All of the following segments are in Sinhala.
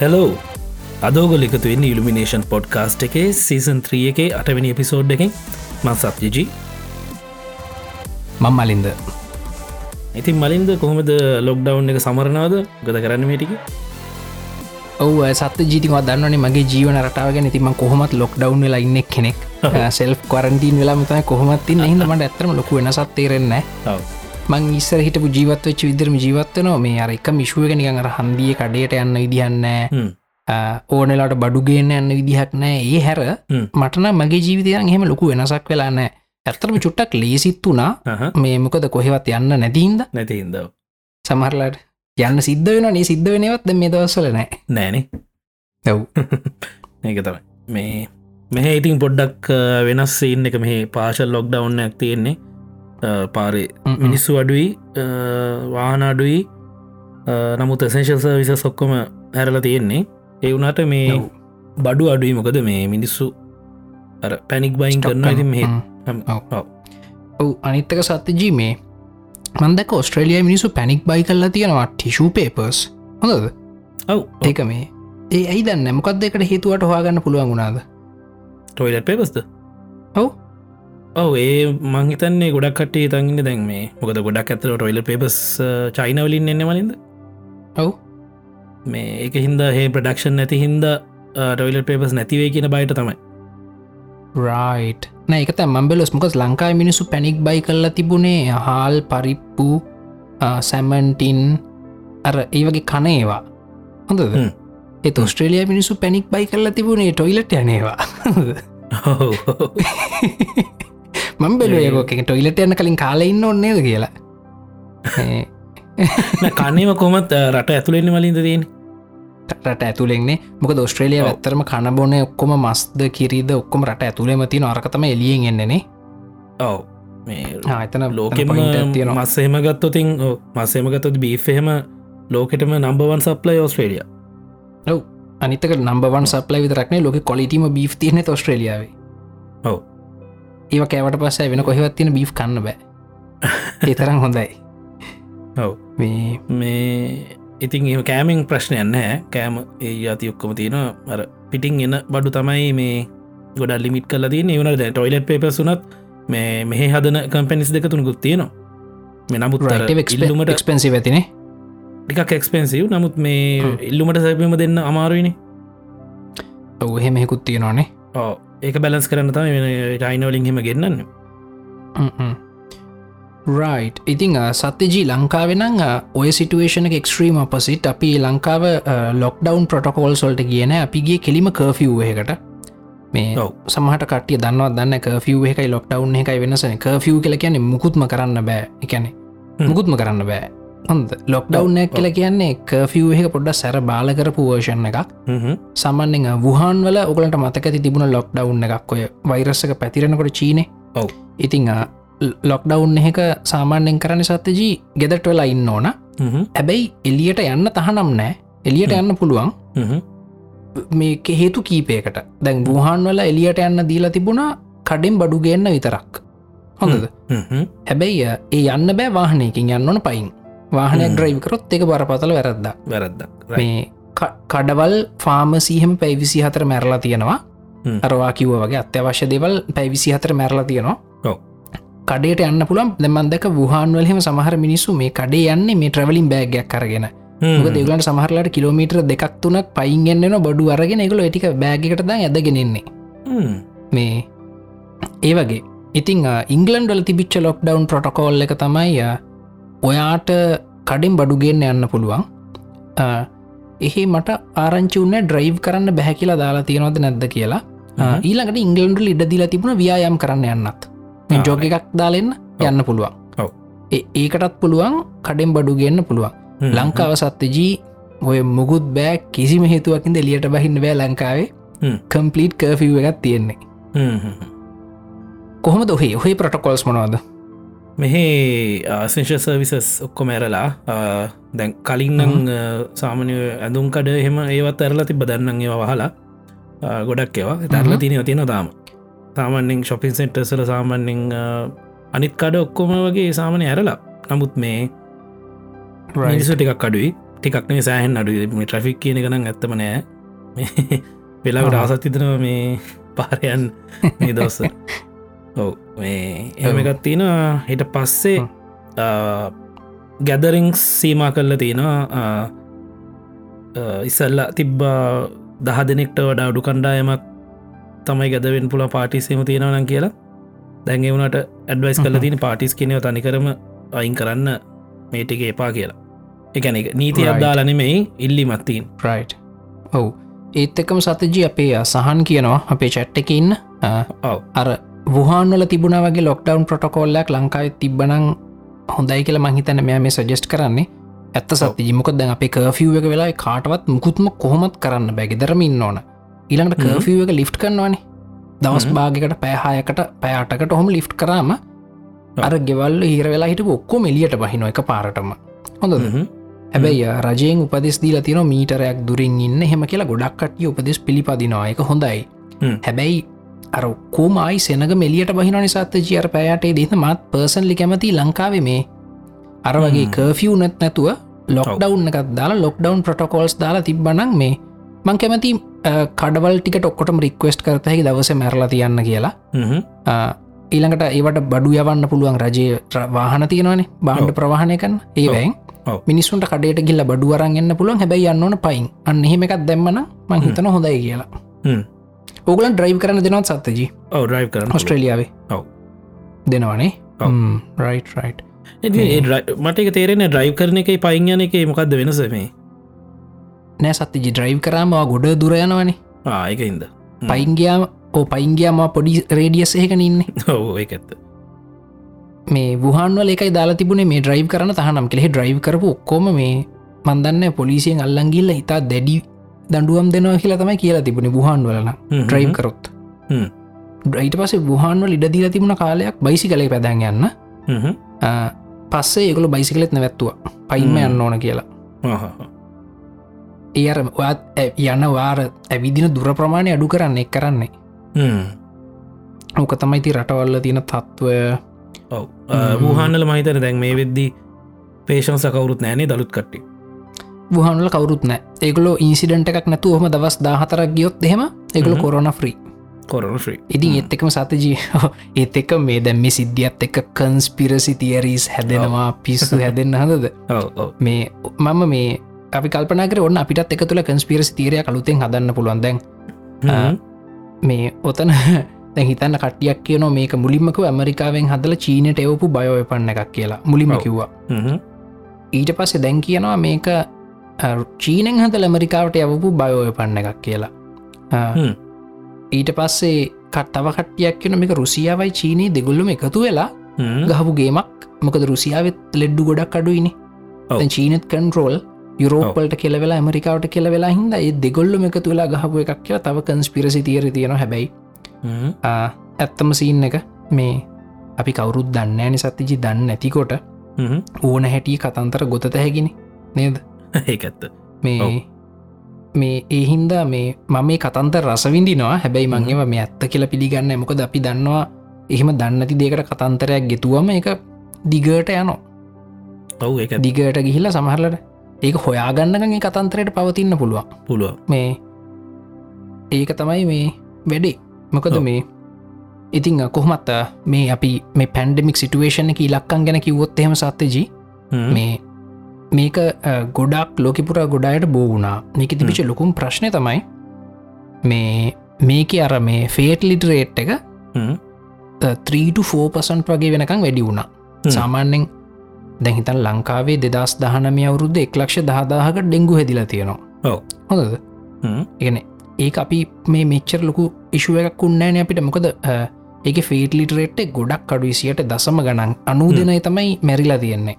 Hello අදෝගල එකතු වෙන්න ඉල්ිනේෂන් පොඩ්කාස්ට් එකේ සීසන් 3 එකේ අටවැනි එපිසෝඩ් එකෙන් මං සත්‍යජී මං මලින්ද. ඉතින් මලින්ද කොහොමද ලොක්ඩව් එක සමරනාද ගත කරන්න මේටික ඔව සත් ජීතිකව දන්නවනේ මගේ ජීවන රටාවගෙන ඉතිම කොහොමත් ලොක්ඩව් වෙලා ඉන්නෙක් කෙනෙක්. සෙල් කරන්ටීන් වෙලා මතයි කොහොමත්තින් හිද මට ඇතරම ලොකු වෙනසත් තේරෙන්න මං ඉස්සර හිටපු ජීවත්වච්ච විදරම ජීවත්වනවා මේ අර එක මිශුවක නිකන් අර හන්දිය කඩයට යන්න විදිහන්න ඕනෙලාට බඩුගේන්න යන්න විදිහක් නෑ ඒ හැර මටන මගේ ජීවිතයන් එහෙම ලොකු වෙනසක් වෙලා නෑ ඇත්තරම චුට්ටක් ලේසිත් වුණා. මේ මොකද කොහෙවත් යන්න නැතින්ද නැතින්ද සමහරලාට යන්න සිද්ධ වෙන නේ සිද්ධ වෙනවත් මේ දවස්සල නෑ. නෑනේ ඇව් ඒක තමයි. මේ මෙහ ඉතින් පොඩ්ඩක් වෙනස් ඉන්න එක මෙහේ පාශල් ලොක්්ඩවන්න ඇක් තියෙන්නේ පාරේ. මිනිස්සු අඩුයි වාහන අඩුයි. නමුත් එසේශල් සවිස සොක්කොම හැරල තියෙන්නේ. ඒ වුනාට මේ බඩු අඩුයි. මොකද මේ මිනිස්සු පැනික් බයින් කරන්න ඉතින් මෙ ඔව්. අනිත්තක සත්‍යජී මේ මන්දක ඔස්ට්‍රලිය මිනිසු පැනික් බයි කල්ලා තියෙනවා ටිෂූ පේපර්ස් හොඳද? ඔව්. ඒක මේ. ඒ ඇයි දන්න මොකක්ද එකට හේතුවට හවාගන්න පුළුවන් වුණාද? ටොයිලට පේපස්ද ඔව් ඔව ඒ මංහිතන්නේ ගොඩක් කටේ තන්ගන්න දැන් මේ. මොකද ගොඩක් ඇතර ටොයිල පේපස් චයිනවලින් එන්න මලින්ද? ඔව්. මේ ඒක හින්ද හේ ප්‍රඩක්ෂන් නැති හින්ද ටොයිල පේපස් නැතිවේ කියන බයිට තමයි. රයිට් නෑ එක මම්බෙලොස් මොකස් ලංකායි මිනිසු පැනික් බයි කල්ලා තිබුණේ හාල් පරිප්පු සැමන්ටින් අර ඒ වගේ කනේවා හොඳද? ඒ ඔස්ට්‍රේලිය මිනිසු පැනික් බයි කරලා තිබුණේ ටොයිලට යනේවා මම් බෙලුවයකෝක ටොයිලට යන්න කලින් කාල ඉන්න ඔන්නේද කියලා. කන්නේම කොමත් රට ඇතුළෙන්න මලින්ද තියෙන රට ඇතුළෙන්නේ. මොක ඔස්ට්‍රේලිය ඇත්තරම කණබොන ඔක්කොම මස්ද කිරීද ඔක්කොම රට ඇතුළෙම තින අරකතම එලියෙන් එන්නේනේ ඔව. ආතන ලෝකෙම තියෙන මස්සේම ගත්තොතින් මස්සේම ගත්තොත් බීෆහෙම ලෝකෙටම නම්බවන් සප්ලයි ඔස්ට්‍රේලිය ඔව්. අනිතක නම්බවන් සප්ලයි විතරක්නේ ලෝක කොලිටීම බී් තියනෙ ඔස්ට්‍රලියාවේ. ඔව ඒව කෑවට පස්ස වෙන කොහෙවත් තියෙන බී් කන්න බෑ. ඒතරම් හොඳයි. ඔව. මේ මේ ඉතින් ඒ කෑමෙන් ප්‍රශ්නයන්න කෑම ඒ අති ඔක්කොම තියෙන අර පිටිං එන්න බඩු තමයි මේ ගොඩ ලිමිට කල තිය වන ටොයිලට පේප සුනත් මේ මෙහ හදන කම්පැනිස් දෙක තුනකුත් තියෙනවා. මේ නමුත් ඉල්ලුමට එක්ස්පෙන්සි ඇතිනේ. ටිකක් එක්ස්පෙන්සිව් නමුත් මේ ඉල්ලුමට සැපීම දෙන්න අමාරුවනි ඔව එහෙමෙකුත් තියෙනවානේ. ඕ ඒක බැලස් කරන්න තම චයිනවලින් හෙම ගෙන්න්න රයි් ඉතිං සත්‍යජී ලංකාවෙනං ඔය සිටුවේෂන එක්ස්ට්‍රීම් අපසිට අපි ලංකාව ලොක්ඩවන් ප්‍රොටකෝල් සොල්ට කියන අපිගේ කෙලිම කර්ෆව් එකට මේ සමහට කටිය දන්නවා දන්න කර්ෆව් එකයි ලොක්ඩවන් එකයි වෙනසන කර්ෆව් කල කියන්නේ මුකුත්ම කරන්න බෑ. එකැනෙ මුකුත්ම කරන්න බෑ හොඳ. ලොක්ඩව් එක කියල කියන්නේ කර්ෆව් එක පොඩ්ඩ සැර බාල කරපු වර්ෂණ එකක්. සම්බන්ධෙන් වහන් වල ඔගලට මතක තිබුණ ලොක්ඩව් එකක්. ඔය වෛරස්සක පැතිරෙනකොට චීනේ. ඔව. ඉතිං ලොක්ඩවුන් එක සාමාන්‍යෙන් කරන සත්‍යජී ගෙදට වෙලා ඉන්න ඕන. හැබැයි එලියට යන්න තහනම් නෑ. එලියට යන්න පුළුවන්. මේ හේතු කීපයකට. දැන් ගුහන් වල එලියට යන්න දීලා තිබුණා කඩෙන් බඩු ගන්න විතරක්. හොඳද? හැබැයි ඒ යන්න බෑ වාහනයකින්. යන්න ඕන පයින් වාහනයක් ඩ්‍රයිව් කරොත් එක බරපතල වැරද්ද වැරද්ද මේ කඩවල් ෆාමසීහම පැවිසි හතර මැරලා තියෙනවා. අරවා කිව්ව වගේ අත්‍යවශ්‍ය දෙවල් පැවිසි හතර මැරලා තියෙනවා. කඩේට යන්න පුළන් දෙමන්දක වහන්වලහෙම සමහර මිනිස්සු මේ කඩේ යන්නේ මේ ට්‍රවලින් බෑගයක් කරගෙන දෙගලට සමහරලට කිලෝමීටර දෙකක් තුනක් පයින්ගෙන්න්න බඩු අරගෙන. එකල ටික බෑගකට ද ඇදගෙනෙන්නේ මේ ඒ වගේ. ඉතිං ඉංගලන්් වල තිබිච්ච ලොක්ඩවන් ප්‍රොටකෝල් එක තමයි ඔයාට කඩින් බඩුගෙන්න්න යන්න පුළුවන්. එහේ මට ආරංචි වන්න ඩ්‍රයිව් කරන්න බැහැ කියලා දාලා තියෙනවද නැද්ද කියලා. ඊළඟට ඉංගලන්ඩ ඉඩ දිලා තිබුණ ව්‍යයාම් කරන්න යන්නත්. ජෝග එකක් දාලෙන්න යන්න පුළුවන්. ඒකටත් පුළුවන් කඩෙන් බඩු ගන්න පුළුවන්. ලංකාව සත්‍යජී ඔය මුකුත් බෑ කිසිම හේතුවකින්ද එලියට බහින්න බෑ ලංකාවේ. කම්පලිට් කර්ෆව එකත් තියෙන්නේ. කොහොම දොහේ ඔහේ? ප්‍රටකොල්ස් මොනවාද මෙහේ ආසංශ සර්විසස් ඔක්කොම ඇරලා දැන් කලින්නම් සාමනය ඇඳුම් කඩ එහෙම ඒවත් ඇරලා තිබ දන්න ඒවා වහලා ගොඩක් ඒවා. තරල තිනව තියෙන දාම සාමන්‍යෙන් ශොපින් සෙන්ටර්සල සාමන්‍යෙන් අනිත් කඩ ඔක්කොම වගේ සාමනය ඇරලා. නමුත් මේ මිනිසු ටිකක් අඩුයි. ටිකක්නේ සෑහන් අඩු ට්‍රෆික් කියන ගනම් ඇත්තම නෑ. වෙලාවට. ආසත් තිතනව මේ පාරයන් මේ දවස්ස ඔව. මේ එහෙම එකත් තියෙනවා. හිට පස්සේ හ්ම්. ගැදරිං සීමා කල්ල තියෙනවා. ඉසල්ල තිබ්බා දහ දෙනෙක්ට වඩා අඩු කණ්ඩායමක් තමයි ගැදවෙන් පුළ පාටිසේම තියෙනවනම් කියලා. දැන්ගේ වුණට ඇඩවයිස් කල තින පාටිස් කෙනව තනිකරම අයින් කරන්න මේටික එපා කියලා. එකන එක නීති. අදාලනෙමයි ඉල්ලි මත්තින් රයි් ඔවු. ඒත් එකම සතජී අපේ සහන් කියනවා අපේ චැට්ට එක ඉන්න. ඔව. අර වහන්වල තිබුණ වගේ ලොක්ඩවන් ප්‍රටකොල්ලයක් ලංකාව තිබ්බනං හොඳයි කියලා මහිතන මෙයා මේ සජෙස්් කරන්නේ ඇත්ත සති ජිමකොත් දැන් අපේ කර්ෆිව් එක වෙලා කාටවත් මුකුත්ම කොහොමත් කරන්න බැගෙදරම ඉන්න ඕන. ඊළඟට. කර්ෆිව් එක ලිෆ්ට් කරනවානේ. දවස්. භාගකට පැහායකට පැයාටකට හොම ලිෆ් කරාම අර ගෙවල් හිර වෙලා හිට ඔක්කොම එලියට බහිනො එක පාරටම හොඳද හැබැයි රජයෙන් උපදෙස් දීලා තින මීටරයක් දුරින් ඉන්න. හෙම කියලා ගොඩක් කටිය උපදෙස් පිළිපදිනවා. එක හොඳයි. හැබැයි අර කෝමයි සෙනග මෙලියට බහින නිසාත ජියර පෑයාටේ දෙත මත් පර්සන්ලි කැමති ලංකාවේ මේ. අර වගේ. කර්ෆිය් නැත් නැතුව ලොක්ඩව් එකත් දාලා ලොක්ඩවන් ප්‍රටකොල්ස් දාලා තිබ්බනක් මේ මං කැමති කඩවල් ටිකට ඔක්කොටම රික්වස්ට් කරතහැකි දවස මැරලා තියන්න කියලා. ඊළඟට ඒවට බඩු යවන්න පුළුවන් රජය වාහන තියෙනවානේ බාණ්ඩ. ප්‍රවාහණය කන්න ඔව්. මිනිස්සුන්ට කඩේට ගිල්ල බඩුවරන් එන්න පුළුවන්. හැබැයි යන්නවන පයින්. අන්න එහෙම එකක් දැම්මන මං හිතන හොඳයි කියලා ඕගලන් ඩ්‍රයිව් කරන දෙනවත් සත්තජී ඩ්‍රයි් කරන ඔස්ට්‍රලියාවේ ඔව්. දෙනවනේ. රයි් රයි් මට එක තේරෙන ඩ්‍රයි් කරන එක පයින් යන එක මොකක්ද වෙනස මේ? නෑ සත්තජි ඩ්‍රයිව් කරාමවා ගොඩ දුරයනවනේ ආයක ඉද පයින්ගයාම ඕ පයින්ගයාම පොඩි රේඩියස් එහෙකන ඉන්නේ. ඔව එක ඇත්ත. මේ වහන්වල එකයි දාලා තිබුණේ මේ ඩ්‍රයිව් කරන තහනම් කෙළෙ ඩ්‍රයිව් කරපු ඔක්කොම මේ මන්දන්න පොලිසියෙන් අල්ලංගිල්ල හිතා දැඩි දඩුවම් දෙනවා කියලා තමයි කියලා තිබුණේ බුහන් වලන ඩ්‍රයිව් කරොත්. හ්ම්. ඩ්‍රයිට පසේ බුහන්වල ඉඩදීලා තිබුණ කාලයක් බයිසි කලේ පැදැන් යන්න. පස්සේ ඒගොල බයිසිකලෙත් නැවැත්තුව. පයින්ම. යන්න ඕන කියලා. ඒ ඇ- යන වාර ඇවිදින දුර ප්‍රමාණය අඩු කරන්න එක් කරන්නේ. ඕක තමයි ති රටවල්ල තියෙන තත්ත්වය ඔව. වූහන්ල මහිතන දැන් මේ වෙද්දී පේෂන් සකවරුත් නෑනේ දළුත් කට්ටි බුහන්ල කවරුත් නෑ ඒගොලෝ ඉන්සිඩන්ට එකක් නැතු හොම දවස් දාහතරක් ගියොත් හ්ම්. කොරන ්‍රී කොරන ශ්‍රී ඉතින් ඒත් එකම සතජී ඒත් එක මේ දැම් මේ සිද්ධියත් එක කන්ස්පිරසි තියරීස් හැදෙනවා පිස්සු හැදෙන්න්න හඳද මේ මම මේ අපි කල්පනකර ඔන්න අපිටත් එක තුළ කන්ස්පිරසි තීරය කළුතෙන් හදන්න පුළුවන්. දැන් මේ ඔතන හිතන්න කටියක් කියන මේක මුලින්මක ඇමරිකාවෙන් හදල චීනට එවපු බයෝය පන්න එකක් කියලා. මුලින්ම ඔව්. කිව්වා. ඊට පස්සේ දැන් කියනවා මේක චීනෙන් හද ඇමරිකාවට යවපු බයෝය පන්න එකක් කියලා. ඊට පස්සේ කට්ටව කට්ටියක් කියන මේක රුසියාවයි චීනී දෙගුල්ලම එකතු වෙලා ගහපු ගේමක්. මොකද රුසියාවත් ලෙඩ්ඩු ගොඩක් අඩුයිනි. චීනත් කන්ටරෝල් යුරෝපල්ට කෙලවෙලා ඇමරිකාවට කෙලවෙලා හිද ඒ දෙගොල්ලම එකතු වෙලා ගහපු එකක් කියලා තව කන්ස්පිරසි තියර තියෙන හැබැයි. ඇත්තම සීන් එක මේ අපි කවුරුත් දන්න ඇනි සත්තිජි දන්න නැතිකොට. ඕන හැටිය කතන්තර ගොතත හැකිනි. නේද ඒකඇත්ත මේ ඔව්. මේ ඒහින්දා මේ මම මේ කතන්ත රසවිඳිනවා හැබැයි මංගේව මේ ඇත්ත කියලා පිළිගන්න මොකද අපි දන්නවා එහෙම දන්නති දෙකට කතන්තරයක් ගෙතුවම එක දිගට යනෝ ඔව් එක දිගට ගිහිල්ල සමහරලට ඒක හොයාගන්නගේ කතන්තරයට පවතින්න පුළුවන්. පුළුව මේ ඒක තමයි මේ වැඩේ. මොකද. මේ ඉතිං කොහොමත් මේ අපි මේ පැන්ඩමික් සිටුවේෂණ එක ඉලක්කන් ගැන කිවොත් එහෙම සත්තජී මේ මේක ගොඩක් ලෝකපුර ගොඩායට බෝගුණා මේක තිබිච ලොකුම් ප්‍රශ්නය තමයි මේ මේක අර මේ ෆේට ලිටරේට් එක 3ෆෝපසන්් වගේ වෙනකං වැඩි වුණා. සාමාන්‍යෙන් දැහිතන් ලංකාවේ දෙදස් දහනම අවුරුද්ධ එක්ලක්ෂ දහදාහක ඩෙංගු හැදිලා තියෙනවා. හොඳද? ඉගෙන ඒ අපි මේ මෙච්චර ලොකු ඉශුව එකක් උන්නෑන අපිට. මොකද ඒක ෆේට ලිටරේට් ගොඩක් අඩුසියට දසම ගණන්. අනූ දෙනයි තමයි මැරිලා තියෙන්නේ.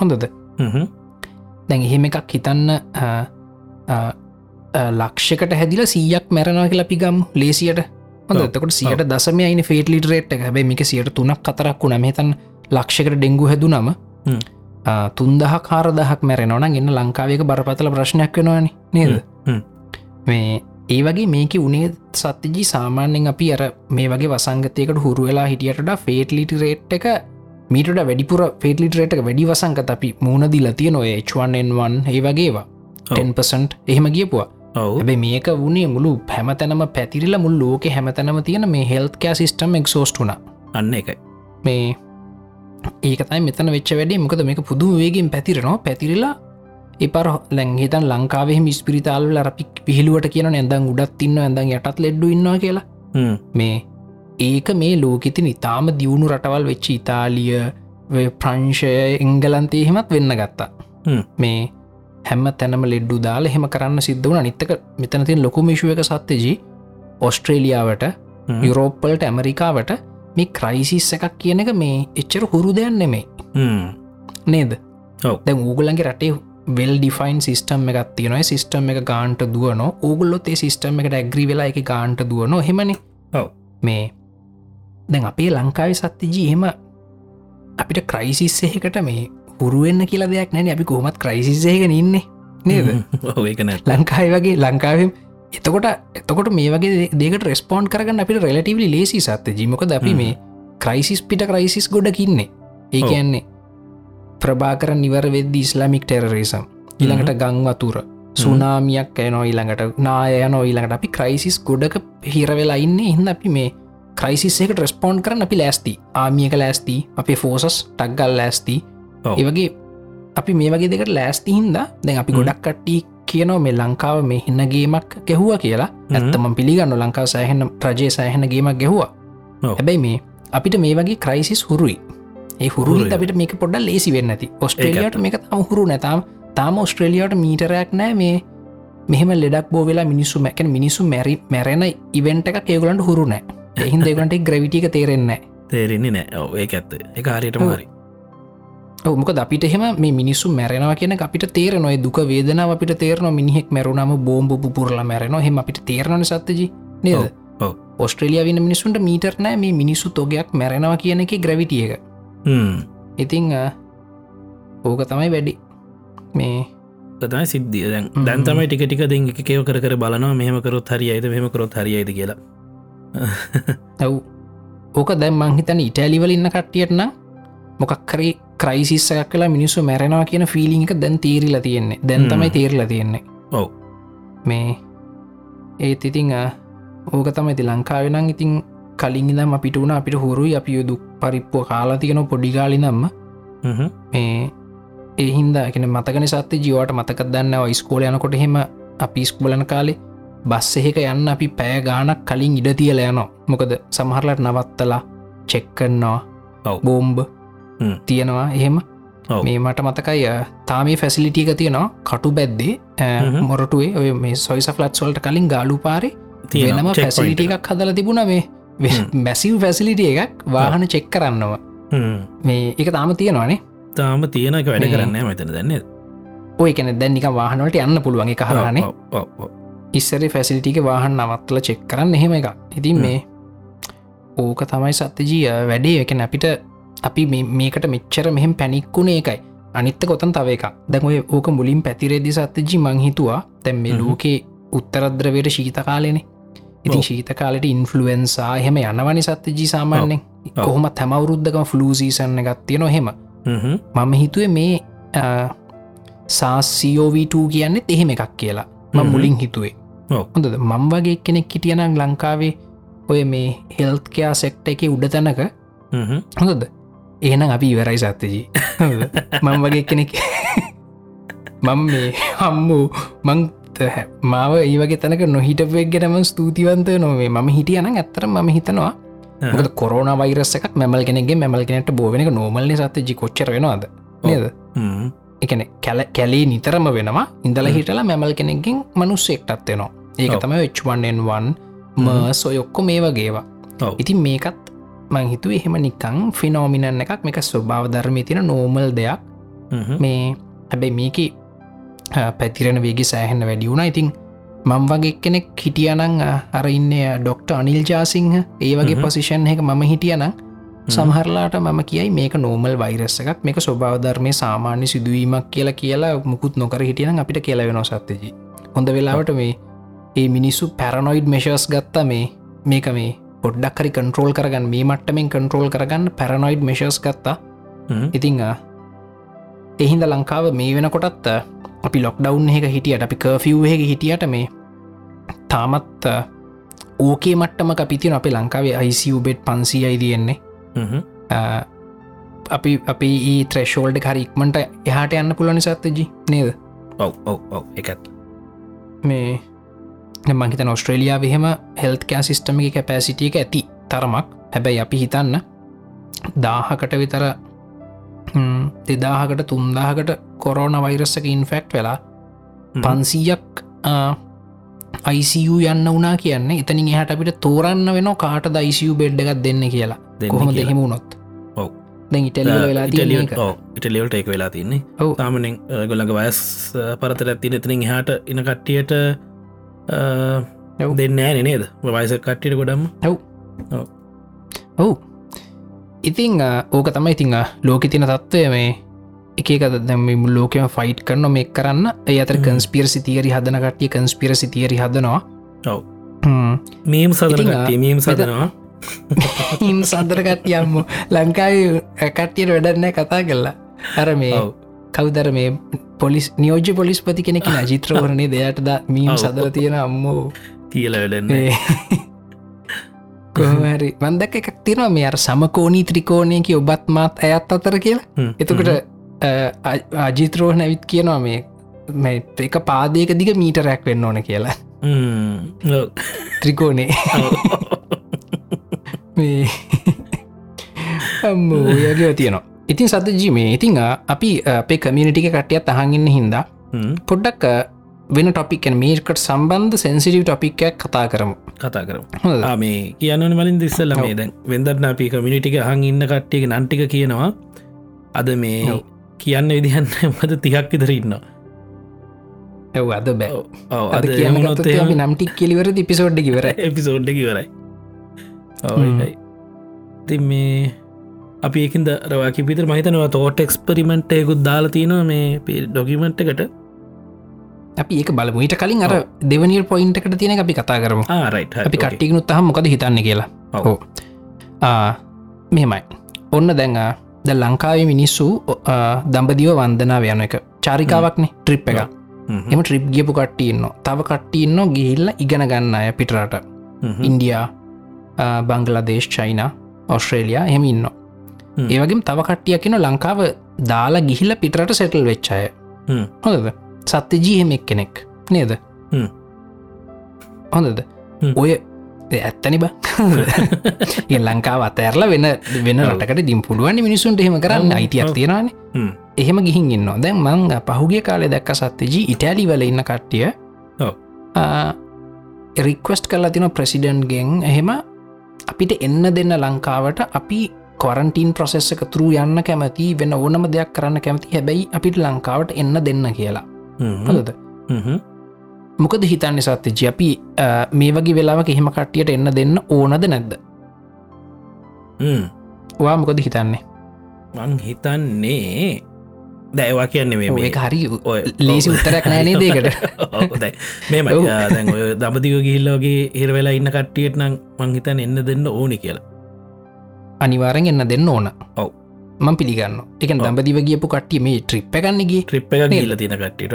හොඳද දැන් එහෙම එකක් හිතන්න ලක්ෂකට හැදිල සීයක් මැරණවා කියලා පිගම් ලේසියට. හොඳ එතකොට සියට දසම අයින ෆේටලිට රේට් එක. හැබයි මික සියට තුනක් කතරක් වුණ. මෙතන් ලක්ෂකට ඩෙංගු හැදු නම තුන්දහ කාරදහක් මැරෙනවන ගන්න ලංකාවක බරපතල ප්‍රශ්නයක් වෙනවාන නේද? මේ ඒ වගේ මේක උනේ සත්‍යජී සාමාන්‍යෙන් අපි අර මේ වගේ වසංගතයකට හුරු වෙලා හිටියටට ෆේටලිටි රේට් එක මීට වැඩිපුර ෆේටලිට රේට් එක වැඩි වසංගත අපි මූුණදිල තිය නොය H1N1 ඒ වගේවා. 10% එහෙම ගියපුවා. ඇබේ මේක වුණේ මුළු හැමතැනම පැතිරිල මුල් ලෝක හැමතැනම තියෙන මේ හෙල්කෑ සිිස්ටම් එක්සෝස්ටුන අන්න එකයි මේ ඒකතයි මෙතන වෙච්ච වැඩේ. මොකද මේක පුදුම වේගෙන් පැතිරෙනවා. පැතිරිලා එපර ලැංහිතන් ලංකාවේ මිස්පිරිතාල්ල අපි පිහිලුවට කියන ඇඳං උඩත් ඉන්න ඇඳං යටත් ලෙඩ්ඩු ඉන්නවා කියලා. මේ ඒක මේ ලෝකෙතින් ඉතාම දියුණු රටවල් වෙච්ච ඉතාලිය ප්‍රංශය එංගලන්තේ හෙමත් වෙන්න ගත්තා. මේ හැම තැනම ලෙඩ්ඩු දාල එහෙම කරන්න සිද්ධ වන නිත්තක මෙතනතින් ලොකු මිශුව එක සත්්‍යජී ඔස්ට්‍රේලියාවට යුරෝප්පල්ට ඇමරිකාවට මේ ක්‍රයිසිස් එකක් කියන එක මේ එච්චර හුරු දෙයන් නෙමේ නේද? දැ ූගලන්ගේ රටේ වෙල් ඩිෆයින් සිස්ටම් එකක් තියෙනයි සිස්ටම් එක ගාන්ට දුවන. ඕගුල්ලොත් ඒ සිස්ටම් එකට ඇග්‍රී වෙලා එක ගාන්ට දුවන. හෙමනි මේ දැන් අපේ ලංකාවේ සත්තිජී එහෙම අපිට ක්‍රයිසිස් එහෙකට මේ පුරුවෙන්න්න කියලා දෙයක් නැන අපි කොහොමත් ක්‍රයිසිසයක ඉන්න නේද? ඒකන ලංකායි වගේ ලංකාවම් එතකොට එතකොට මේ වගේ දෙකට රෙස්පෝන්් කරගන්න අපිට රෙලටීවලි ලේසි සත්ත ජීමක ද අපි මේ ක්‍රයිසිස් පිට ක්‍රයිසිස් ගොඩකින්නේ ඒ කියන්නේ ප්‍රභාකර නිවර වෙද්දි ඉස්ලාමික් ටෙරරේසම්. ඉළඟට ගංවතුර සුනාමියක් ඇනෝ ඊළඟට නායනෝ ඊළඟට. අපි ක්‍රයිසිස් ගොඩක හිරවෙලා ඉන්න. හිද අපි මේ ක්‍රයිසිස්සේකට රෙස්පෝන්් කරන අපි ලෑස්ති. ආමියක ලෑස්ති අපේ ෆෝසස් ටක්ගල් ලෑස්ති. ඒවගේ අපි මේ වගේ දෙකට ලෑස්ති හින්ද දැන් අපි ගොඩක් කට්ටි කියනව මේ ලංකාව මේ හින්නගේමක් ගැහුව කියලා. ඇත්තම පිළිගන්න ලංකා සෑහෙන ප්‍රජය සෑහෙන ගේමක් ගැහවා. හැබැයි මේ අපිට මේ වගේ ක්‍රයිසිස් හුරුයි. ඒ හුරු අපිට මේක පොඩ්ඩ ලේසි වෙන්න ඇති. ඔස්ට්‍රේලියයට මේක තම හුරු නැතාම් තාම ඔස්ට්‍රේලියයට මීටරයක් නෑ මේ මෙහම ලෙඩක් බෝ වෙලා මිනිස්සු මැකැන මිනිසු මැරි මැරෙන ඉවෙන්ට එක ඒගලන්ට හුරු නෑ එහින් දෙගලට ග්‍රවිටික තේරෙන්නේ තේරෙන්නේ නෑ ඒක ඇත්ත. එක හරියට මරි මොක අපිට එහෙම මේ මිනිස්සු මැරෙනවා කියන අපිට තේරනොයි දුක වේදනාව අපිට තේරන මිනිහෙක් මැරුණම බෝම්බ පුරල මැරෙන හෙම අපිට තේරණ සත්තජි නේද? ඔස්ට්‍රලිය වන්න මිනිසුන්ට මීටර්නෑ මේ මිනිස්සු තොගයක් මැරෙනවා කියන එක ග්‍රවිටිය එක. ඉතිං ඕක තමයි වැඩි. මේ තමයි සිද්ධිය. දැන් දැන් තමයි ටික ටික දෙ එක කෙව කර කර බලනවා. මෙහමකරොත් හරියයිද? මෙහමකරොත් හරියයිද කියලා ඇව්. ඕක දැම් මංහිතන ඉටෑලිවල ඉන්න කට්ටියටන මොකක්කරේ ක්‍රයිසිස්සයක් කලා මිනිස්සු මැරෙනවා කියන ෆිලිංක දැන් තීරලා තියෙන්නේ. දැන් තමයි තේරලා තියෙන්නේ. ඔව. මේ ඒත් ඉතිං ඕක තමයි ති ලංකාවෙනං ඉතින් කලින් දම් අපිට වුණ අපිට හුරුයි අපි යුදු පරිප්පුව කාලා තියෙන පොඩිගාලි නම්ම මේ ඒහින්ද එකන මතකන සත්‍ය ජීවට මතක දන්න ස්කෝල යනකොට හෙම අපි ස්කුලන කාලේ බස් එහෙක යන්න අපි පෑ ගානක් කලින් ඉඩ තියල යනවා. මොකද සමහරලට නවත්තලා චෙක්කන්නවා බෝම්බ තියෙනවා එහෙම. මේ මට මතකයි තාමේ ෆැසිලිටියක තියෙනවා කටු බැද්දේ. මොරටුවේ ඔය මේ සොයිස ෆලට් සොල්ට කලින් ගාලු පාරි තියෙනම ෆැසිලිටිය එකක් හදල තිබුණ මේ. මැසිව් ෆැසිලිටිය එකක් වාහන චෙක් කරන්නවා. මේ එක තාම තියෙනවානේ. තාම තියෙනක වැඩ කරන්න මෙතන දන්න ඔය කැන දැන්නික වාහනට යන්න පුළුවන්ගේ කහරනේ ඉස්සරි ෆැසිලිටික වාහන් නවත්තල චෙක් කරන්න එහෙම එක ඉතින් මේ ඕක තමයි සත්‍යජීය වැඩේ. එකන අපිට අපි මේකට මෙච්චර මෙහෙම පැනික්කුණේ එකයි අනිත්ත කොතන් තව එක දැන්ඔය ඕක මුලින් පැතිරේදි සත්්‍යජි මංහිතුවා තැම් මේ ලෝකේ උත්තරද්‍රවයට ශීත කාලෙන. ඉතින් ශීත කාලට ඉන්ෆලුවන්සා එහෙම යනවනි සත්්‍යජී සාමාන්‍යෙන් කොහොමත් හැමවුරුද්ධකම ෆලූසීසන්න ගත්තිය නොහෙම මම හිතුවේ මේ සාසිෝවීට කියන්නෙත් එහෙම එකක් කියලා. ම මුලින් හිතුවේ හොඳද? මං වගේ කෙනෙක් හිටියනම් ලංකාවේ ඔය මේ හෙල්කයා සෙක්ට එක උඩ තැනක හොඳද? ඒනම් අපි ඉවරයි සත්තජී මං වගේ කෙනෙක් මං මේ හම්මූ මං මාව ඒවගේ තැනක නොහිටවෙක්ගෙනම ස්තුතිවන්ත නොවේ ම හිටියන ඇත්තර ම හිතනවා. ද කොරන වරසක් මැමල් කෙනෙගේ මැමල් කෙනට බෝවෙනක නෝමල්ල සත්තජි කොච්චර වෙනවාද? නේද එකන කැල නිතරම වෙනවා. ඉඳල හිටලා මැමල් කෙනෙකින් මනුස්සෙක්ටත් වෙනවා ඒක තම වෙච්වන්ෙන්වන් ම සොයොක්කො මේ වගේවා ඉතින් මේකත් මං හිතු එහෙම නිකං ෆිනෝමිනන් එකක් මේක ස්වභාව ධර්මය තින නෝමල් දෙයක්. මේ හැබැයි මේක පැතිරෙන වේගේ සෑහෙන්න වැඩි වුණ. ඉතින් මං වගේ කෙනෙක් හිටියනං අර ඉන්න ඩොක්ට අනිල් ජාසිංහ ඒ වගේ පොසිෂන් එක මම හිටියනම් සමහරලාට මම කියයි මේක නෝමල් වෛරස්ස එකක්. මේක ස්වභාවධර්මය සාමාන්‍ය සිදුවීමක් කියලා කියලා මුකුත් නොකර හිටියන අපිට කියලවෙන සත්තජී හොඳ වෙලාවට මේ ඒ මිනිස්සු පැරනොයිඩ් මෙශස් ගත්තා මේ මේක මේ පොඩ්ඩක් හරි කන්ට්‍රෝල් කරගන්න. මේ මට්ටමෙන් කන්ට්‍රෝල් කරගන්න පැරනොයිඩ් මෙශස් ගත්තා. ඉතිං එහින්ද ලංකාව මේ වෙනකොටත් අපි ලොක්ඩවුන් එක හිටියට අපි කර්ෆව් එක හිටියට මේ තාමත් ඕකේ මට්ටම අපිතින අපේ ලංකාවේ අයිසිූ බෙට් පන්සියයි තියෙන්නේ අපි අපි ඒ ත්‍රේශෝල්ඩ හරික්මට එහට යන්න පුලනි සත්තජි නේද? ඔව ඔව ඔව එකත් මේ මංහිත ඔස්ට්‍රේලියයා විහෙම හෙල්ත් කෑ සිිස්ටම එක කැපෑසිටියක ඇති තරමක්. හැබැයි අපි හිතන්න දාහකට විතර දෙදාහකට තුන්දාහකට කොරෝන වෛරස්සක ඉන්ෆෙක්ට් වෙලා පන්සීයක් අයිසිූ යන්න වනා කියන්නේ එතනින් එහට අපිට තෝරන්න වෙන කාට දයිසිූ බෙඩ් එකක් දෙන්න කියලා කොහොම දෙහෙම වුණොත් ඔව්. දැන් ඉටලිය වෙලා ඉටලියල්ට එක වෙලා තින්නේ. තාමනෙන් ගොලඟ වයස් පරතර ඇතින එතනින් හට ඉන කට්ටියට ඔව්. දෙන්න ෑ නේද? වයස කට්ටියට ගොඩම් ඔව්. ඉතිං ඕක තමයි ඉතිං ලෝක තින තත්ත්වය මේ. එකකද දැම ලෝකම ෆයිට් කරන මේ කරන්න. ඒ අතර කන්ස්පිරසි තියරි හදන කටිය කන්ස්පිරසි තියරි හදනවා. ඔව්. මීම් සදන මීම් සදනවා හිම් සදරකටයම්ම ලංකායි කට්ටියට වැඩන්නෑ කතා කරලා. අර මේ. කවදර මේ පොලිස් නියෝජ පොලිස්පති කෙනෙක ජිත්‍රවරණය දෙයටද මීම් ඔව්. සදර තියෙන අම්මෝ. කියල වැඩන්න කොහමරි වන්දක් එකක් තිනවා මේ අර සමකෝනී ත්‍රිකෝණයකි ඔබත් මාත් ඇයත් අතර කියලා. එතකට අජිත්‍රෝහ නැවිත් කියනවා මේ මේ එක පාදයක දිග මීටරැක් වෙන්න ඕන කියලා. ත්‍රිකෝණේ මේ අම්මෝයගේ තියනවා. ඉතින් සතජී මේ ඉතිං අපි අපේ කමියනිටික කට්ටියත් අහඟන්න හින්දා පොඩ්ඩක් වෙන ටොපික් මේකට සම්බන්ධ සැන්සිටිව් ටොපික්යක් කතා කරමු. කතා කරම? මේ කියන්න වලින් දිස්සල මේ දැන් වෙදරන අපි කමිනිටික හං ඉන්න කට්ටියක නන්ටික කියනවා. අද මේ. කියන්න විදිහන්න මද තිහක් ඉන්න ඇව් අද බෑ. අද අපි නම්ටික් කෙලිවර පිසෝඩ්ඩ කිවර එපිසෝඩ්ඩ කිවරයි හ්ම්. ති මේ අපි ඒකින්ද රවාකි පිතර මහිතනවා තෝට එක්ස්පරිමෙන්ට්යකුත් දාලා තියෙනවා මේ ඩොකිමෙන්ට් එකට. අපි ඒක බලමුට කලින් අර දෙවනිල් පොයින්ට එකට තියෙන අපි කතා කරමු. ආරයි අපි කට්ටිකුත් හම මොකද හිතන්න කියලා. ආ, මෙහෙමයි. ඔන්න දැන් ආ, ද ලංකාවේ මිනිස්සු දම්බදිව වන්දනාව යන එක. චාරිකාවක්නේ ට්‍රිප් එක එම ට්‍රිප් ගියපු කට්ටියන්න තව කට්ටියන්න ගිහිල්ල ඉගෙන ගන්න අය පිටරට. ඉන්ඩියා බංගලදේශ් චයින ඔස්ට්‍රේලයා එහෙම ඉන්න හ්ම්. ඒවගේම තව කට්ටිය කියෙන ලංකාව දාලා ගිහිල්ල පිටරට සෙටල් වෙච්චාය හොඳද? සත්‍යජී හෙමෙක් කෙනෙක් නේද? හ්ම්. හොඳද? හ්ම්. ඔය ඇත්තනි බ. ඒ ලංකාව අතඇරලා වෙන වෙන. රටකට දිම් පුළුවන් මිනිසුන්ට එහෙම කරන්න. අයිතියක්. තියෙනවාන. එහෙම ගිහින් ඉන්න දැන් මං පහුගේ කාලෙ දැක්ක සත්‍යජී ඉටලි වල ඉන්න කට්ටිය. රික්වස්ට් කරලා තින ප්‍රසිඩන්ගෙන් එහෙම අපිට එන්න දෙන්න ලංකාවට අපි කොරන්ටීන් ප්‍රසෙස්සක තුරු යන්න කැමති වෙන ඕනම දෙයක් කරන්න කැමති. හැබැයි අපිට ලංකාවට එන්න දෙන්න කියලා. හොද මොකද හිතන්න සත්‍යජ? අපි අ, මේ වගේ වෙලාවක එහෙම කට්ටියට එන්න දෙන්න ඕනද නැද්ද? වා මොකද හිතන්නේ? මං හිතන්නේ දැයවා කියන්නේ මේ ඒ හරි ලේසි උත්තරයක් නෑනේ දේකට මෙම. දැන් ඔය දමතික ගිල්ලෝගේ හිරවෙලා ඉන්න කට්ටියට නම් මංහිතන් එන්න දෙන්න ඕනි කියලා. අනිවාරෙන් එන්න දෙන්න ඕන. ඔව්. මං පිළිගන්න එක. දම්බදිව ගියපු කට්ටිය මේ ට්‍රිප් එකන්නගේ ට්‍රිප් එක ගිල්ල තින කට්ටිට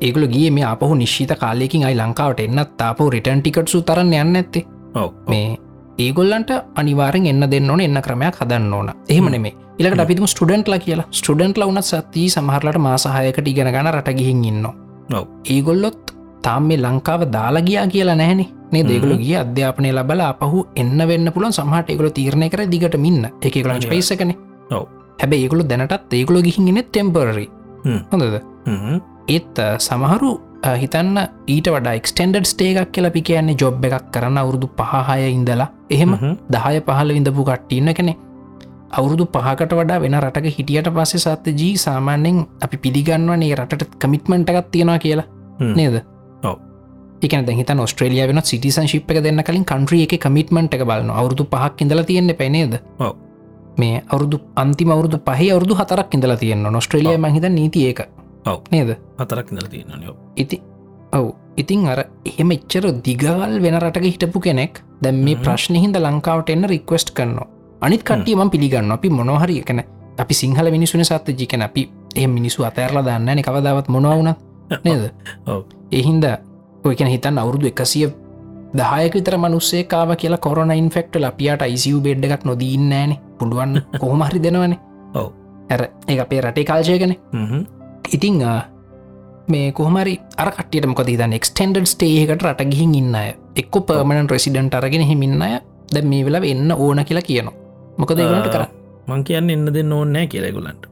ඒගල ගිය මේ අපහු නිශ්ිත කාලයකින් අයි ලංකාවට එන්නත් අපෝ රිටන් ටිකට්සු තරන්න යන්න ඇත්තේ ඔව. මේ ඒගොල්ලන්ට අනිවාරෙන් එන්න දෙන්න ඕන එන්න ක්‍රමයක් හදන්න ඕන. එහෙම නෙමේ ඉලකට අපිතුම ස්ටඩන්ට්ලා කියලා. ස්ටඩන්ට්ල වනත් සති සමහරලට මාසාහයකට ඉගෙන ගන රට ගිහින් ඉන්න ඔව්. ඒගොල්ලොත් තාම මේ ලංකාව දාලා ගියා කියලා නැහැනි. නේ දෙගල ගිය අධ්‍යාපනය ලබල අපහු එන්න වෙන්න පුළන් සමහට ඒගොල තීරණය කර දිගට මින්න එක ගලන් අනිවාර්යෙන්. පේසකන ඔව්. හැබැ ඒගොලු දැනටත් ඒගොල ගිහින්ගෙන ටෙම්පරරි. හොඳද ඒත් සමහරු හිතන්න ඊට වඩා එක්ස්ටන්ඩඩ් ස්ටේකක් කියල අපි කියන්නේ ජොබ් එකක් කරන්න අවුරුදු පහහය ඉඳලා. එහෙම දහය පහල විඳපු කට්ටින්න කෙනෙ අවුරුදු පහකට වඩා වෙන රටක හිටියට පස්සේ සත්ත ජී සාමාන්‍යෙන් අපි පිළිගන්නවනේ රටට කමිට්මන්ට එකත් තියෙනවා කියලා. නේද. එකන දැහිත ස්ට්‍රලිය වෙන සිටිසන් ශිප් එක දෙන්න කලින් කන්ට්‍රිය එක කමිට්මන්ට එක බලන්න අවුරුදු පහක් ඉඳල තියෙන්නේ පැනේද. මේ අවුරුදු අන්තිම අවුරුදු පහ අවුරුදු හතරක් ඉඳලා තියෙන්න නොස්ට්‍රලිය මහිත නීති ඒක ඔව්. නේද? හතරක් ඉඳල තියෙනයෝ ඉති ඔව්. ඉතින් අර එහෙම එච්චර දිගවල් වෙන රටක හිටපු කෙනෙක් දැම් මේ හ්ම්. ප්‍රශ්න හිද ලංකාවට එන්න රික්වස්ට් කරනවා. අනිත් කටියම පිළිගන්න අපි මොනොහරි එකන අපි සිංහල මිනිසුන සත්ත ජිකන අපි ඒ මිනිසු අතෑරලා දන්න කවදාවත් මොනවුනත් නේද. එහින්ද ඔයකන හිතන් අවුරුදු එකසිය දහයක විතර මනුස්සේ කාව කියලා කොරන ඉන්ෆෙක්ට අපියට යිසිව බෙඩ් එකක් නොදීන්නෑන පුළුවන් කොහොමහරි දෙනවනේ. ඔව්. ඇර ඒ අපේ රටේ කාල්චයගෙන හ්ම්. ඉතිං මේ කොහමරි අර කටියට මොක ද එක්ටන්ඩ ස්ටේකට රට ගිහින් ඉන්න එක්ක පර්මණන් රෙසිඩන්ට අරගෙන හිමින්න අය. ද මේ වෙලා එන්න ඕන කියලා කියනවා. මොකද ඒගලට කර මං කියන්න එන්න දෙන්න ඕන්නෑ කියලෙගුලන්ට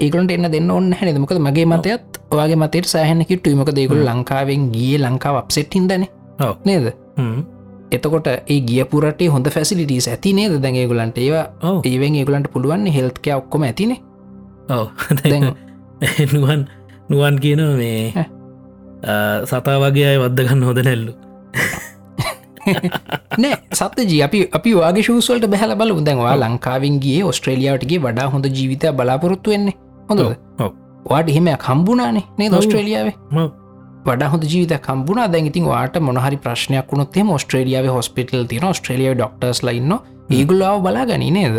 ඒගලට එන්න දෙන්න ඔන්න හැනෙ මොකද මගේ මතයත් ඔයාගේ මතයට සෑහනකිට මක දෙකුල් ලංකාවෙන් ගිය ලංකාව අප්සෙට් හිදන ඔව්. නේද? එතකොට ඒ ගියපුරට හොඳ ෆැසිලිටස් ඇති නේද දැගේගුලන්ට ඒවා ඒවෙන් ඒගලන්ට පුළුවන් හෙල්ත්කය ඔක්කොම ඇතිනේ. දැන් නුවන් නුවන් කියන මේ සතා වගේ අය වද්දගන්න හොද නැල්ලු. නෑ සත්්‍ය අපි අපි වාගේ ශූසල්ට බැහල බල දැන්වා ලංකාවෙන්ගේ ඔස්ට්‍රේලියාවටගේ වඩා හොඳ ජීවිතය බලාපොරොත්තු වෙන්නේ. හොඳ. වාට එහෙම කම්බුණනේ නේ. ඔස්ට්‍රේලියාවේ වඩා හොඳ ජීවිත කම්බුණ දැගඉතින් වාට මොහරි ප්‍රශ්නයක් වුණොත්තේ ඔස්ට්‍රේලියාව හොස්පිටල් තින ඔස්ට්‍රේලියාව ඩොක්ටර්ස් ලයින්න ඒගුල්ලාව බලා ගනි නේද.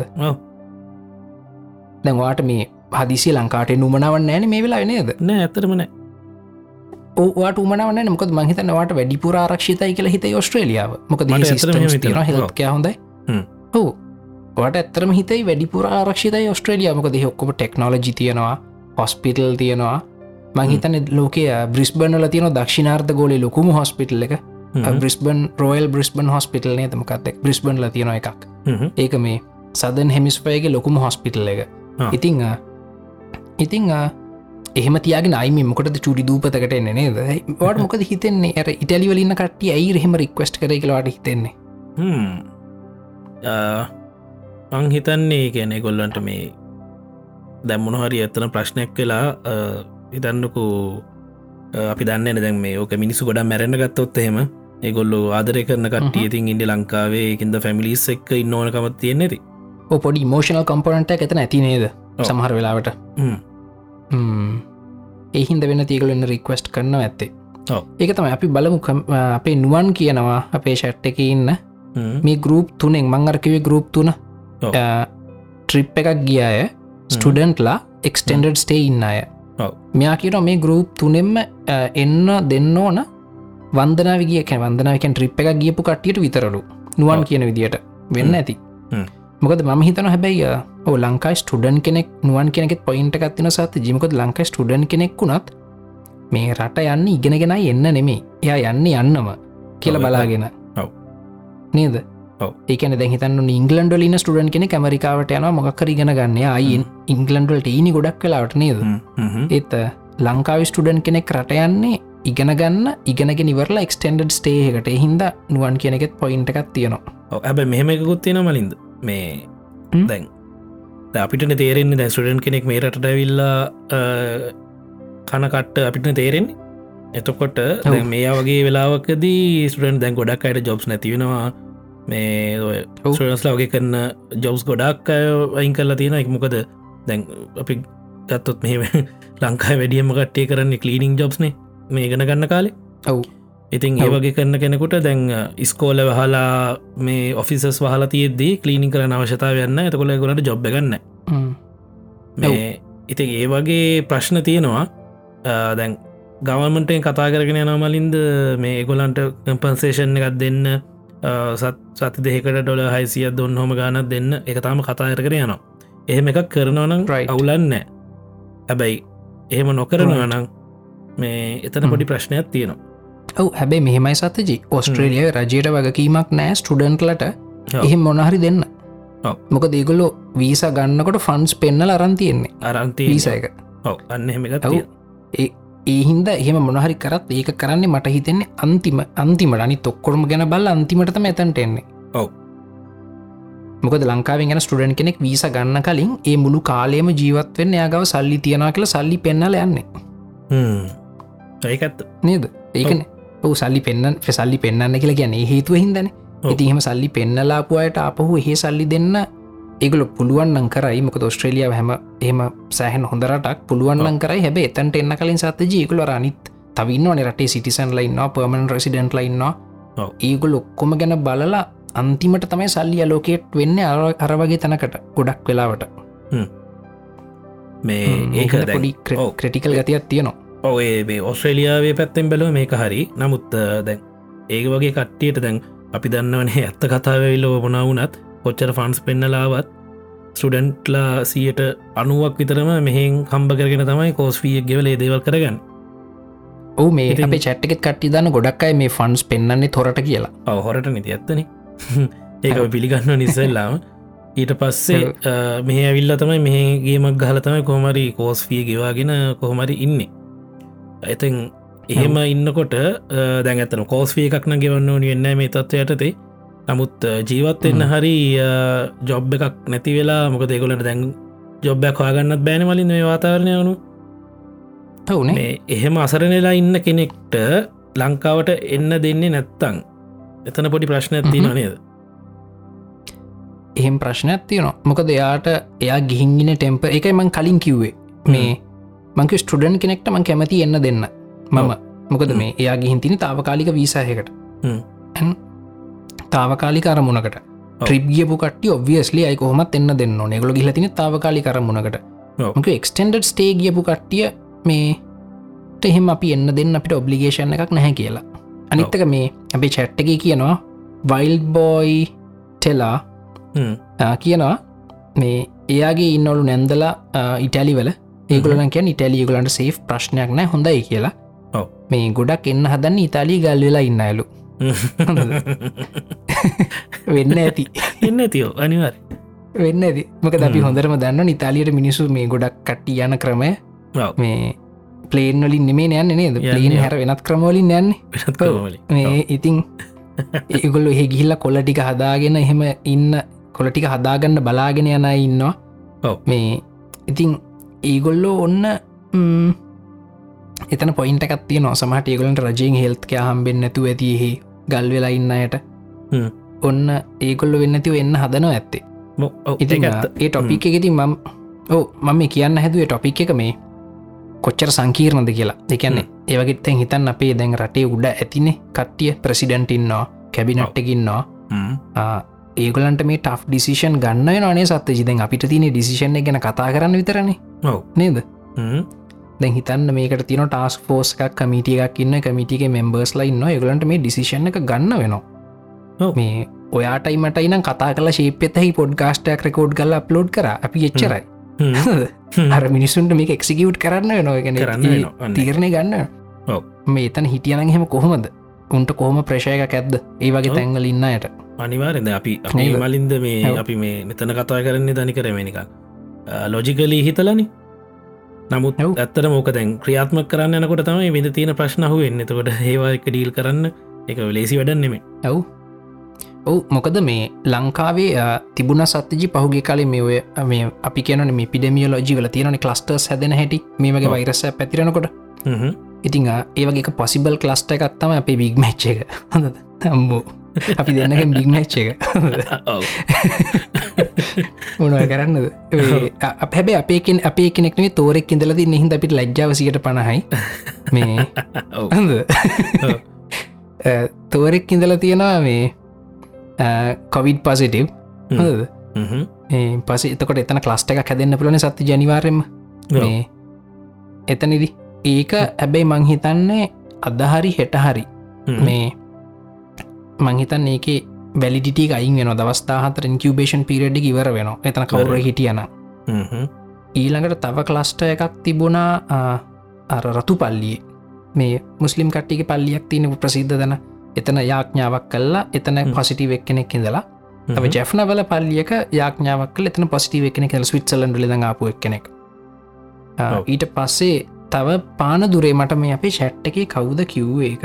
දැන්වාට මේ හදිසි ලංකාට නුමනාවන් ෑන මේ වෙලා නේද? නෑ ඇතරමන ඕට උමනවන්න මොකද මහිතනවාට වැඩිපුර ආරක්ෂිතයි කියලා හිත ඔස්ට්‍රේලියාව මොක මට ඇත්තටම එහෙම තින හිතෙනවා. හෙල්කය හොඳයි. හෝ වට ඇත්තරම හිතයි වැඩිපුර ආරක්ෂිතයි ඔස්ට්‍රේලිය මොක දෙ ඔක්කොම ටෙක්නෝලජි තියෙනවා හොස්පිටල් තියෙනවා. මංහිතන ලෝකය බ්‍රිස්බන්ල තියන දක්ෂිනාර්ථ ගෝලි ලොකුම හොස්පිටල් එක. බ්‍රිස්බන් රෝයල් බ්‍රිස්බන් හොස්පිටල් නේත මොකක්දෙක් බ්‍රිස්බන්ල තියෙන එකක්. ඒක මේ සදන් හෙමිස්පයගේ ලොකුම හොස්පිටල් එක. ඉතිං ඉතිං එහෙම තියාගෙන අයිම මොකට චුඩි දූපතකට එන්න නේද? වට මොකද හිතෙන්නේ? ඇර ඉටලිවලින්න කට්ටිය ඇයි රහෙම රික්වස්ට කර කියලවාට හිතෙන්නේ? මං හිතන්නේ කියනෙ ගොල්ලන්ට මේ දැම්මුණ හරි ඇත්තන ප්‍රශ්නයක් වෙලා හිතන්නකු අපි දන්න දැන් මේ ඕක මිනිසු ගොඩ මැරෙන ගත්තොත් එහෙම. ඒගොල්ලු ආදරය කරන කටිය ඉතින් ඉන්ඩි ලංකාවේ. එකින්ද ෆැමිලිස් එක්ක ඉන්න ඕනකමත් තියෙන්නේෙති ඕ පොඩි මෝෂනල් කම්පොනට එතන ඇති නේද. සමහර වෙලාවට. එහින්ද වෙන තියකලන්න රික්වස්ට් කරන්න ඇත්තේ. ඒක තම අපි බලමු අපේ නුවන් කියනවා අපේ ෂට් එක ඉන්න. මේ ගරුප් තුනෙක් මංගරකිවේ ගරුප් තුන. ට්‍රිප් එකක් ගියාය ස්ටඩන්ට්ලා එක්ස්ටෙන්ඩඩ් ස්ටේ ඉන්න අය. මෙයා කියන මේ ගරුප් තුනෙම්ම ආ, එන්න දෙන්න ඕන. වන්දනාවිගිය කැ වන්දනාවකැන් ට්‍රිප් එකක් ගියපු කට්ටියට විතරලු. නුවන්. කියන විදිට වෙන්න ඇති. මොකද ම හිතන හැබැයි ඕ ලංකායි ස්ටඩන් කෙනෙක් නුවන් කෙනෙක් පොයින්ට එකත්තින සත් ජිමකොත් ලංකායි ස්ටඩන් කෙනෙක් වුණත් මේ රට යන්න ඉගෙනගෙන එන්න නෙමේ එයා යන්න යන්නම කියල බලාගෙන. නේද. ඒකන දැහිතන්න ඉංගලන්ඩලින ස්ටඩන් කෙනෙ කැමරිකාවට යන මොකක්කර ඉගෙන ගන්න. අයින්. ඉංගලන්ඩල්ට ඊනි ගොඩක් කලාට නේද? ඒත් ලංකාවි ස්ටඩන් කෙනෙක් රට යන්නේ ඉගෙන ගන්න ඉගෙනගෙන ඉවරලා එක්ස්ටන්ඩඩ් ස්ටේහකට හින්ද නුවන් කියනෙකෙත් පොයින්ට එකක් තියෙනවා. ඇබ මෙහෙම එකකුත් තියෙන මලින්ද? මේ. දැන් ද අපිට තේරෙන්නේ දැ ස්ටඩන් කෙනෙක් මේ රට ඇවිල්ලා කනකට්ට අපිට තේරෙන්නේ. එතකොට මේ වගේ වෙලාවකදී ස්ටන් දැන් ගොඩක් අයට ජොබ්ස් නැතිවෙනවා මේ ඔව්. ස්ටන්ස්ලා වගේ කරන්න ජොබ්ස් ගොඩක් අය අයින් කරලා තියෙන එක මොකද දැන් අපි ගත්තොත් මෙහෙම ලංකායි වැඩියම කට්ටේ කරන්නේ කලීනිං ජොබ්ස්නේ මේ ගෙන ගන්න කාලේ. ඔව් ඉතින් ඒ ඔව්. වගේ කරන්න කෙනෙකුට දැන් ඉස්කෝල වහලා මේ ඔෆිසස් වහලා තියද්දී කලීනි කරන අවශ්‍යතාව යන්න එතකොල ගොලට ජොබ් ගන්න ඉතින් ඒ වගේ ප්‍රශ්න තියෙනවා. දැන් ගවමටෙන් කතා කරගෙන යනමලින්ද මේ එකොලන්ට කම්පන්සේෂන් එකත් දෙන්න සත් දෙකට ඩොල හයිසිය දොන්න හොම ගානත් දෙන්න. එක තාම කතා කර යනවා. එහෙම එකක් කරනවනම්. අවුලන්න හැබැයි එහෙම නොකරනවා නම් මේ එතන පොඩි ප්‍රශ්නයක් තියෙනවා ඔව හැබැයි මෙහෙමයි සතජි ඔස්ට්‍රේලිය රජයට වගකීමක් නෑ ස්ටඩන්ටලට. එහෙම මොනහරි දෙන්න. මොක දේගොල්ලො වීස ගන්නකොට ෆන්ස් පෙන්නල අරන් තියෙන්නේ. අරන්තී වීස එක. ඔව අන්න. ඒ ඒහින්ද එහෙම මොනහරි කරත් ඒක කරන්නේ මට හිතෙන්නේ අන්තිම අන්තිමට. අනි තොක්කොරම ගැන බල අන්තිමටම ඇතන්ට එන්නේ. ඔව්. මොකද ලංකාවෙන් ගැන ස්ටඩන් කෙනෙක් වීස ගන්න කලින් ඒ මුළු කාලයම ජීවත්වෙන්න යාගව සල්ලි තියෙනවා කියලා සල්ලි පෙන්නල යන්නේ. ඒකත් නේද? ඒකන ඔහු සල්ලි පෙන්න්න සල්ලි පෙන්න්න කියලා ගැන හේතුව හිදන ඉතිහෙම සල්ලි පෙන්නලාපුයට අපහු එහෙ සල්ලි දෙන්න ඒගල පුළුවන්න්න කරයි. මොක ඔස්ට්‍රේලිය හැම එහම සෑහන් හොඳරටක් පුළුවන්න්න කරයි. හැබ එතන්ට එන්න කලින් සත ජීකුල රනිත් තවන්න රටේ සිටිසන් ලයින්න පර්මන් රසිඩන්ට් ලයින්න ඒගොල් ඔක්කොම ගැන බලලා අන්තිමට තමයි සල්ලි අලෝකේට් වෙන්න අරවගේ තැනකට ගොඩක් වෙලාවට. මේ ඒක පොඩි ක්‍රටිකල් ගතියක් තියෙනවා ඔඒ ඔස්ට්‍රේලියාවේ පැත්තෙන් බැලව මේක හරි. නමුත් දැන් ඒක වගේ කට්ටියට දැන් අපි දන්නවනේ ඇත්ත කතාවවෙල්ලෝ මොනවුනත් කොච්චර ෆන්ස් පෙන්නලාවත් ස්ටඩන්ට්ලා සියට අනුවක් විතරම මෙහෙන් කම්බ කරගෙන තමයි කෝස්ෆිය ගෙවලේ දේවල් කරගන්න. ඕ මේ අපේ චැට්ටිකෙත් කට්ටි දන්න ගොඩක් අයි මේ ෆන්ස් පෙන්න්නේ තොරට කියලා. ඔව හොරට නිති ඇත්තන. ඒක පිළිගන්න නිසල්ලාම ඊට පස්සේ මෙහ ඇවිල්ල තමයි මෙහගේමක් ගහල තමයි කොහමරි කෝස්ෆිය ගෙවාගෙන කොහොමරි ඉන්නේ ඇතන් එහෙම ඉන්නකොට දැන් ඇතන කෝස්ෆිය එකක්න ගෙවන්න ඕනි වෙන්න මේ තත්ව යටතේ නමුත් ජීවත් එන්න හරි ජොබ් එකක් නැති වෙලා මොක දෙකොලට දැන් ජොබ්බයක් හවාගන්නත් බෑන මලින් මේ වාතාවරණය වුණු තවනේ. එහෙම අසරනෙලා ඉන්න කෙනෙක්ට ලංකාවට එන්න දෙන්නේ නැත්තං එතන පොඩි ප්‍රශ්න ඇති නේද? එහෙම ප්‍රශ්නයක් තියනවා. මොකද එයාට එයා ගිහිංගෙන ටෙම්ප එකයි මං කලින් කිව්වේ. මේ මංක ස්ටඩන් කෙනෙක්ට මං කැමති එන්න දෙන්න. මම. මොකද මේ එයා ගිහින් තින තාවකාලික වීසාහකට තාවකාලි කරමුණකට ්‍රිබ්ියපු කට ඔබවියස්ලි අයි කොහොමත් එන්න දෙන්න නෙගල ගිලතින තාවකාලි කරමුණකට මක එක්ස්ටන්ඩඩ් ස්ටේ ගියපු කට්ටිය මේ එහෙම අපි එන්න දෙන්න අපිට ඔබ්ලිගේෂන් එකක් නැහැ කියලා. අනිත්තක මේ අපේ චැට්ටක කියනවා වයිල් බෝයි ටෙලා කියනවා මේ එයාගේ ඉන්නවලු නැන්දලා ඉටලි වල ඒගලන කිය ඉටලියගලන්ට සේ ප්‍රශ්නයක් නෑ හොඳයි කියලා. මේ ගොඩක් එන්න හදන්න ඉතාලී ගල් වෙලා ඉන්න ඇලු වෙන්න ඇති. එන්න තියෝ අනිවර් වෙන්න ඇති. මක අපි හොඳරම දන්න ඉතාලියට මිනිසු මේ ගොඩක් කට්ටි යන ක්‍රමය. මේ පලේන් වලින් නෙමේ යන්න නේද? පලීන් හැර වෙනත් ක්‍රමවලින් යන්නේ. මේ ඉතිං ඒගොල්ල එහෙ ගිහිල්ල කොල්ල ටික හදාගෙන එහෙම ඉන්න කොලටික හදාගන්න බලාගෙන යන ඉන්නවා. මේ ඉතිං ඒගොල්ලෝ ඔන්න එතන පොයින්ට එකත්තිය නො සමහට ඒගොලන්ට රජයෙන් හෙල්ත් හම්බෙන් නැතු ඇතියෙහි ගල් වෙලා ඉන්න අයට. ඔන්න ඒගොල්ල වෙන්නතිව එන්න හදනව ඇත්තේ. ඒ ටොපික් එකති මම් ඕ මම කියන්න හැදුවේ ටොපික් එක මේ කොච්චර සංකීර්ණද කියලා. එකන්නේ ඒවගේත්තැන් හිතන් අපේ දැන් රටේ උඩ ඇතිනේ කට්ටිය ප්‍රසිඩන්ටින්නවා කැබිනට්ටකින්නවා ඒගලන්ට මේ ට් ඩිසිෂන් ගන්න නේ සත්ත ජිදෙන් අපිට තින ඩිසිෂණ ගැන කතා කරන්න විතරනේ. නේද? දැන් හිතන්න මේකට තින ටස් ෆෝස් එකක් කමිටියක් ඉන්න කමිටික මෙම්බර්ස් ලයින්න ඒගලන්ට මේ ඩිසිෂණ එක ගන්න වෙනවා. මේ ඔයාටයි මටයි නම් කතා කල ශේපෙතහි පොඩ්ගස්ටක් රකෝඩ් කල අප්ලෝඩ් කර. අපි එච්චරයි. අර මිනිසුන්ට මේ එක්සිකියුට් කරන්න නොගෙන කරන්න තීරණය ගන්න මේ එතන හිටියන හෙම කොහොමද? උන්ට කොහොම ප්‍රශයක ඇද්ද? ඒ වගේ තැංගල ඉන්නයට අනිවාරද අපි මලින්ද මේ අපි මේ මෙතන කතා කරන්නේ දනි කරමනික ලොජිකලී හිතලනි. නමුත් ඇත්තර මෝක දැන් ක්‍රියාත්ම කරන්න යනකොට තමයි විඳ තියෙන ප්‍රශ්නහු එන්න එතකොට ඒවා එක ඩීල් කරන්න එක ලේසි වැඩන්නෙම ඇව් ඔවු. මොකද මේ ලංකාවේ තිබුණ සත්්‍යජි පහුගේ කලින් මේ ඔය මේ අපි කියන මේ පිඩමියලෝජි වල තියෙන කලස්ටර් හැදෙන හැටි. මේ වගේ වෛරස පැතිරෙනකොට ඉතිං ඒවගේ පොසිබල් කලස්ට එකත්තම අපේ බිග් මච්ච එක. හොඳ තම්බෝ අපි දෙන්නක බිග්මච්ච එක. මොනව කරන්නද? හැබැ අපේකෙන් අපේ කෙනෙක්නේ තෝරෙක් ඉඳලද නිහිද අපිට ලැජ්ජාවසියට පණහයි. මේ තෝරෙක් ඉඳල තියෙනවා මේ කොවිඩ් පසිටව් පස එතකොට එතන ක්ලස්ට එක හැදන්න පුලන සත්ති ජනිවාරෙම එතනිදි. ඒක ඇබැයි මංහිතන්නේ අදහරි හෙට හරි. මේ මංහිතන් ඒක වැලිඩිට අයින් වෙන දවස්ථාහතර ඉන්කවබේෂන් පිරඩ් ඉවර වෙන එතන කවුර හිටියන ඊළඟට තව ක්ලස්ට එකක් තිබුණා අර රතු පල්ලිය. මේ මුස්ලිම් කට්ටික පල්ලියක් තියන ප්‍රසිද්ධ දන එතන යාඥාවක් කල්ලා එතන පසිටි වෙක් කෙනෙක් ඉඳලා. තම ජෙෆ්නවල පල්ලියක යාඥාවක් එතන පසිටි වෙක්ෙන කෙල් විට්සලන් ලිදඟාපු එක් කෙනෙක් ඊට පස්සේ තව පාන දුරේ මට මේ අපේ ෂැට්ට එක කවුද කිව්ව ඒක?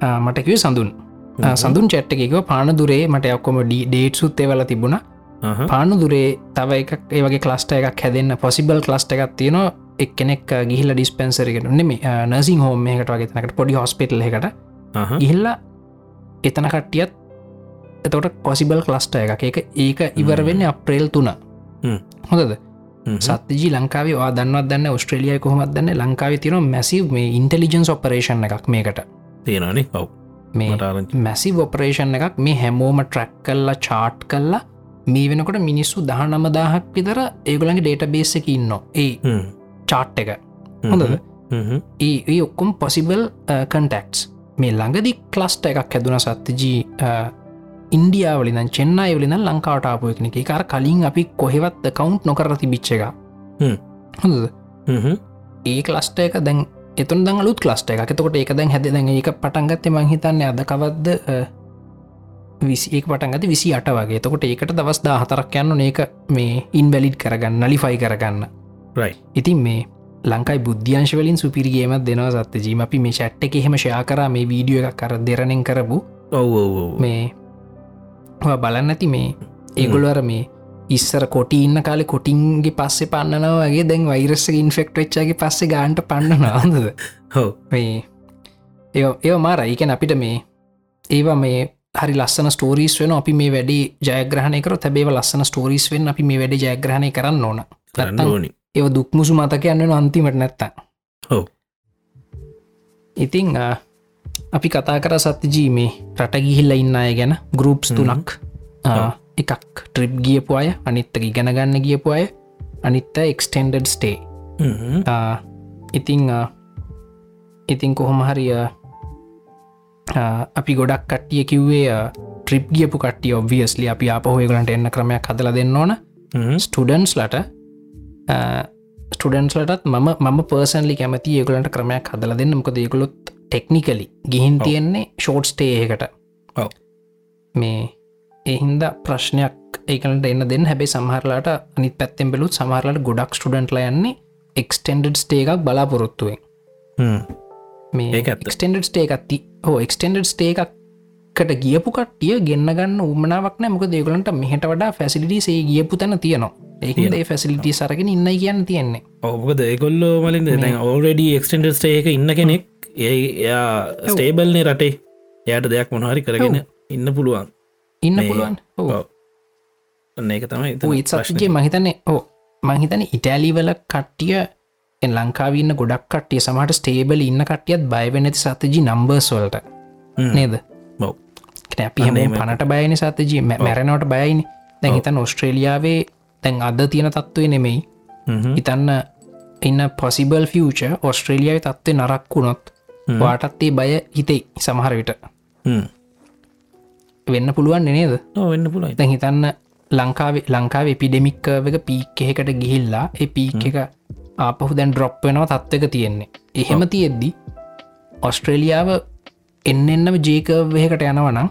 මටකිව සඳුන් සඳුන් චැට්ට එකක පාන දුරේ මට ඔක්කොම ඩේට් සුත්තේ වල තිබුණ. පානු දුරේ තව එකක් ඒවගේ කලස්ට එකක් හැදන්න පොසිබල් කලස්ට එකක් තියෙනවා. එක් කෙනෙක් ගිහිල්ල ඩිස්පෙන්සරකට නෙම නසිං හෝම එකට වගේතනකට පොඩි හොස්පිටල් එකට ගිහිල්ලා එතන කට්ටියත් එතවට පොසිබල් කලස්ට එකක්. එක ඒක ඉවර වෙන්න අප්‍රේල් තුන. හොඳද? සත්ජී ලංකාවේ වා දන්නවත් දන්න ඔස්ට්‍රලියය කොහොමත් දන්න ලංකාව තින මැසිව මේ ඉන්ටලිජන්ස් ඔපරේෂන් එකක් මේකට. තියෙනනි ඔව් මේ මැසි ඔපරේෂන් එකක් මේ හැමෝම ට්‍රැක් කල්ලා චාට් කල්ලා මේ වෙනකොට මිනිස්සු දහ නමදාහක් විතර ඒගොලගේ ඩේට බේස එක ඉන්න ඒ චාට් එක. හොඳද? ඒ ඔක්කොම් පොසිබල් කන්ටෙක්ස් මේ ළඟදි ක්ලස්ට එකක් හැදුන සත්තිජී ඉන්ඩියාවලින් චෙන්නයි වලින ලංකාවට ආපු එකන එක කාර කලින් අපි කොහෙවත් කවුන්් නොකර තිබිච්ච එක හොඳද? ඒ ක්ලස්ට එක දැන් එතුන් දං අලුත් ක්ලස්ට එක එතකොට ඒක දැන් හැද දැන් ඒක පටන්ගත්තේ මංහිතන්න අද කවද්ද? විසිඒක පටන්ගත විසි අට වගේ. තකොට ඒකට දවස් දා හතරක් යන්න ඒක මේ ඉන්වැලිඩ් කරගන්න නලිෆයි කරගන්න. ඉතින් මේ ලංකායි බුද්ධ්‍යංශවලින් සුපිරිගේමත් දෙනවා සත්ත ජීම අපි මේ ෂට් එක එහෙම ෂයා කර මේ වීඩියෝ එකක් කර දෙරණෙන් කරපු. මේ බලන්න ඇති මේ ඒගොලවර මේ ඉස්සර කොටි ඉන්න කාලෙ කොටින්ගේ පස්සෙ පන්නනවගේ දැන් වෛරස්ස ඉන්ෆෙක්ට වෙච්චාගේ පස්සෙ ගාන්ට පන්න නාදද හෝ. මේ ඒ මාර ඒකැන අපිට මේ ඒවා මේ හරි ලස්සන ස්ටෝරීස් වෙන අපි මේ වැඩි ජයග්‍රහණයකර තැබේව ලස්සන ස්ටෝරීස් වෙන් අපි මේ වැඩි ජයග්‍රහණය කරන්න ඕන. ඕනි. ඒ දුක්මුසු මතක යන්න අන්තිමට නැත්ත හෝ. ඉතිං අපි කතා කර සත්තිජී මේ රට ගිහිල්ල ඉන්න අය ගැන ගරුප්ස් තුනක් එකක්. ට්‍රිප් ගියපු අය අනිත්තක ගැනගන්න ගියපු අය අනිත්ත එක්ස්ටෙන්ඩඩ් ස්ටේ ඉතිං ඉතින් කොහොම හරිය අපි ගොඩක් කට්ටිය කිව්වේ ට්‍රිප් ගියපු කට්ටිය ඔබවියස්ලි අපි අපහොයගලන්ට එන්න ක්‍රමයක් හදල දෙන්න ඕන. ස්ටඩන්ස් ලට ස්ටඩන්ස්ලටත් මම මම පර්සන්ලි කැමති ඒගලන්ට ක්‍රමයක් හදල දෙන්න. මොකද ඒකුලොත් ටෙක්නිකලි ගිහින් තියෙන්නේ ෂෝට්ස්ටේයකට මේ එහින්ද ප්‍රශ්නයක් ඒකනට එන්න දෙන්න. හැබයි සමහරලාට අනි පැත්තෙන් බෙලුත් සමහරලට ගොඩක් ස්ටඩන්ට්ල යන්නේ එක්ස්ටෙන්ඩඩ් ස්ටේ එකක් බලාපොරොත්තුවෙන් මේ එක්ස්ටෙන්ඩඩ් ස්ටේ එකත්ති හෝ එක්ස්ටෙන්ඩඩ් ස්ටේ එකක්කට ගියපු කට්ටිය ගන්න උමනාවක් නෑ. මොක දෙගලන්ට මෙහට වඩා ෆැසිලිටිසේ ගියපු තැන තියනවා. ඒ ෆැසිලිටි සරගෙන ඉන්න කියන්න තියෙන්නේ. ඔබද ඒකොල්ලෝ මලින් දැන් ඕරඩ එක්ස්ටෙන්ඩ ස්ටේ එක ඉන්න කෙනෙක් ඒ එයා ස්ටේබල්නේ රටේ. එයට දෙයක් මොනහරි කරගෙන ඉන්න පුළුවන් ඉන්න පුළුවන්. ඒක තමයි සගේ මහිතන්නේ ඕ මහිතන ඉටෑලිවල කට්ටිය ලංකාවන්න ගොඩක් කටිය සමට ස්ටේබල ඉන්න කටියත් බයවෙනැති සතජි නම්බර්ස්වලට නේද? අපි හම පනට බයන සතජී මැරණවට බයයිනි. දැන් හිතන් ඔස්ට්‍රේලියාවේ තැන් අද තියෙන තත්ත්වය නෙමෙයි. හිතන්න ඉන්න පොසිබල් ෆියච ඔස්ට්‍රේලියාව තත්ත්වය නරක් වුණොත් වාටත්තේ බය හිතෙයි සමහර විට වෙන්න පුළුවන් නේද? වෙන්න පුළුවන්. දැන් හිතන්න ලංකාවේ ලංකාවේ පිඩෙමික්කවක පීක් එහෙකට ගිහිල්ලා ඒ පීක් එක ආපහු දැන් ඩ්‍රොප් වෙනවා තත්වක තියෙන්නේ. එහෙම තියෙද්දි ඔස්ට්‍රේලියාව එන්න එන්නම ජේකවහකට යනවනම්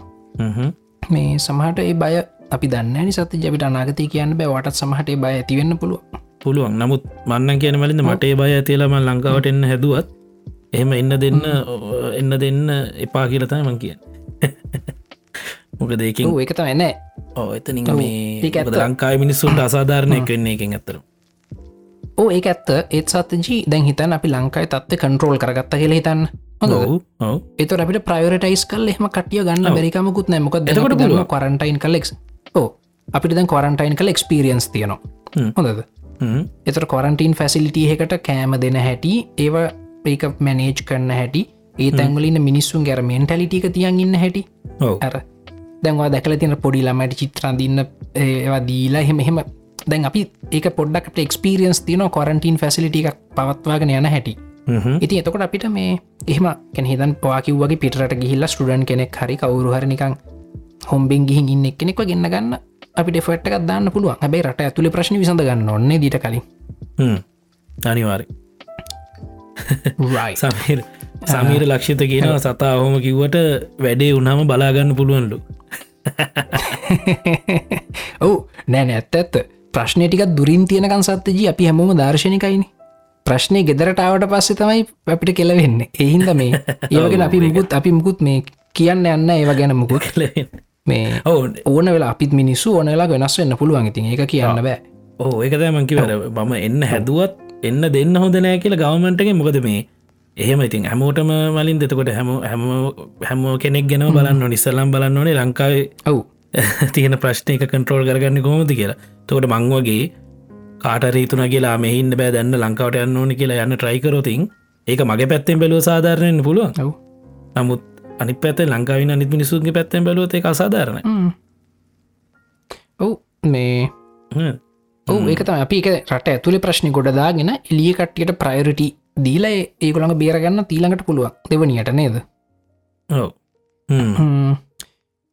මේ සමහට ඒ බය අපි දන්න සත ජපිට අනාගතය කියන්න බෑවට සමහට බය ඇතිවෙන්න පුළුව පුළුවන්. නමුත් මන්න කියන වලින්ද මටේ බය ඇතිලම ලංකාවට එන්න හැදුවත් එහෙම එන්න දෙන්න එන්න දෙන්න එපා කියලතයි මං කිය මොක දෙකින් ඒකත එන්න ඕ එතනි මේ ලංකායි මිනිස්සුන්ට අසාධාරණය කරන්නේ එකෙන් ඇතර ඕ ඒ ඇත්ත. ඒත් සත්තජී දැන් හිතන් අපි ලංකායි තත්ව කන්ට්‍රෝල් කරගත්ත කියල හිතන්න. එත අපිට ප්‍රයෝටයිස් කල් එහම කටිය ගන්න බැරිකමකුත් නෑමක දකට කරටයින් කලෙක් ඕ අපිට දැන් කොරන්ටයින් කල එක්ස්පිරියන්ස් තියනවා. හොඳද? එතර කොරන්ටීන් ෆැසිලිටිය එකට කෑම දෙන හැටි ඒවා ඒක මැනේජ් කරන්න හැටි ඒ තැන්වලින් මිනිස්සුන් ගැර මෙන්ටලිටික තියන් ඉන්න හැටි. ඇර දැන්වා දැකල තින පොඩි ළමට චිත්‍රන්දින්න ඒවා දීලා එහෙම එහෙම. දැන් අපි ඒක පොඩ්ඩක්ට එක්ස්පිරියන්ස් තියන කොරන්ටීන් ෆැසිලිටි එකක් පවත්වාගෙන යන හැටි. ඉති එතකොට අපිට මේ එහම කෙනෙහිදන් පවාකිව්වගේ පිටට ගිහිල්ල ස්ටඩන් කෙනෙක් හරි කවුරු හරනිකං හොම්බෙන් ගිහින් ඉන්න කෙනෙක් ගන්න ගන්න අපිට ෆට්ක දාන්න පුළුවන්. හැබයි රට ඇතුළි ප්‍රශ්න විසඳ ගන්න ඔන්නේ දීට කලින්. අනිවාරි සමීර සමීර ලක්ෂිත කියනවා සතා හොම කිව්වට වැඩේ උනාම බලාගන්න පුළුවන්ලු ඔවු නෑන ඇත්ත ඇත්ත. ප්‍රශ්නය ටිකක් දුරින් තියෙනකන් සත්තජී අපි හැමෝම දර්ශනකයින. ප්‍රශ්නය ගෙදරටාවට පස්සෙ තමයි අපිට කෙලවෙන්න. එහින්ද මේ ඒවගෙන අපි මුකුත් අපි මුකුත් මේ කියන්න යන්න ඒව ගැන මුකුත්. මේ ඔවු. ඕන වෙලා අපිත් මිනිස්සු ඕන වෙලා වෙනස් වෙන්න පුළුවන් ඉතින් ඒක කියන්න බෑ. ඕ ඒකද මංකිවර මම එන්න හැදුවත් එන්න දෙන්න හොඳ නෑ කියලා ගවමන්ටගේ මොකද මේ එහෙම ඉතින් හැමෝටම වලින් දෙතකොට හැම හැම හැමෝ කෙනෙක් ගෙන බලන්න නිසල්ලම් බලන්න ඕනේ ලංකාවේ ඔවු තියෙන ප්‍රශ්නයක කන්ට්‍රෝල් කරගන්න කොමති කියලා. තකොට මංවගේ කාටරීතුන කියලා මෙහින්න බෑ. දැන්න ලංකාවට යන්න ඕනි කියලා යන්න ට්‍රයිකරෝතින් ඒක මගේ පැත්තෙන් බැලුව සාධාරණයෙන් පුළුවන්? ඔව් නමුත් අනි පැත ලංකාවින අනිත් මිනිසුන්ගේ පැත්තෙන් බැලුවත එක අසාධාරණ ඔව් මේ ඔවු ඒකත අපි එක රට ඇතුළේ ප්‍රශ්නි ගොඩදාගෙන එලිය කට්ටියට ප්‍රයරිටි දීල ඒගොළඟ බේරගන්න තීළඟට පුළුවන්. දෙවනියට නේද? ඔව. හ්ම්.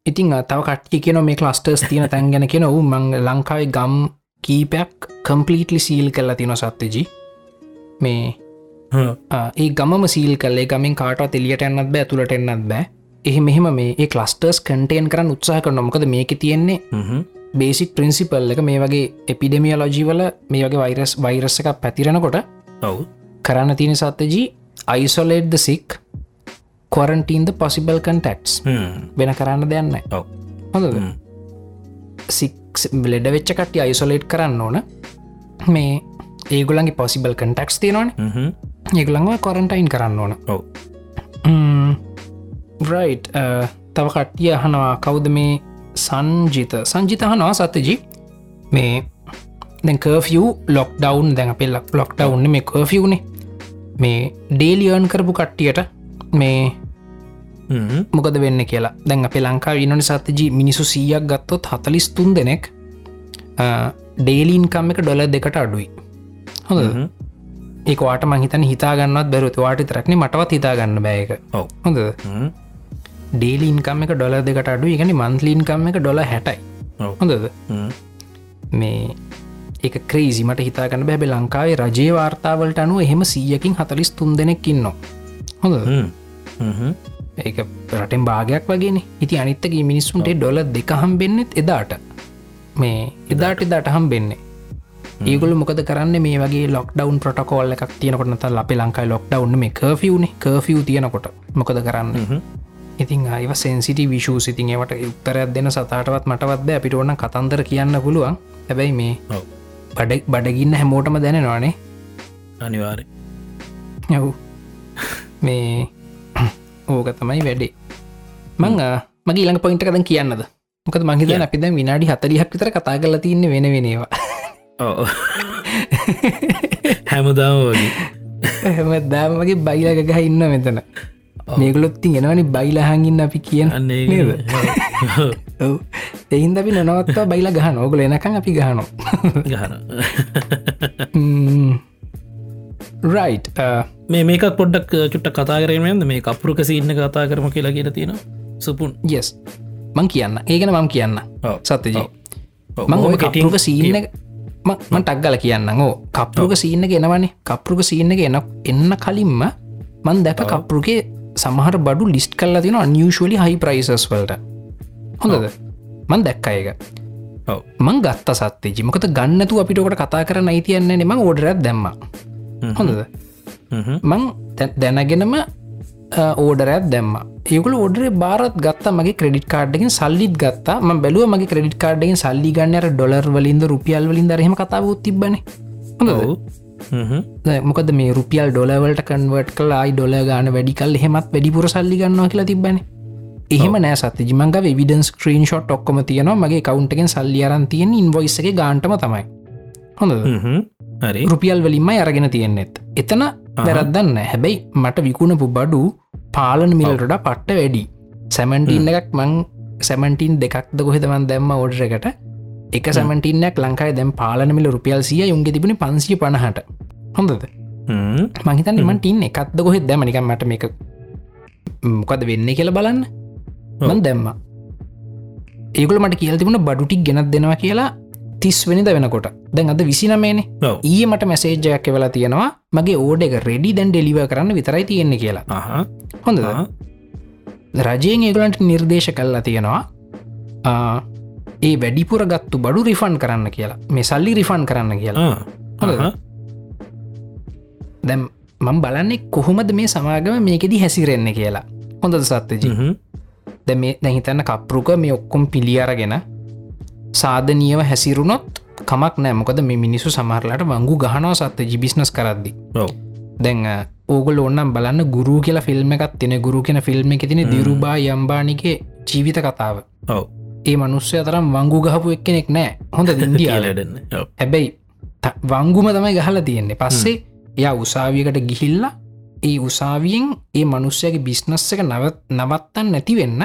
ඉතිං අ, තව කට්ටි කියන මේ කලස්ටර්ස් තියෙන තැන් ගැන කියෙන ඔවු මං ලංකාවේ ගම් කීපයක් කම්පලීටලි සීල් කල්ලා තින සත්තජී මේ ඒ ගමම සීල් කල්ලේ ගමින් කාටත් එලියට එන්නත් බෑ තුළට එන්නත් බෑ. එහි මෙහෙම මේ ඒ කලස්ටර්ස් කටේන් කරන්න උත්සාහ කර නොමකද මේක තියෙන්නේ බේසික් ප්‍රින්සිපල් එක. මේ වගේ එපිඩමිය ලොජීවල මේ වගේ වෛරස් වෛරස්ස එකක් පැතිරෙනකොට ඔව් කරන්න තියෙන සත්තජී අයිසොලේට්ද සික් කොරන්ටීන්ද පොසිබල් කන්ටක්ස් වෙන කරන්න දෙන්න හොඳද? සික් ලෙඩ වෙච්ච කට්ටි අයිසොලේට් කරන්න ඕන. මේ ඒගුලන්ගේ පොසිබල් කන්ටක්ස් තියෙනවන. ඒගුලංව කොරන්ටයින් කරන්න ඕන. රයි් තව කට්ටිය අහනවා කවුද මේ සංජිත? සංජිත හනවා සත්තජි මේ දැන් කර්ෆිය් ලොක් ඩවන්් දැන් අපේ ලක් ලොක් ඩවන්න මේ කර්ෆියුනේ මේ ඩේලියර්න් කරපු කට්ටියට මේ මොකද වෙන්න කියලා. දැන් අපේ ලංකා විනනි සත්තජී මිනිසු සීයක් ගත්තොත් හතලිස් තුන් දෙනෙක් ඩේලීන්කම් එක ඩොල දෙකට අඩුයි. හොඳ ඒවාට මහිතන හිතාගන්නත් බැරුතු වාට තරක්න මටවත් හිතාගන්න බෑක හොඳ ඩේලීන්කම් එක ඩොල දෙකට අඩු ඉගනි මන්ලීන්කම් එක ඩොල හැටයි. හොඳද? මේ එක ක්‍රේසි මට හිතාගන්න බැබ ලංකාවේ රජයේ වාර්තාවලට අනුව එහෙම සීයකින් හතලිස් තුන් දෙනෙක් ඉන්න හොඳ ඒක රටෙන් භාගයක් වගේ ඉති අනිත්තගේ මිනිස්සුන්ට ඩොල දෙකහම් බෙන්නෙත් එදාට. මේ එදාට. එදාට හම්. බෙන්නේ ඒගොල මොකද කරන්න? මේ වගේ ලොක් ඩවන් ප්‍රටකෝල් එකක් තියනකොට අපේ ලංකායි ලොක් ඩවන්න මේ කර්ෆියුනේ කර්ෆිය් තියනකොට මොකද කරන්න? ඉතින් අයිව සෙන්සිට විශූ සිතින් ඒවට උත්තරයක් දෙන සතාටවත් මටවත් බෑ. අපිට ඕන්න කතන්දර කියන්න පුළුවන්. හැබැයි මේ බඩ බඩගින්න හැමෝටම දැනෙනවානේ. අනිවාරය. යව් මේ ඕක තමයි වැඩේ. මං මගේ ඊළඟ පොයින්ට කදන් කියන්නද? මොකද මහිතන අපිද විනාඩි හතරිහක් විතර කතා කරලා තියන්නේ වෙන වෙනවා හැමදාම වගේ. හැම දාමගේ බයිලක ගහ ඉන්න මෙතන මේගලොත්ති එනවනි බයිලහඟින්න අපි කියන්න එහින්ද අපි නොනවත්වා බයිල ගහන ඕගල එනකං අපි ගහනො ගහන රයි් මේ මේකක් පොඩ්ඩක් චුට්ට කතා කරමයද මේ කපුරුක සින්න කතා කරම කියලා කියලා තියෙන සුපුන්. යෙස් මං කියන්න. ඒගෙන මං කියන්න. සත්‍යජී. මං කපරුක සීන්න මන් ටක්ගල කියන්න ඕ කපරුක සීන්න ගෙනවනේ කපරුක සීන්න එන එන්න කලින්ම මන් දැක කපරුගේ සමහර බඩු ලිස්ට් කල්ලා තින අනියශලි හයි ප්‍රයිසස් වලට. හොඳද? මන් දැක්ක එක මං ගත්ත සත්තේ මොකත ගන්නතු අපිටකට කතා කරන අයිතියන්නේ නෙම ඕඩරත් දැම්ම. හොඳද. මං දැනගෙනම ඕඩරත් දැම්ම. ඒකුල ඔඩරේ බාරත් ගත්ත මගේ ක්‍රඩිට කාඩ්ඩකින් සල්ලිත් ගත්තා. ම බැලුව මගේ ක්‍රඩිට කාඩ්ඩකින් සල්ලි ගන්නර ඩොලර් වලින්ද රුපියල් වලින් දරහෙම කතාවත් තිබන හොඳ. මොකද මේ රුපියල් ඩොලවලට කන්වර්ට් කලායි ඩොල ගාන වැඩිකල් හෙමත් වැඩිපුර සල්ලි ගන්නවා කියලා තිබන එහෙම නෑ සත්‍ය ජිමංග විඩන් ස්ක්‍රීන් ෂොට් ඔක්කොම තියනවා. මගේ කවුන්ටගෙන් සල්ලි අරන් තියෙන් ඉන්වොයිස්සගේ ගාන්ටම තමයි. හොඳ රුපියල් වලින්ම අරගෙන තියෙන්නෙත්. එතන වැරදන්න හැබැයි මට විකුණපු බඩු පාලන මිල්ටට පට්ට වැඩි. සැමන්ටීන් එකක් මං සැමන්ටීන් දෙකක්ද කොහෙතමන් දැම්ම ඕඩරකට එක සැමටීනයක් ලංකායි දැම් පාලනමිල රුපියල් සිය යුන්ගෙ තිබුණ පන්සිය පණහට. හොඳද. මහිතන් එමටීන් එකක්ද කොහෙත් දැමනික මට මේක මොකද වෙන්න කියල බලන්න. මන් දැම්ම. ඒගල මට කියල් තිබුණ බඩුටික් ගෙනත් දෙනවා කියලා තිස් වෙනිද වෙනකොට. දැන් අද විසිනමේනේ. ඊය මට මැසේජ්ජයක් වෙලා තියෙනවා. මගේ ඕඩ එක රෙඩි දැන් ඩෙලිව කරන්න විතරයි තියෙන්නේ කියලා. හොඳ. රජයෙන් ඒගලන්ට නිර්දේශ කල්ලා තියෙනවා ඒ වැඩිපුර ගත්තු බඩු රිෆන් කරන්න කියලා. මේ සල්ලි රිෆන් කරන්න කියලා. දැම් මං බලන්නේ කොහොමද මේ සමාගම මේකෙදි හැසිරෙන්න කියලා. හොඳද සත්්‍යජී. ද මේ දැහිතන්න කප්රුක මේ ඔක්කොම් පිළියරගෙන සාධනියව හැසිරුණොත් කමක් නෑ මොකද මේ මිනිසු සමහරලට වංගු ගහනව සත්ත ජිබිස්නස් කරද්දි. දැන් ඕගල ඔන්නම් බලන්න ගුරු කියලා ෆිල්ම් එකත් තින ගුරු කියෙන ෆිල්ම් එක තින දිරුබා යම්බානිගේ ජීවිත කතාව. ඔව් ඒ මනුස්සය තරම් වංගු ගහපු එක්කෙනෙක් නෑ. හොඳ ඉන්දියාල කියලටන්න හැබැයි වංගුම තමයි ගහල තියෙන්නේ. පස්සේ යා උසාවියකට ගිහිල්ලා ඒ උසාවියෙන් ඒ මනුස්සයගේ බිස්නස් එක නවත් නවත්තන් නැති වෙන්න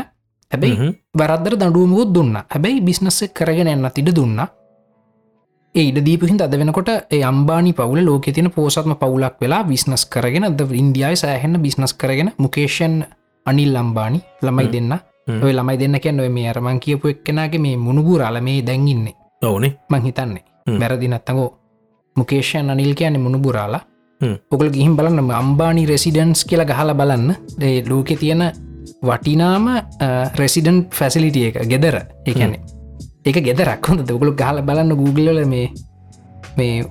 හැබැයි වරද්දර දඩුවමුකුත් දුන්න. හැබැයි බිස්නස්ස කරගෙන එන්න තිඩ දුන්න. ඒ ඉඩ දීපහින් අද වෙනකොට ඒ අම්බානි පවුල ලෝක තින පෝසත්ම පවුලක් වෙලා බිස්නස් කරගෙන ද ඉන්දියායි සෑහෙන්න බිස්නස් කරගෙන මුකේෂන් අනිල් ලම්බානි ළමයි දෙන්න ඔය ළමයි දෙන්න කියන්න ඔය මේ අරමං කියපු එක්කෙනගේ මේ මුණුබුරාල මේ දැන්ගන්නේ ඕනේ මං හිතන්නේ. නැත්තගෝ මුකේෂන් අනිල් කියන මුණුබුරාලා හ්ම්. ඔකල ගිහිම් බලන්න අම්බානි රෙසිඩන්ස් කියලා ගහල බලන්න. ඒ ලෝකෙ තියෙන වටිනාම රෙසිඩන්් ෆැසිලිටිය එක ගෙදර. ඒකැනෙ එක ගෙදරක් හොඳ දගුළු ගහල බලන්න Googleල මේ මේ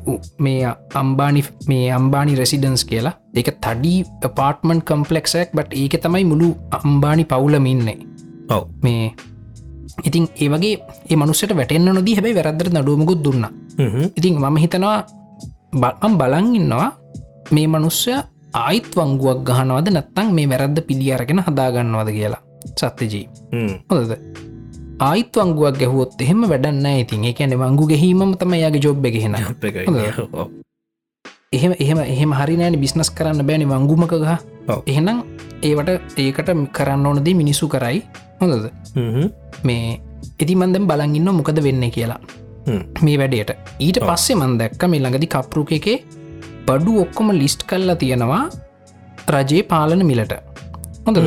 මේ අම්බානි මේ අම්බානි රෙසිඩන්ස් කියලා. ඒක තඩී පාර්ටමන් කම්පලෙක්සක් බට ඒක තමයි මුළු අම්බානි පවුලමින්නේ මේ ඉතින් ඒ මනුස්සට වැටෙන්න්න නොදී හැබයි වැරද්දර නඩුවමකුත් දුන්න. ඉතින් මම හිතනවා බම් බලන් ඉන්නවා මේ මනුස්්‍ය ආයිත් වංගුවක් ගහනවද නැත්තං මේ වැරද්ද පිළියරගෙන හදාගන්නවද කියලා සත්‍යජී හ්ම්. හොද ආයිත් වංගුවක් ගැහුවොත් එහෙම වැඩන්න ඉතින් ඒකැන වංගු ගැහීම තම යාගේ ජොබ්? ඔව්. එහෙම එහෙම එහෙම හරිනෑන බිස්නස් කරන්න බෑනි වංගුමක ගහ ඔව්. එහෙනම් ඒවට ඒකට කරන්න ඕනදී මිනිසු කරයි හොඳද. මේ ඉති මන්දම් බලගන්න මොකද වෙන්න කියලා. මේ වැඩේට ඊට. පස්සේ මන් දැක්ක මේ ළඟදි කප්රුක එකේ බඩු ඔක්කොම ලිස්ට් කල්ලා තියෙනවා රජයේ පාලන මිලට හොඳ.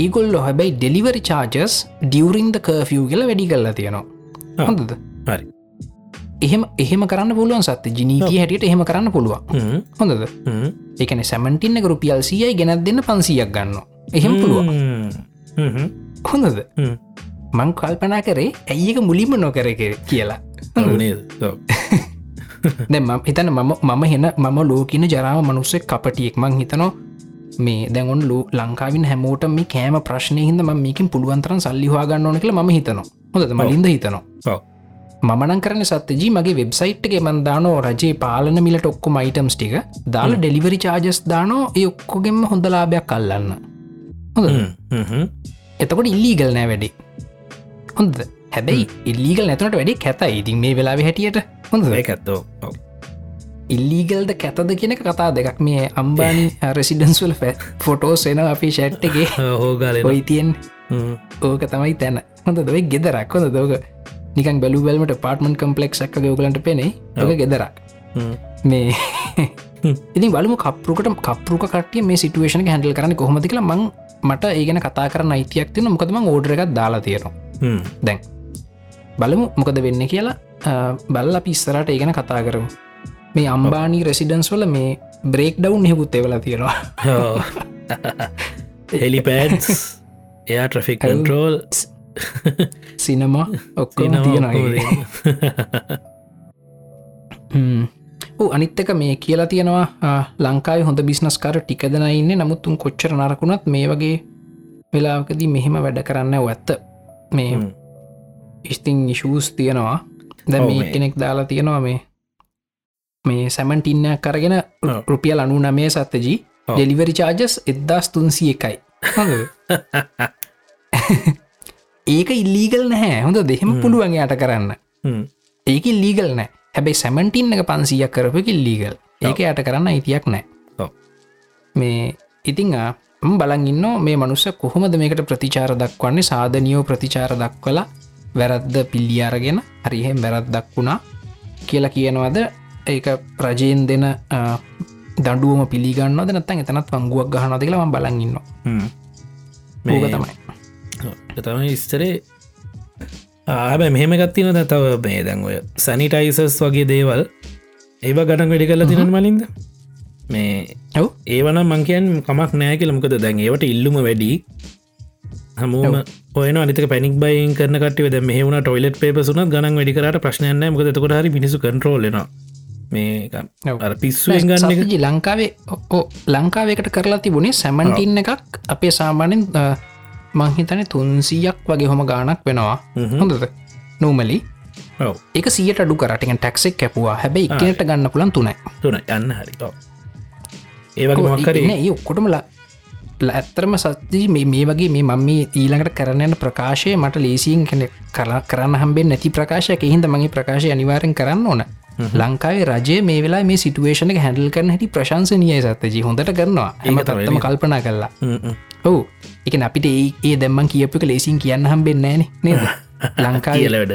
ඒගොල්ලො හැබැයි ඩෙලිවරි චාර්ජස් ඩියවරින්ද කර්ෆිය් කියල වැඩි කල්ලා තියෙනවා. හොඳද හරි එහෙම එහෙම කරන්න පුළුවන් සත්‍ය. ජනීතිය හැටියට එහෙම කරන්න පුළුවන්. හොඳද. එකන සැමටින්න රුපියල් සියයි ගෙනත් දෙන්න පන්සියක් ගන්න එහෙම පුළුවන්. හොඳද. මං කල්පනා කරේ ඇයික මුලිම නොකර කියලා. ඔව් නේද? ඔව්. දැ ම හිතන මම මම හෙන මම ලෝකන ජරාව මනුස්සෙක් කපටියෙක්. මං හිතනවා මේ දැගොන් ලෝ ලංකාවින් හැමෝට මේ කෑම ප්‍රශ්නය හිද ම මේකින් පුළුවන්තරන් සල්ලිවාගන්න ඕන කළ ම හිතනවා. හොද මලින්ද හිතනවා මනන් කරන සත්‍යජී මගේ වෙබ්සයිට්ගේ මන්දානෝ රජයේ පාලන මිලට ඔක්කොම අයිටම්ස් ටික. දාල ඩෙලිවරි චාජස් දානෝ ඒ ඔක්කොගෙන්ම හොඳ ලාභයක් කල්ලන්න හොඳ. එතකොට ඉල්ලීගල් නෑ වැඩි. හොඳ හැබැයි ඉල්ලීගල් නැතුනට වැඩි කැතයි. ඉතින් මේ වෙලාව හැටියට හොඳ ඇත්තෝ. ඉල්ලීගල්ද කැතද කියෙන කතා දෙකක්. මේ අම්බානි රෙසිඩන්ස්වල ෆැ ෆොටෝස් එන අපි ෂැට්ගේ හෝගාල ඔයි තියෙන් ඕක තමයි තැන. හොඳ දොයි ගෙදරක්. හොඳ දෝක නිකන් බැලු බැල්මට පාර්ටමන් කම්පලෙක් ක් ගෝගලන්ට පෙනේ ඔක ගෙදරක්. මේ ඉතින් බලමු කපරුකට කපරුක කටිය මේ සිටුවේෂන හැඩල් කරන කොහොමති කියලා මං මට ඒගෙන කතා කරන අයිතියක් තින මොකදම ඕඩර එකක් දාලා තියෙනවා. දැන් බලමු මොකද වෙන්න කියලා. බල්ල පිස්සරට ඒගෙන කතා කරමු. මේ අම්බානී රෙසිඩන්ස් වල මේ බ්‍රේක් ඩව් හෙකුත් එවලා තියෙනවා. හෙලිපෑඩ්ස් එයා ට්‍රෆික් කන්ටරෝල් සිනමා ඔක්කොම තියෙනවා ඕ අනිත්තක මේ කියලා තියෙනවා ලංකායි හොඳ බිස්නස්කාර ටිකදන ඉන්න. නමුත් උන් කොච්චර නරකුණත් මේ වගේ වෙලාකදී මෙහෙම වැඩ කරන්න ඇත්ත. මේ ඉස්තිං ඉශූස් තියෙනවා. ද මේ. කෙනෙක් දාලා තියෙනවා මේ මේ සැමන්ටින්නයක් කරගෙන. රුපියල් අනු නමේ සත්තජී. ඩෙලිවරි චාජස් එදදාස් තුන්සිය එකයි ඒක ඉල්ලීගල් නැහැ. හොඳ දෙහෙම පුළුවන් යට කරන්න. ඒක ලීගල් නෑ. හැබැයි සැමන්ටින් එක පන්සියක් කරපක ලීගල් ඒක යට කරන්න අයිතියක් නෑ. මේ ඉතිං ඉන්න මේ මනුස්ස කොහොමද මේකට ප්‍රතිචාර දක්වන්නේ? සාධනියෝ ප්‍රතිචාර දක්වලා වැරද්ද පිල්ලියාරගෙන හරිහෙම වැරත් දක්වුණා කියලා කියනවද? ඒක ප්‍රජයෙන් දෙන දඩුවම පිළිගන්නවද? නත්තන් එතනත් වංගුවක් ගහනද කියලා ම බලන් ඉන්න. ඕක තමයි තමයි ඉස්තරේ ආබ මෙහෙම ගත්තින තව මේ දැන් ඔය සැනිටයිසස් වගේ දේවල්. ඒව ගඩන් වැඩි කරලා තින මලින්ද? මේ ඔව්. ඒවන මංකයන් කමක් නෑ කියල. මොකද දැන් ඒවට ඉල්ලුම වැඩි. හමුම ඔයන අනික පැනික් බයින් කරන කට ද මෙහුණ ටොයිලට පේපසුන ගනන් වැඩිකරට ප්‍රශ්නයන්න මොකද තකොට හරි පිනිසු කටරෝලන මේ පිස්සුවෙන් ගන්න ලංකාවේ ඕ ලංකාවකට කරලා තිබුණේ සැමන්ටින්න එකක්. අපේ සාමානෙන් මංහිතන තුන්සීයක් වගේ හොම ගානක් වෙනවා. හොඳද? නෝමලි. එක සියට අඩු කරටිගෙන් ටැක්සෙක් කැපවා. හැබැයි එකනට ගන්න පුලන් තුනයි. තුන යන්න හරි. ඒ ඔක්කොටම ඇත්තරම සත්තිී මේ මේ වගේ මේ මම මේ ඊළඟට කරන්නන ප්‍රකාශය මට ලේසින් කෙන කලා කරන්න හම්බෙන් නැති ප්‍රකාශයක. හින්ද මගේ ප්‍රකාශය අනිවාරෙන් කරන්න ඕන. ලංකාවේ රජය මේ වෙලා මේ සිටුවේෂන හැඩල් කරන හැටි ප්‍රශංසනය සත්තජී හොඳට කරනවා. එම තත්තම කල්පනා කරලා ඔහු එක අපිට ඒ ඒ දැම්මන් කියපක ලේසින් කියන්න හම්බෙන් නෑන නේද? ලංකා කියලවැඩ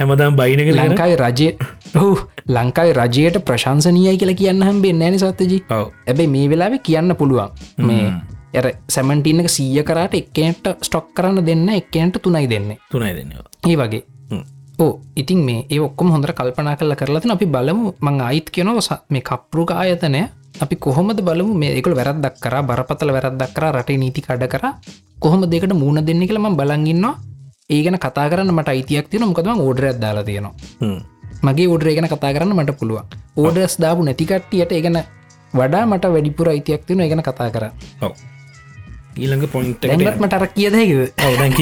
හැමදාම් බයිනක ලංකායි රජය ඔහු ලංකායි රජයට ප්‍රශංසනයයි කියලා කියන්න හම්බෙන් නෑන සත්තජී ඇබැයි මේ වෙලාව කියන්න පුළුවන්. මේ ඇර සැමන්ටිනක සීය කරට එක්කනට ස්ටොක් කරන්න දෙන්න එක්කනට තුනයි දෙන්නේ. තුනයි දෙන්නවා ඒ වගේ. ඕ ඉතින් මේ ඒ ඔක්කොම හොඳර කල්පනා කල කරලතින අපි බලමු. මං අයිත් කියනව මේ කප්රුක ආයතනය අපි කොහොමද බලමු? මේ එකක වැරදක් කර බරපතල වැරදක් කර රටේ නීති කඩ කර. කොහොම දෙකට මූුණ දෙන්න කියලම බලගන්නවා ඒ ගැන කතා කරන්න මට අයිතියක් තියන මොකදම ඕඩරයක් දාලා තියෙනවා. මගේ ඕඩරේ ගැන කතා කරන්න මට පුළුවන්. ඕඩස් දාපු නැතිකට්ටියට ඒගැන වඩා මට වැඩිපුර අයිතියක් තියන ගැන කතා කර ඊළඟ පොයින්ට මට අර කියදැකිව ඔවදැක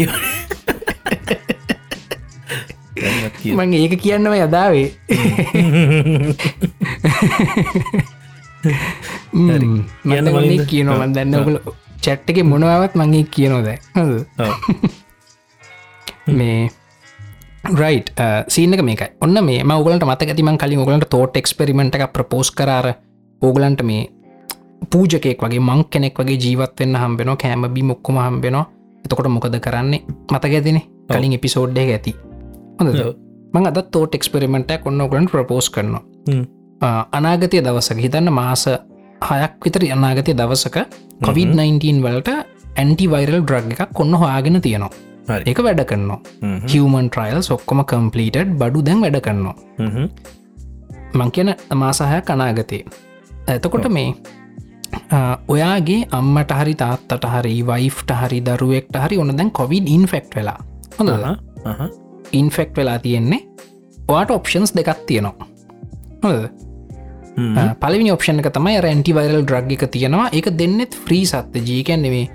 මං ඒක කියන්නව යදාවේ කියනවා. දන්න ඔගල චැට්ටක මොනවත් මගේ කියනොද මේ රයි් සීනක මේක ඔන්න මේ මගලට මත ඇතිම කලින් ඔගලට තෝට එක්ස්පෙරිමෙන්ට් එක ප්‍රපෝස් කරාර. ඕගලන්ට මේ පූජකෙක් වගේ මං කෙනෙක් වගේ ජීවත්වෙන්න හම්බෙන කෑමබි මොක්කොම හම්බෙනවා එතකොට මොකද කරන්නේ? මතගැතින කලින් එපිසෝඩ්ඩ ඇති. හොඳ මං අද තෝට එක්ස්පෙරිමෙන්ට ඔන්න ඔගලන්ට ප්‍රපෝස් කරනවා අනාගතය දවසක. හිතන්න මාස හයක් විතර අනාගතය දවසක කොවිD-19 වලට ඇන්ටිවයිරල් ඩ්‍රග් එකක් කොන්න හොයාගෙන තියෙනවා. ඒක වැඩ කරනවා. හමන් ට්‍රයිල් ඔක්කොම කම්පලීටඩ් බඩු දැන් වැඩ කරනවා. මං කියන මාසාහයක් අනාගතය ඇතකොට මේ ඔයාගේ අම්මට හරි තාත්තට හරි වයිෆ්ට හරි දරුවෙක්ට හරි ඔන්න දැන් කොවිඩ ඉන්ෆෙක්් වෙලා. හොඳ ඉන්ෆෙක්් වෙලා තියෙන්නේ. ඔයාට ඔප්ෂන්ස් දෙකක් තියෙනවා. හොද පලවි ඔප්ෂන් එක තමයි රැන්ටිවයිරල් ඩ්‍රග් එක තියෙනවා. එක දෙන්නෙත් ෆ්‍රී සත්ත ජීකැන් නෙවේ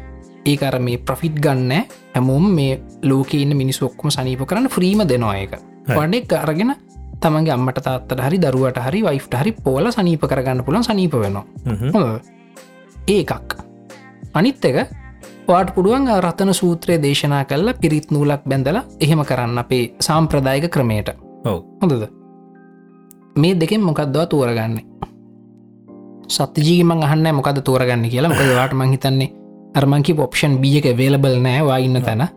ඒ අර මේ ප්‍රෆිට් ගන්න හැමෝම් මේ ලෝක ඉන්න මිනිස් ඔක්කොම සනීප කරන්න ෆ්‍රීම දෙනවා එක වඩෙක් අරගෙන තමන්ගේ අම්මට තාත්තට හරි දරුවට හරි වයිෆ්ට හරි පෝල සනීප කරගන්න පුළන් සනීප වෙනවා. ඒකක්. අනිත් එක වාට පුඩුවන් රතන සූත්‍රය දේශනා කල්ල පිරිත් නූලක් බැඳල එහෙම කරන්න අපේ සාම්ප්‍රදායක ක්‍රමයට. හොඳද මේ දෙකෙන් මොකක්දවා තෝරගන්නේ? සත්‍යජීගමන් අහන්න මොකද තෝරගන්න කියලා. මොකද වාට මං හිතන්නේ අර්මංකි ඔප්ෂන් බිය එක වේලබල් නෑ වාඉන්න තැන.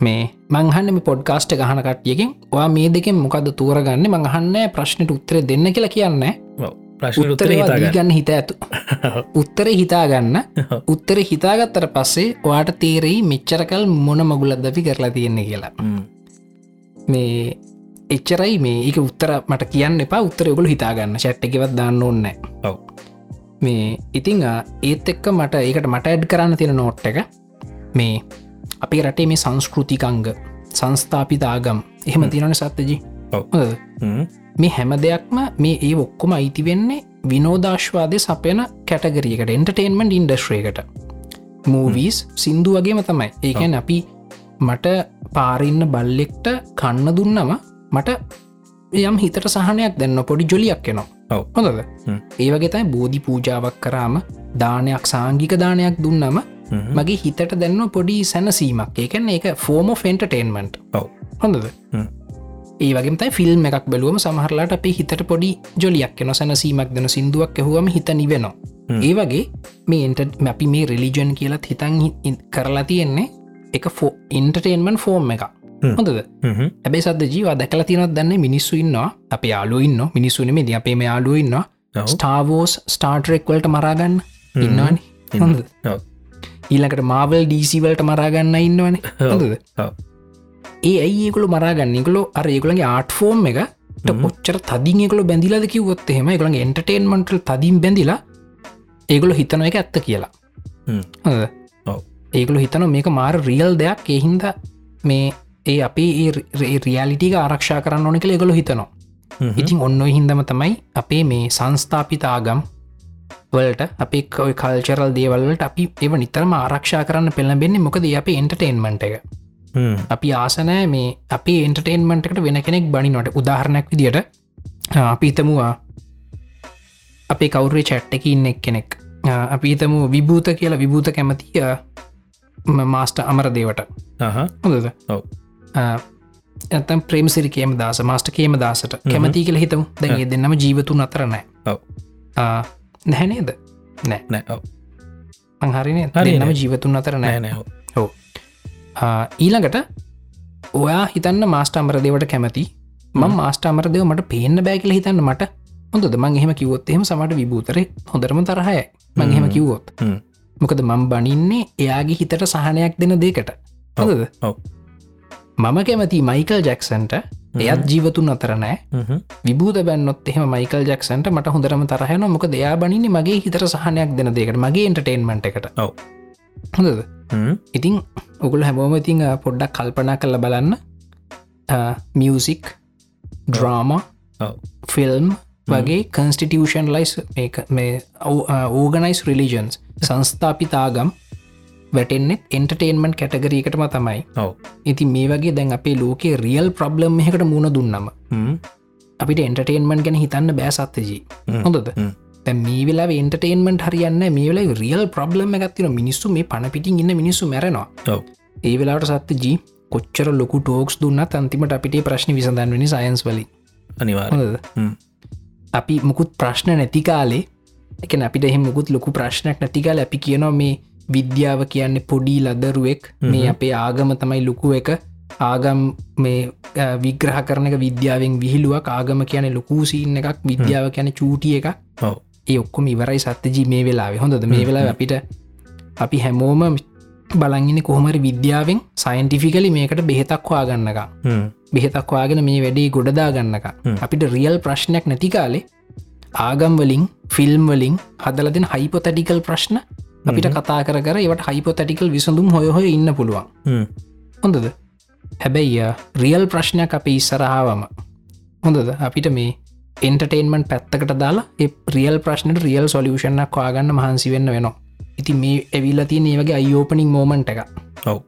මේ මංහන්න පොඩ්කාස්ට ගහන කට්ියකින් වා මේ දෙකෙන් මොකද තෝරගන්න? මංහන්න ප්‍රශ්නයට උත්තර දෙන්න කියලා කියන්න. ගන්න හිත ඇතු. උත්තර හිතාගන්න. උත්තර හිතාගත්තර පස්සේ වාට තේරෙයි මෙච්චරකල් මොන මගුලදපි කරලා තියෙන්නේ කියලා. මේ එච්චරයි මේ. එක උත්තර මට කියන්න එපා. උත්තර ඔගුල හිතාගන්න. ෂට් එකවත් දාන්න ඕන්න ඔව. මේ ඉතිං ඒත් එක්ක මට ඒකට මට ඇඩ් කරන්න තියෙන නෝට් එක මේ අපි රටේ මේ සංස්කෘතිකංග සංස්ථාපිතාගම් එහෙම තිනන සත්තජි මේ හැම දෙයක්ම මේ ඒ ඔක්කොම අයිති වෙන්නේ විනෝදාශ්වාදය සපයන කැටගරියකට එන්ටර්ටේන්මන්් ඉන්ඩස්ට්‍රේකට මූවීස් සින්දු වගේම තමයි. ඒකැන් අපි මට පාරින්න බල්ලෙක්ට කන්න දුන්නම මට යම් හිතට සහනයක් දෙන්න පොඩි ජොලියක් එනවා. හොඳද? ඒ වගේ තයි බෝධි පූජාවක් කරාම දානයක් සාංගික දානයක් දුන්නම මගේ හිතට දෙන්න පොඩි සැනසීමක්. ඒකන ඒක ෆෝම ෆෙන්ටර්ටේන්මන්ට් හොඳද? ඒ වගේ තයි ෆිල්ම් එකක් බැලුවම සමහරලාට අපේ හිතට පොඩි ජොලියක් එන සැනසීමක් දෙන සිින්දුවක් ඇහුවම හිත නිවෙනවා. ඒ වගේ මේ එන්ට අපි මේ රෙලිජන් කියලත් හිතන් කරලා තියෙන්නේ. එක ෆෝ ඉන්ටර්ටේන්මන් ෆෝර්ම් එක හොඳද? ඇබේ සද ජීව දැකල තිනත් දන්න මිනිස්සු ඉන්නවා. අප යාලුඉන්න මිනිස්සුනම ද අපේ යාලු ඉන්න ස්ටාවෝස් ස්ටාර්ටරෙක් වලට මරාගන්න ඉන්නවාන. හොඳ ඊලකට මාවල් ඩීසිවලට මරාගන්න ඉන්නවන. හොඳද? ඒ ඇයිඒකුළු මරාගන්නකුලු අර ඒකුළගේ ආට් ෆෝර්ම් එක පොච්චර තදිංකල බැඳිලද කිවොත් එහෙම? එකළගේ එන්ටර්ටේන්මන්ටල් තදින් බැඳිලා ඒගොලු හිතන එක ඇත්ත කියලා. ඒගොලු හිතන මේක මාර රියල් දෙයක්. එහින්ද මේ ඒ අපි රියලිටික ආරක්ෂා කරන්න ඕන කළ ගොලු හිතනවා. ඉතින් ඔන්න හින්දම තමයි අපේ මේ සංස්ථාපිතාගම් වලට අපි කොයි කල්චරල් දේවල්වලට අපි එව නිතරම ආරක්ෂා කරන්න පෙළබෙන්නේ මොකද අප එන්ටර්ටේන්මට එක. අපි ආසනෑ මේ අපි එන්ටර්ටේන්මට එකට වෙන කෙනෙක් බනිනොට උදාහරණයක් විදිට අපි හිතමුවා අපේ කවුරේ චැට්ට එක ඉන්න එක් කෙනෙක් අපි හිතමු විභූත කියලා විභූත කැමතිය මාස්ට අමර දේවට හොඳද ඇතම් ප්‍රේමසිරි කියම දස මාස්ට කියම දසට කැමති කියල හිතමු දැගේ දෙන්නම ජීවතුන් අතර නෑ නැහැනේද නෑ නෑ අහරින හරිනම ජීවතුන් අතර නෑ නෑ හෝ ඊළඟට ඔයා හිතන්න මාස්ට අමර දේවට කැමති ම මාස්ට අමර දෙව මට පේන්න බෑකිල හිතන්න මට හොඳ මං එහෙම කිවොත් එහෙම සමට විභූතර හොඳරම තරහය මං එහෙම කිව්වොත් මොකද මං බනින්නේ එයාගේ හිතට සහනයක් දෙන දෙකට හොඳද මම කැමති මයිකල් ජැක්සන්ට එයත් ජීවතුන් අතර නෑ. විබූද බැන්නොත් එහම මයිකල් ජක්සන්ට මට හොඳරම තරහයන මොක දෙයා බනින්නේ මගේ හිතර සහනයක් දෙන දෙකට මගේ එන්ටර්ටේන්මට එකට. හොඳද? ඉතිං ඔකුල හැමෝම ඉතිං පොඩ්ඩක් කල්පනා කල්ල බලන්න. මියසික් ඩ්‍රාම ෆිල්ම් වගේ කන්ස්ටිටියෂන් ලයිස් මේ ඕගනයිස් රිලිජන්ස් සංස්ථාපිතාගම් වැටෙන්නෙත් එන්ටර්ටේන්මන්් කැටගරීකටම තමයි. ඉති මේ වගේ දැන් අපේ ලෝකේ රියල් ප්‍රබ්ලම් එකට මුණ දුන්නම අපිට එන්ටර්ටේන්මන්් ගැන හිතන්න බෑ සත්තජී හොඳද? මේ වෙලා එන්ටර්ටේන්මන්ට් හරියන්න මේ වෙලා රියල් ප්‍රබ්ලම් එකත්තින මිනිස්සු මේ පණපිටින් ඉන්න මිනිස්සු මැරෙනවා. ඒ වෙලාට සත්තජී කොච්චර ලොකු ටෝක්ස් දුන්න අන්තිමට අපිට ප්‍රශ්න විසඳන්වනි සයන්ස් වලින්. අනිවා අපි මුකුත් ප්‍රශ්න නැති කාලේ එක අපිට එහෙම මුකුත් ලොකු ප්‍රශ්නයක් නැතිකාල අපි කියනවා මේ විද්‍යාව කියන්නේ පොඩි ලදරුවෙක්. මේ අපේ ආගම තමයි ලොකු එක. ආගම් මේ විග්‍රහ කරන එක විද්‍යාවෙන් විහිලුවක් ආගම කියන ලොකූ සින්න එකක්. විද්‍යාව කියන චූටිය එක ඒ ඔක්කොම ඉවරයි සත්‍යජී මේ වෙලාවේ. හොඳද? මේ වෙලා අපිට අපි හැමෝම බලංගින කොහොමරි විද්‍යාවෙන් සයින්ටිෆිකලි මේකට බෙහෙතක් වාගන්නක බෙහෙතක් වාගෙන මේ වැඩේ ගොඩදා ගන්නක අපිට රියල් ප්‍රශ්නයක් නැති කාලේ ආගම් වලින් ෆිල්ම් වලින් හදලදෙන හයිපොතැටිකල් ප්‍රශ්න අපිට කතා කර ඒවට හයිපොතැටිකල් විසඳුම් හොය හොය ඉන්න පුළුවන්. හොඳද? හැබැයි රියල් ප්‍රශ්නයක් අප ඉස්සරහාවම. හොඳද? අපිට මේ එන්ටර්ටේන්මන්් පැත්තකට දාලා රියල් ප්‍රශ්නට රියල් සොලියෂණක් වාගන්න මහන්සි වෙන්න වෙනවා. ඉති මේ ඇවිල්ල තියෙන ඒ වගේ අයෝපනිින් මෝමන්ට එක ඔව.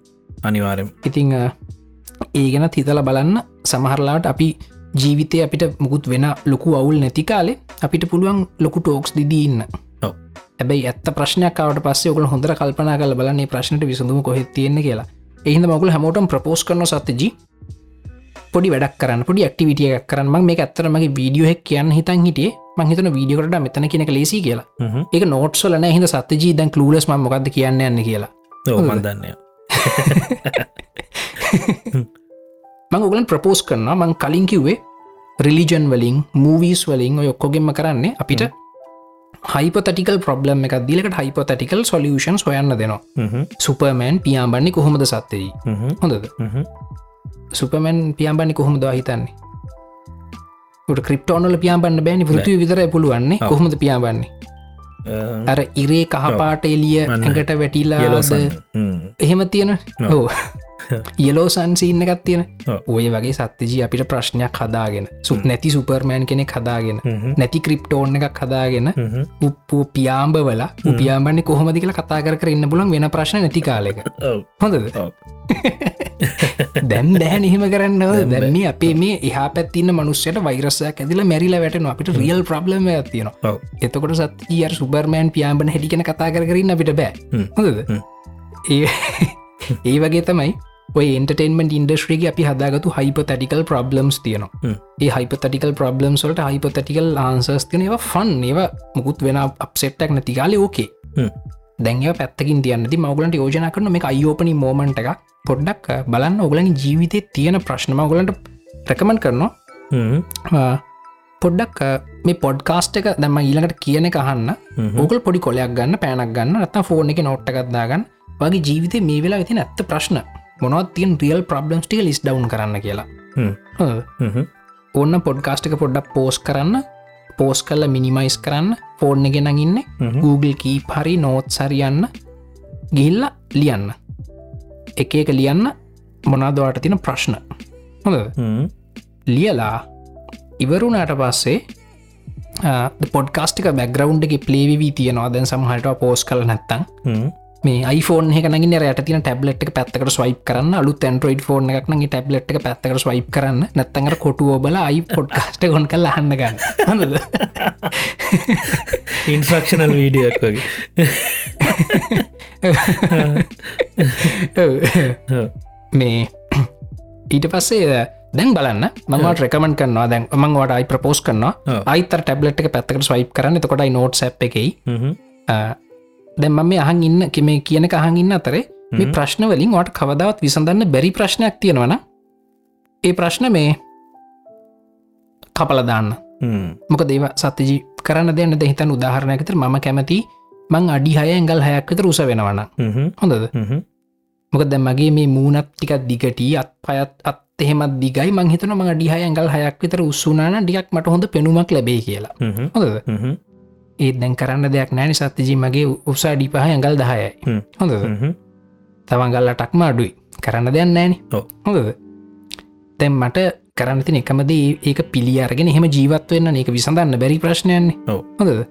අනිවාරම් ඉතිං ඒ ගැන හිතල බලන්න. සමහරලාට අපි ජීවිතය අපිට මුකුත් වෙන ලොකු අවුල් නැති කාලේ අපිට පුළුවන් ලොකු ටෝක්ස් දිදීන්න ඇබයි ඇත්ත ප්‍රශ්නයක්කාවට පස්සේ ඔකල හොඳර කල්පනා කල බලන්නේ ප්‍රශ්නට විසඳුම කොහෙත් තියෙන කියලා. එහිද මගුල හැමෝටම් ප්‍රපෝස් කරන සත්තජී පොඩි වැඩක් කරන්න පොඩි ක්ටිවිටියක් කරන්න. මේ ඇත්තරමගේ වීඩියෝ හෙක් කියන්න හිතන් හිටියේ. මහිතන වීඩියකට මෙතන කෙනෙක ලේසි කියලා. ඒක නෝට්සල නෑ. හිද සත්‍යජී දැන් කලූලස් ම මොකක්ද කියන්න යන්න කියලා. මන්දන්න මං ඔගලන් ප්‍රපෝස් කරන මං කලින් කිව්වේ රිලිජන් වලින් මූවීස් වලින් ඔය ඔක්කොගෙම කරන්නේ අපිට හයිපතටිකල් ප්‍රබ්ලම් එකක් දිලකට හයිපතටිකල් සොලියෂන් හොයන්න දෙනවා. සුපර්මෑන් පියාම්බන්නේ කොහොමද සත්තයි හොඳද? සුපමැන් පියාම්බන්නේ කොහොමද හිතන්නේ? ක්‍රිප්ටෝනල පියාම්බන්න බෑනි පෘතිය විතර පුළුවන්නේ. කොහොමද පියාබන්නේ අර ඉරේ කහපාට එලිය ඇඟට වැටිලාද? එහෙම තියෙන හෝ යලෝ සන්සින්න එකත් තියෙන. ඔය වගේ සත්‍යජී අපිට ප්‍රශ්නයක් හදාගෙන සුත් නැති සුපර්මෑන් කෙනෙක් හදාගෙන නැති ක්‍රිප්ටෝන් එකක් හදාගෙන උප්පු පියාම්බවල උපියාම්බන්නේ කොහොමදි කියලා කතා කර ඉන්න පුලන් වෙන ප්‍රශ්න නැති කාලෙක හොඳද? දැන් දැන් එහෙම කරන්න දැන්නේ අපේ මේ එහා පැත්තින්න මනුස්සයට වෛරසයක් ඇදිල මැරිල වැටන අපිට රියල් ප්‍රබ්ලම තියෙනවා. එතකොට සත්තිය සුබර්මෑන් පියාම්බන හැටිකන කතා කරන්න අපිට බෑ. හොඳද? ඒ ඒ වගේ තමයි ඔය එන්ටර්ටේන්මට ඉන්ඩස්ට්‍රේගේ අපි හදාගතු හයිපතටිකල් ප්‍රබ්ලම්ස් තියනවා. ඒ හයිපතටිකල් ප්‍රබ්ලම් සොල්ට හයිපතටිකල් ආන්සර්ස් තියන ඒවා ෆන් ඒවා මුකුත් වෙන අප්සෙට්ටක් නැතිකාලේ ඕකේ දැන්ව පැත්තකින් තියන්නති මගලට යෝජන කරන මේ අයෝපනි මෝමන්ට එක පොඩ්ඩක් බලන්න ඔගලනි ජීවිතය තියෙන ප්‍රශ්නම ඔගලන්ට ප්‍රකමන් කරනවා. පොඩ්ඩක් මේ පොඩ්කාස්ට එක දැම ඊළඟට කියන කහන්න ඕකල් පොඩි කොලයක් ගන්න පෑනක් ගන්න රත්ත ෆෝර්න එක නොට්ටගත්දාගන්න වගේ ජීවිතය මේ වෙලා වෙතින ඇත්ත ප්‍රශ්න. මොනවත් තියන් රියල් ප්‍රබ්ලම්ස්ටික ලිස් ඩවන් කරන්න කියලා. ඔන්න පොඩ්කාස්ට එක පොඩ්ඩක් පෝස් කරන්න. පෝස් කල්ල මිනිමයිස් කරන්න. ෆෝර්න ගෙනග ඉන්න. Google කී පරි නෝත් සරියන්න ගිල්ල ලියන්න. එක එක ලියන්න. මොනාදවාට තින ප්‍රශ්න. හොඳ ලියලා ඉවරුණට පස්සේ පොඩ්කාස්ටික බැග්‍රවන්් එක පලේවී තියෙනවා. දැන් සමහට පෝස් කල නැත්තං මේ iPhone එක නගින් යට තින ටැබලට් එක පැත්තකට ස්වයිප් කරන්න. අලු ඇන්ඩරෝයිඩ් ෆෝන් එකක්නගේ ටැබලට් එක පැත්තකට ස්වයිප් කරන්න. නැත්තඟට කොටුව බල අයි පොඩ්කාස්ට ගොන් කල හන්න ගන්න. හොඳද ඉන්ෆක්ෂනල් වීඩියක් වගේ. මේ ඊට පස්සේ දැන් බලන්න. මමට රෙකමන් කරනවා. දැන් මංවට අයි ප්‍රපෝස් කරනවා. අයිතර ටැබලට් එක පැත්තකට ස්වයිප් කරන්න. එතකොටයි නෝට් සැප් එකයි දැන් මම මේ අහන් ඉන්න කෙම කියන අහන් ඉන්න අතරේ මේ ප්‍රශ්න වලින් වට කවදාවත් විසඳන්න බැරි ප්‍රශ්නයක් තියෙනවන ඒ ප්‍රශ්න මේ කපලදාන්න මොක දේව සත්‍යජී කරන්න දෙන්න දෙහිතන් උදාහරණයකතර මම කැමති මං අඩි හය ඇඟල් හයක්කත රුස වෙනවන හොඳද? මොක දැ මගේ මේ මූනත් ටිකක් දිගටී අත් පයත් අත් එහෙමත් දිගයි. මංහිතන ම ඩිහ ඇඟල් හයක් විතර උත්සුනාන ඩියක් මට හොඳ පෙනුමක් ලැබේ කියලා. හොඳද ඒ දැන් කරන්න දෙයක් නෑනි සත්‍යජී. මගේ උසා ඩිපහ ඇඟල් දහයයි. හොඳද? තවංගල්ලටක්ම අඩුයි. කරන්න දෙයක් නෑන හොඳද? තැම් මට කරන්න තින එකමද ඒක පිළියරගෙන එහෙම ජීවත් වෙන්න ඒක විසඳන්න බැරි ප්‍රශ්නයන්නේ හොඳද?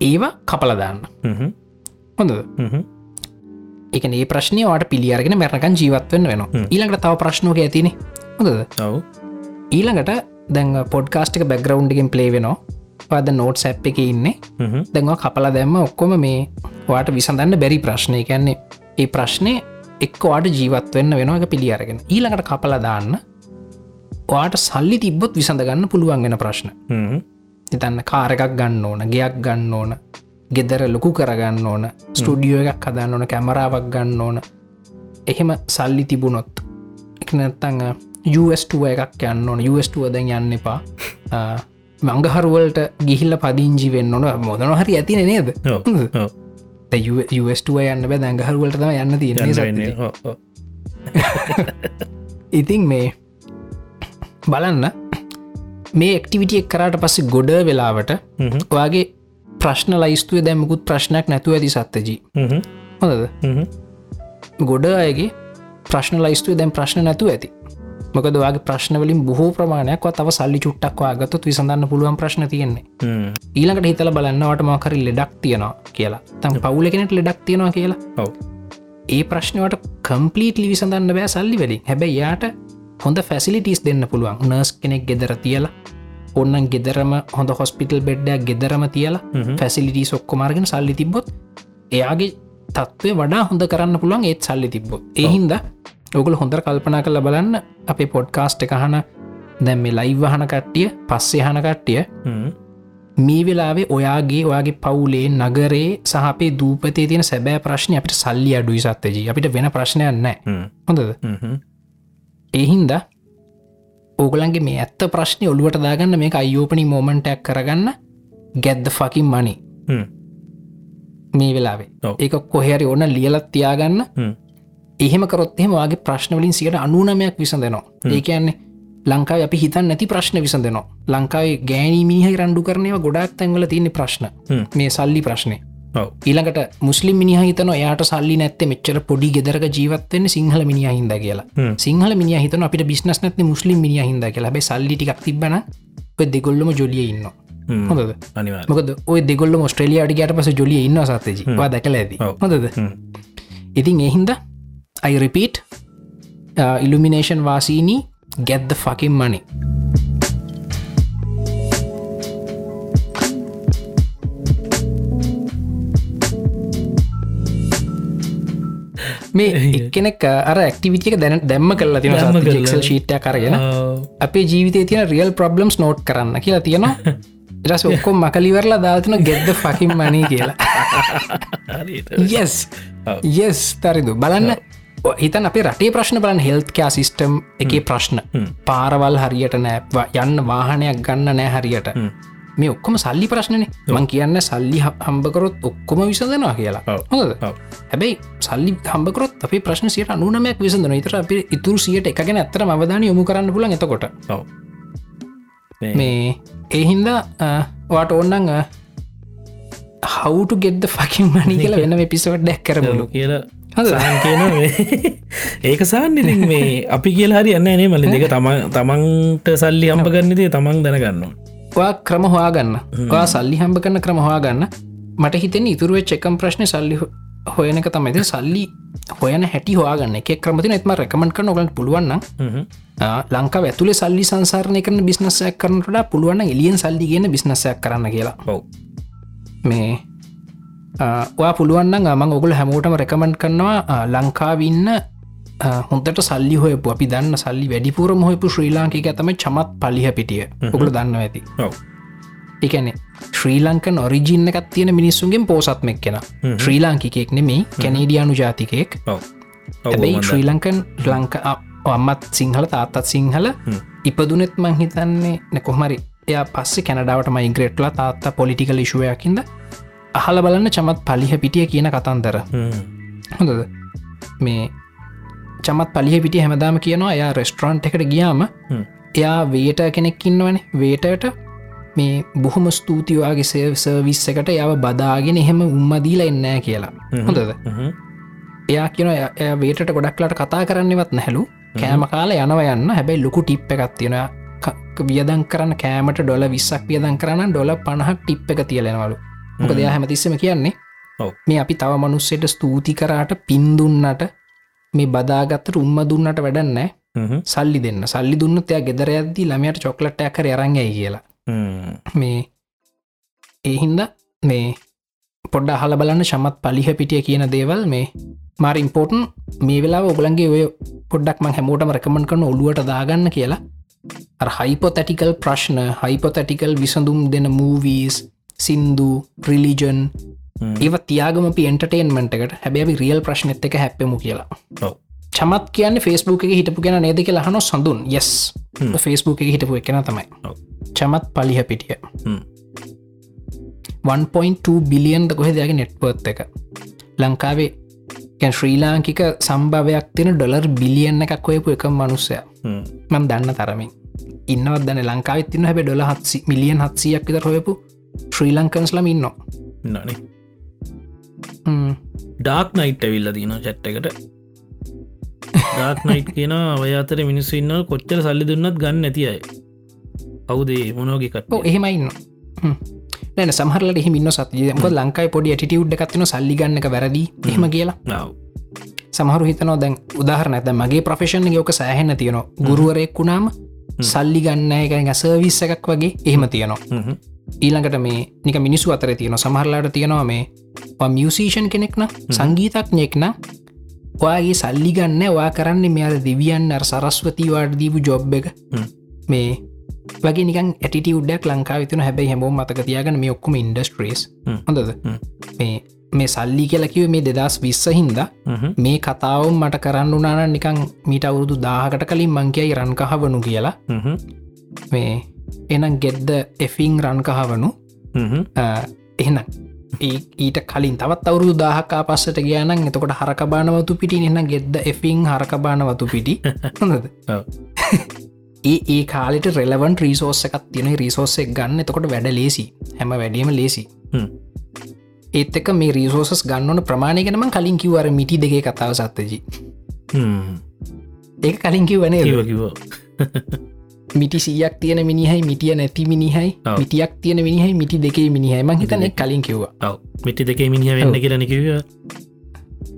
ඒවා කපලදාන්න හොඳද? එක ඒ ප්‍රශ්නය වට පිළියරගෙන මැරණකන් ජීවත්වන්න වෙන ඊළඟට තව ප්‍රශ්නෝක ඇතින. හොඳද? ඊළඟට දැන් පොඩ්කාස්ටික බැග්‍රවන්්ගෙන් පලේ වෙනවා පද නෝට් සැප් එක ඉන්නේ. දැන්ව කපලා දැම්ම ඔක්කොම මේ වාට විසඳන්න බැරි ප්‍රශ්නය කැන්නේ ඒ ප්‍රශ්නය එක්වාට ජීවත් වෙන්න වෙන එක පිළියරගෙන ඊළඟට කපලා දාන්න වාට සල්ලි තිබ්බොත් විසඳගන්න පුළුවන් වෙන ප්‍රශ්න. හිතන්න කාරකක් ගන්න ඕන ගයක් ගන්න ඕන ගෙදර ලොකු කරගන්න ඕන ස්ටඩියෝ එකක් හදන්න ඕන කැමරාවක් ගන්න ඕන. එහෙම සල්ලි තිබුණොත් එක නැත්තං USටුව එකක් යන්න ඕන. දැන් යන්න එපා මංගහරුවලට ගිහිල්ල පදිංජි වෙන්න ඕන මොදන හරි ඇතින නේද? USටුව යන්න බෑ. දැඟහරුවලට යන්න තියෙන ඉතින් මේ බලන්න. මේ එක්ටිවිටියක් කරට පස්සේ ගොඩ වෙලාවට ඔයාගේ ප්‍රශ්න ලයිස්තුවේ දැමකුත් ප්‍රශ්නයක් නැතුව ඇති සත්තජී හොඳද? ගොඩ අයගේ ප්‍රශ්න ලයිස්තුවේ දැම් ප්‍රශ්න නැතුව ඇති මොකද වගේ ප්‍රශ්නවලින් බොහෝ ප්‍රමාණයක් තව සල්ලි චුට්ටක් වාගතොත් විසඳන්න පුළුවන් ප්‍රශ්න තියෙන්නේ. ඊළඟට හිතල බලන්නවට මකරි ලෙඩක් තියෙනවා කියලා. තම පවුලකෙනෙට ලෙඩක් තියෙනවා කියලා. ඒ ප්‍රශ්නවට කම්පලීටලි විසඳන්න බෑ සල්ලි වලින්. හැබැයි යාට හොඳ ෆැසිලිටිස් දෙන්න පුළුවන්. නර්ස් කෙනෙක් ගෙදර තියලා ඔන්නන් ගෙදරම හොඳ හොස්පිටල් බෙඩ්ඩයක් ගෙදරම තියලා ෆැසිලිටී සොක්කොමාර්ගෙන සල්ලි තිබොත් එයාගේ තත්ත්වය වඩා හොඳ කරන්න පුළුවන් ඒත් සල්ලි තිබ්බොත්. එහින්ද ඔගුල හොඳර කල්පනා කළ බලන්න. අපේ පොඩ්කාස්ට් එකහන දැම් මේ ලයිවහන කට්ටිය පස්සේ හන කට්ටිය මේ වෙලාවේ ඔයාගේ ඔයාගේ පවුලේ නගරේ සහපේ දූපතේ තියෙන සැබෑ ප්‍රශ්නය අපිට සල්ලි අඩුයි සත්තජී අපිට වෙන ප්‍රශ්නයන්න හොඳද? එහින්ද ඕගලන්ගේ මේ ඇත්ත ප්‍රශ්නය ඔළුවට දාගන්න මේ අයෝපනි මෝමන්ටක් කරගන්න. ගැද්ද ෆකින් මනි මේ වෙලාවේ. ඒක කොහැරි ඕන්න ලියලත් තියාගන්න එහෙම කරොත්හෙම වගේ ප්‍රශ්නවලින් සියට අනුනමයක් විසඳනවා. ඒ කියන්නේ ලංකාව අපි හිතන් නැති ප්‍රශ්න විසඳනවා. ලංකාවේ ගෑනී මිනිහ රණ්ඩු කරනව ගොඩක් තැන්වල තියන්නේ ප්‍රශ්න. මේ සල්ලි ප්‍රශ්නය ඊළඟට මුස්ලිම් මිනිහ හිතන යාට සල්ලි නැත්ත මෙච්චර පොඩි ගෙදරක ජීවත්වෙන්න සිංහල මිනිිය හිද කියලා. සිංහල මිනි හිතන අපිට බිස්නස් නැති මුස්ලිම් මිනිිය හිද කියලා. බැ සල්ලිටික් තිබන දෙගොල්ලම ජොලිය ඉන්න හොඳද? මොකද ඔය දෙගොල්ල ස්ට්‍රලියයාට ගට පස ජොලිය ඉන්න සත්තජ දැකල ඇද හොඳද? ඉතින් එහින්ද අයිරිපීට් ඉල්ිනේෂන් වාසීනී ගැද්ද ෆකින් මනේ මේ එක්කෙනෙක් අර ඇක්ටිවිටික දැන දැම්ම කරලා තින ක්සල් ශීට්ය කරගෙන අපේ ජීවිතය තියෙන රියල් ප්‍රබ්ලම්ස් නෝට් කරන්න කියලා තියෙනවා. ඉරස ඔක්කොම් මකලිවරලා දාතින ගෙද්ද ෆකින් මනී කියලා. යස් යස් තරිදු බලන්න හිතන් අපේ රටේ ප්‍රශ්න බලන් හෙල්ත්කයා සිිස්ටම් එක ප්‍රශ්න. පාරවල් හරියට නෑ. යන්න වාහනයක් ගන්න නෑ හරියට. මේ ඔක්කොම සල්ලි ප්‍රශ්නන. මං කියන්න සල්ලි හම්බකරොත් ඔක්කොම විසඳනවා කියලා. හැබැයි සල්ලි හම්බකරොත් අපේ ප්‍රශ්න සියට අනුනමයක් විසඳන ඉතර අප ඉතුරු සියට එකගෙන ඇත්තර අවධාන යොමු කරන්න පුලන් එතකොට. මේ ඒහින්දා වාට ඔන්නං හවුට ගෙද්ද ෆකින් මනි කියලා වෙන පිසවට දැක් කරබලු කියලා ඒක සාන්නිති මේ අපි කියලා හරි යන්න නේ මලි දෙක තම තමන්ට සල්ලි අම්ප ගන්නදේ තමන් දැනගන්නවා ඔයා ක්‍රම හොයාගන්න. ඔයා සල්ලි හම්බ කරන ක්‍රම හොයාගන්න. මට හිතෙන ඉතුරුව චෙකම් ප්‍රශ්න සල්ලි හො- හොයන එක තමයිති සල්ලි හොයන හැටි හොයාගන්න. එක ක්‍රමති එත්ම රැකමට කරන ඔගලට පුළුවන්න ලංකා ඇතුල සල්ලි සංසාරණය කරන බිස්නසයක් කරනට පුළුවන් එලියෙන් සල්ලි ගෙන බිස්නසයක් කරන්න කියලා. ඔව්. මේ ඔයා පුළුවන්න මං ඔගුල හැමෝටම රැකමන්් කරනවා ලංකාවින්න ආ, හොන්තට සල්ලි හොයපු අපි දන්න සල්ලි වැඩිපුර මොහපු ශ්‍රී ලාංකික ඇතම චමත් පලිහ පිටිය. ඔගුල දන්න ඇති. එකන ශ්‍රී ලංකන් ඔරිජින්න එකත් තියෙන මිනිස්සුන්ගෙන් පෝසත්මක් කෙන ශ්‍රී ලාංකිකෙක් නෙමේ කැනේඩියානු ජාතිකයෙක්. මම ශ්‍රී ලංකන් ලංක අම්මත් සිංහල තාත්තත් සිංහල. ඉපදුනෙත් මං හිතන්නේ නැකොහමරි එයා පස්සේ කැනඩාවට මයිග්‍රේට්ලා තාත්තා පොලිටිකල් ඉශුවයකින්ද අහල බලන්න චමත් පලිහ පිටිය කියන කතන්දර. හොඳද? මේ චමත් පලිහ පිටිය හැමදාම කියනවා එයා රෙස්ටරන්ට් එකට ගියාම. එයා වේට කෙනෙක් ඉන්නවන. වේටට මේ බොහොම ස්තුතිවාගේ සර්විස් එකට යව බදාගෙන එහෙම උම්මදීලා එන්නෑ කියලා. හොඳද. එයා කියන එය වේට ගොඩක්ලට කතා කරන්නවත් නැහැලු. කෑම කාල යනව යන්න. හැබැයි ලොකු ටිප් එකක් තියෙන වියදන් කරන්න කෑමට ඩොල විස්සක් වියදන් කරන්න ඩොල පණහක් ටිප් එක තියලෙනවලු මොක දෙයා හැමතිස්සම කියන්නේ. මේ අපි තව මනුස්සයට ස්තුති කරාට පින්දුන්නට මේ බදාගත්තට උම්ම දුන්නට වැඩන්නෑ. සල්ලි දෙන්න සල්ලි දුන්නත් එයා ගෙදර ඇද්දී ළමයට චොක්ලට්ටයක් කර අරංගයි කියලා. මේ ඒහින්ද මේ පොඩ්ඩ අහල බලන්න ශමත් පලිහ පිටිය කියන දේවල් මේ මාර ඉම්පෝර්ටන් මේ වෙලා ඔගලන්ගේ ඔය පොඩ්ඩක් මං හැමෝටම රැකමන් කරන ඔලුවට දාගන්න කියලා හයිපොතැටිකල් ප්‍රශ්න හයිපොතැටිකල් විසඳුම් දෙන මූවීස් සින්දු ප්‍රිලිජන්. ඒව තියාගම පින්ටේන්මට එකට හැබැයි රියල් ප්‍රශ්නත් එක හැප්පමු කියලා. චමත් කියන්න ෆස්බුක් එක හිටපු ගැන නේද කියලා හන සඳුන් යස්. ෆස්බුක් එක හිටපු එකන තමයි. චමත් පලිහ පිටිය හ්ම්. 1.2 බිලියන්ද කොහෙදයාගේ නෙට්පර්ත් එක ලංකාවේ කැන් ශ්‍රී ලාංකික සම්භවයක් තියෙන ඩොලර් බිලියන්න එකක් ඔයපු එක මනුස්සය. මම් දන්න තරමින් ඉන්නවත් දන්න ලංකාව තින හැබ ඩොල හත්සි මිලියන් හත්සියක් විතර හොයපු ශ්‍රී ලංකන්ස්ලම ඉන්න නනේ ඩාක් නයිට් ඇවිල්ල දීන චැට්ට එකට. ඩාක් නයිට් කියන ඔය අතර මිනිස්සු ඉන්න කොච්චර සල්ලි දුන්නත් ගන්න නැති අය. කවුදේ මොනෝගිකට ඕ එහෙම ඉන්න නැන සහරලට හිමින්න සතියක ලංකායි පොඩි ඇටිටියුඩ් එකත්තින සල්ලිගන්න එක වැරදි. එහෙම කියලා. සමහරු හිතනෝ දැන් උදාහරන ඇත මගේ ප්‍රෆේෂන් යෝක සෑහෙන්න තියෙනවා. ගුරුවරෙක් වුණාම සල්ලි ගන්න එක සර්විස්ස එකක් වගේ එහෙම තියෙනවා ඊළඟට මේ නික මිනිස්සු අතර තියෙන සමහරලාට තියෙනවා මේ මියසීෂන් කෙනෙක්න සංගීතක්ඥෙක්න ඔයාගේ සල්ලි ගන්න වා කරන්න මෙයාද දෙවියන් අර සරස්වතිවාට දීපු ජොබ් එක. මේ වගේ නිකන් ඇටි උඩක් ලංකා විතන හැබැයි හැමෝම මතක තියාගන මේ ඔක්කම ඉන්ඩස්ට්‍රේස්. හොඳද. මේ මේ සල්ලි කියලකිව මේ දෙදස් විස්ස හින්ද මේ කතාවම් මට කරන්න උනාන නිකං මීට අවුරුදු දාහකට කලින් මංකයයි රන්කහවනු කියලා. මේ එනම් ගෙද්ද එෆිං රන්කහවනු එහෙනම්. ඊට කලින් තවත් අවුරු දාහකා පස්සට ගයානන් එතකොට හරකබානවතු පිටි එන්න ගෙද්ද එෆිං හරකබානවතු පිටි. හොඳද. ඒ ඒ කාලෙට රෙලවන් රීසෝස් එකක් තියෙන රිසෝස්සෙක් ගන්න. එතකොට වැඩ ලේසි හැම වැඩීම ලේසි. ඒත් එක මේ රිසෝසස් ගන්නවන ප්‍රමාණය ගැනම කලින් කිවර මිටි දෙගේ කතාව සත්තජී ඒ කලින් කිවනේ කිව කිව මිටි සියක් තියෙන මිනිහයි මිටිය නැති මිනිහයි. මිටියක් තියෙන මිනිහයි මිටි දෙකේ මිනිහයි. මං හිතන කලින් කිව්වා. මිටි දෙකේ මිනිහ වෙන්න ඔව්. කියරන කිව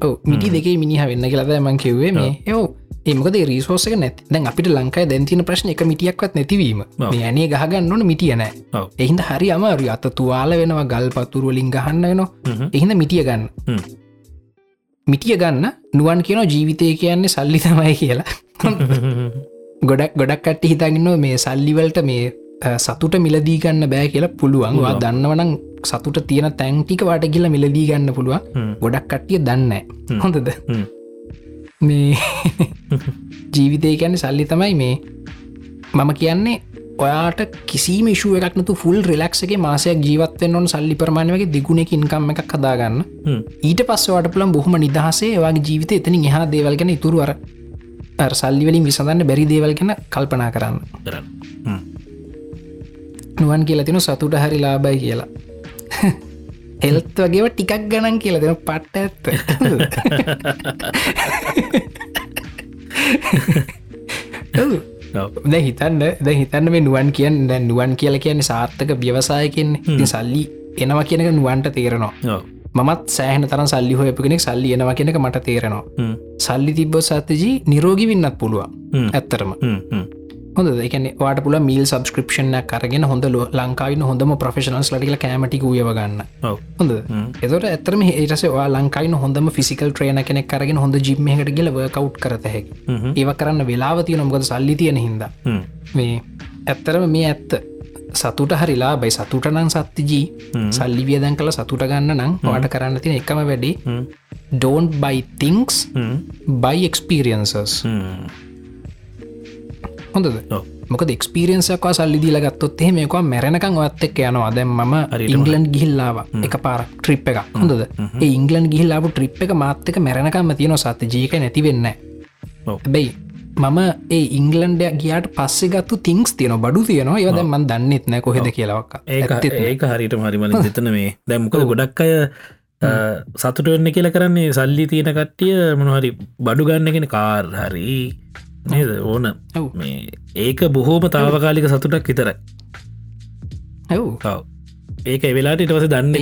ඔව. මිටි දෙකේ මිනිහ වෙන්න කියලද මං කිව්වේ මේ. යෝ ඒමකද රිසෝසක නැති. දැන් අපිට ලංකායි දැන්තින ප්‍රශ්න එක මිටියක්වත් නැතිවීම. ඇනේ ගහගන්නවන මිටිය නෑ. ඔව්. එහින්ද හරි අමාරු අත තුවාල වෙනවා ගල් පතුරුවලින් ගහන්න වෙනවා. එහිඳ මිටිය ගන්න. මිටිය ගන්න නුවන් කියන ජීවිතය කියන්නේ සල්ලි තමයි කියලා ගොඩක් ගොඩක් කට හිතගන්න මේ සල්ලිවලට මේ සතුට මිලදී ගන්න බෑ කියලා පුළුවන් වා පුළුවන්. දන්නවනම් සතුට තියෙන තැන්ටික වාට කියල මිලදී ගන්න පුළුවන්. ගොඩක් කට්ටිය දන්න. හොඳද. මේ ජීවිතය කියන්නේ සල්ලි තමයි මේ මම කියන්නේ ඔයාට කිසිම ශුව එකක්නතු ෆුල් රිලක්සගේ මාසයක් ජීවත්වෙන් ඔොන් සල්ලි ප්‍රමාණ වගේ දෙගුණෙක ඉන්කම්ම එකක් කදාගන්න ඊට පස්සවට පුළන් බොහොම නිදහසේ වගේ ජීවිත එතනින් එහා දේවල්ගෙන ඉතුරුවර සල්ලිවලින් විසඳන්න බැරි දේවල් ගැන කල්පනා කරන්න. කරන්න. නුවන් කියලා තින සතුට හරි ලාබයි කියලා. හෙල්ත් වගේව ටිකක් ගණන් කියලා දෙන පට්ට ඇත්ත. ඔව්. ද හිතන්න ද හිතන්න මේ නුවන් කියන්න දැ නුවන් කියල කියන්නේ සාර්ථක ව්‍යවසායකෙන් සල්ලි එනවා කියනක නුවන්ට තේරෙනවා මත් සෑහන තරන් සල්ලි හොයප කෙනෙක් සල්ලි එනවා කෙනෙක මට තේරෙනවා. සල්ලි තිබ්බ සත්තජී නිරෝගි වින්නත් පුළුවන්. ඇත්තරම හොඳ එකන වාට පුල මිල් සබස්ක්‍රපෂන කරගෙන හොඳ ලංකාවන හොඳම ප්‍රෆෙෂනල්ස් ලටිල කෑමටි උයවගන්න හොඳ එතට ඇතරම ඒටස වා ලංකායින හොඳම ෆිසිකල් ට්‍රේන කෙනෙක් කරගෙන හොඳ ජිම්මහට කියල කව් කරතහැකි ඒව කරන්න වෙලාවතිය නොමකද සල්ලි තියෙන හිද මේ ඇත්තරම මේ ඇත්ත සතුට හරිලා බයි සතුටනං සත්තිජී. සල්ලි වියදැන් කළ සතුට ගන්න නම් වාට කරන්න තින එකම වැඩි. don't buy things buy experiences. හොඳද? මොක එක්ස්පිරියන්සක්වා සල්ලිදිල ගත්තොත් එහෙ මේකවා මැරණකං ඔත් එක් යනවා. දැම් ම ඉංගලන්් ගිහිල්ලාව එක පාර ට්‍රිප් එක හොඳද? ඉංගලන් ගිහිල්ලාපු ට්‍රිප් එක මාත්තක මැරණකම්ම තියෙන සත්ත ජීක නැතිවෙන්න බැයි මම ඒ ඉංගලන්ඩ ගියාට පස්සෙ ගත්තු තිංස් තියන බඩු තියනවා. ඒවද මන් දන්නෙත් නෑ කොහෙද කියලවක් ඒක හරිට මරිමල දෙතන මේ. දැම්ක ගොඩක් අය සතුට වෙන්න කියල කරන්නේ සල්ලි තියෙන කට්ටිය මොනහරි බඩු ගන්නගෙන කාර් හරි. නේද? ඕන. මේ ඒක බොහෝම තාවකාලික සතුටක් විතරයි. ඇව් ඒක වෙලාට ඉටවස දන්න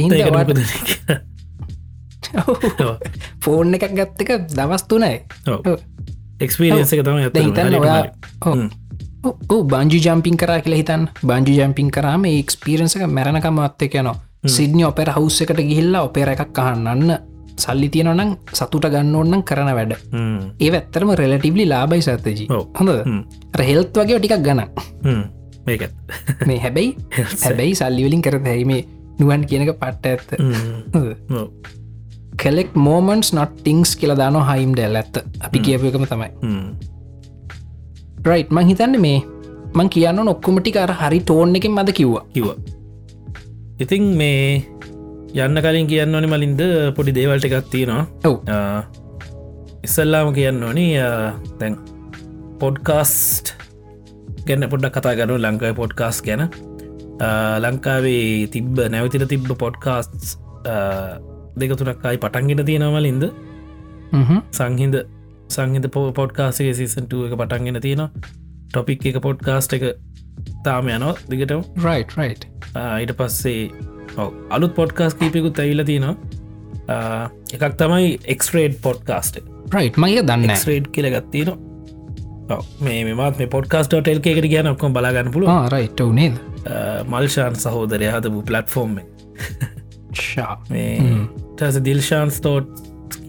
ෆෝන් එකක් ගත්තක දවස්තුනයි එක්ස්පිරියන්ස එක තම ඕ බංජි ජම්පින් කරා කියලා හිතන් බංජි ජම්පින් කරාම එක්ස්පිරන්සක මැරණකම අත්තක යනවා. සිද්නි ඔපෙර හවස් එකට ගිහිල්ලා ඔපේර එකක් අහන්නන්න සල්ලි තියෙනනම් සතුට ගන්න ඕන්නම් කරන වැඩ. ඒ ඇත්තරම රෙලටිබ්ලි ලාබයි සත්තජී හොඳ රහෙල්ත් වගේ ටිකක් ගන්න මේ හැබැයි හැබැයි සල්ලිවලින් කර හැීමේ නුවන් කියනක පට්ට ඇත්ත කෙලෙක් මෝමන්ස් නොට ටිංස් කියල දාන හයිම් ඩෙල් ඇත්ත. අපි කියපු එකම තමයි. රයිට් මං හිතන්න මේ මං කියන්න ඔක්කොමටි අර හරි ටෝන් එකින් මද කිව්වා. කිව ඉතින් මේ යන්න කලින් කියන්න ඕනි මලින්ද පොඩි දේවල්ට එකක් තියෙනවා. ඔව. ඉස්සල්ලාම කියන්න ඕනි තැන් පොඩ්කාස්ට් ගැන්න පොඩ්ඩක් කතා ගනු ලංකායි පොඩ්කාස් ගැන. ලංකාවේ තිබ්බ නැවතිර තිබ්බ පොඩ්කාස්ට් දෙක තුරක්කායි පටන්ගෙන තියෙනවලින්ද සංහින්ද සංහිත පෝ පොඩ්කාසේ සිසන්ටුව එක පටන්ගෙන තියෙනවා. ටොපික් එක පොඩ්කාස්ට එක තාම යනෝ දිගට රයි් රයි් ඊට පස්සේ අලුත් පොඩ්කාස් කීපයකුත් ඇවිල තියෙනවා. එකක් තමයි එක්ස්රේඩ් පොඩ්කාස්ට. රයි් මගේ දන්න ස්රේඩ් කියල ගත්තින මේ මෙමත් මේ පොඩ්කාස්ට ටෙල් එකට කියන ඔක්කොම බලාගන්න පුළුව රයිට නේද? මල්ෂාන් සහෝදරය හදපු පලට්ෆෝර්ම් ශා ටස දිල්ශාන් ස්තෝට්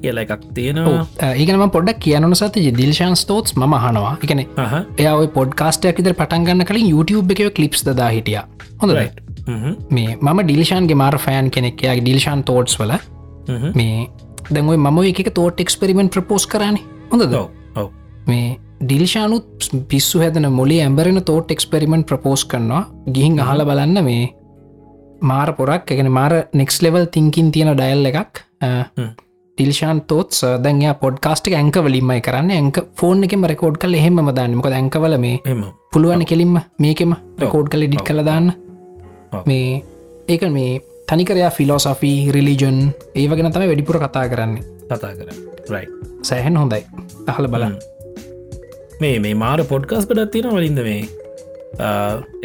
කියල එකක් තියෙනවා. ඒකනම පොඩක් කියනන සත දිල්ශාන් ස්තෝට්ස් ම හනවා එකන එය පොඩ්කාස්ටයක් ඉදර පටන්ගන්න කලින් YouTube එකව කලිප්ස් දා හිටිය. හොඳ මේ මම ඩිල්ෂාන්ගේ මාර ෆෑන් කෙනෙක් යාගේ ඩිල්ශාන් තෝට්ස් වල. මේ දැන්යි මම එක තෝට් එක්ස්පෙරිමෙන්ට් ප්‍රපෝස් කරන්නේ හොඳ දව මේ ඩිල්ශානුත් පිස්සු හැදන මොලි ඇම්බරෙන තෝට් එක්ස්පෙරිමෙන්ට් ප්‍රපෝස් කරනවා. ගිහින් අහල බලන්න මේ මාර පොරක් එකන මාර නෙක්ස් ලෙවල් තිංකින් තියෙන ඩයල් එකක්. ටිල්ෂාන් තෝත් දැන්යා පොඩ්කාස්ටික ඇංක වලින්මයි කරන්න. ඇක ෆෝන් එකම රකෝඩ් කල එහෙම දන්නමක ඇංකවල මේ පුළුවන් කෙලින්ම මේකෙම රකෝඩ් කල ඩිට් කළ දාන්න. මේ ඒක මේ තනිකරයා ෆිලෝසෆී රිලිජන් ඒවගෙන තම වැඩිපුර කතා කරන්නේ. කතා කර සෑහන් හොඳයි. අහල බලන්න. මේ මේ මාර පොඩ්කාස් කඩත් තියෙන වලින්ද මේ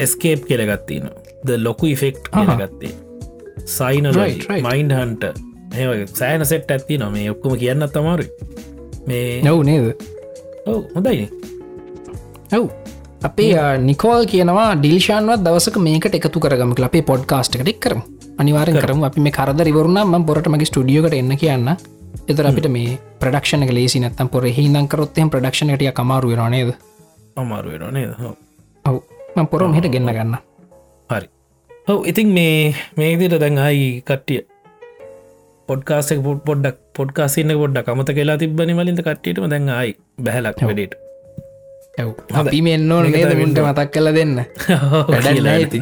එස්කේප් කියලගත්තිනවා ද ලොකු ඉෆෙක්් ගත්තේ සයින මයින්ඩ හන්ට ඒ සෑන සෙට් ඇත්ති නො මේ ඔක්කොම කියන්න තමාරු මේ නැව් නේද? ඔව හොඳයි ඇව් අපේ නිකෝල් කියනවා ඩිල්ෂාන්වත් දවසක මේකට එකතු කරගම අපේ පොඩ්කාස්ට එකටෙක් කරම. අනිවාරෙන් කරම. අපි මේ කරද රිවරුණ ම බොරට මගේ ස්ටඩියෝකට එන්න කියන්න. එතර අපිට මේ ප්‍රඩක්ෂණ ලේසි නත්තම් පොර හිදංකරොත්තෙන් ප්‍රඩක්ෂණටිය කමාරු වෙනනේද අමාරුවෙන නේද? ඔව්. පොරොම හිට ගෙන්න්න ගන්න හරි හව ඉතින් මේ මේදිට දැන් අයි කට්ටිය පොඩ්කාසෙක් පොඩ් පොඩ්ඩක් පොඩ්කාසින්න පොඩ්ඩක් අමත කියලා තිබන මලින්ද කට්ටියටම දැන් අයි බැහලක් වැඩට. අපි මෙන්න ඕන නේද? මුන්ට මතක් කල දෙන්න. ඇති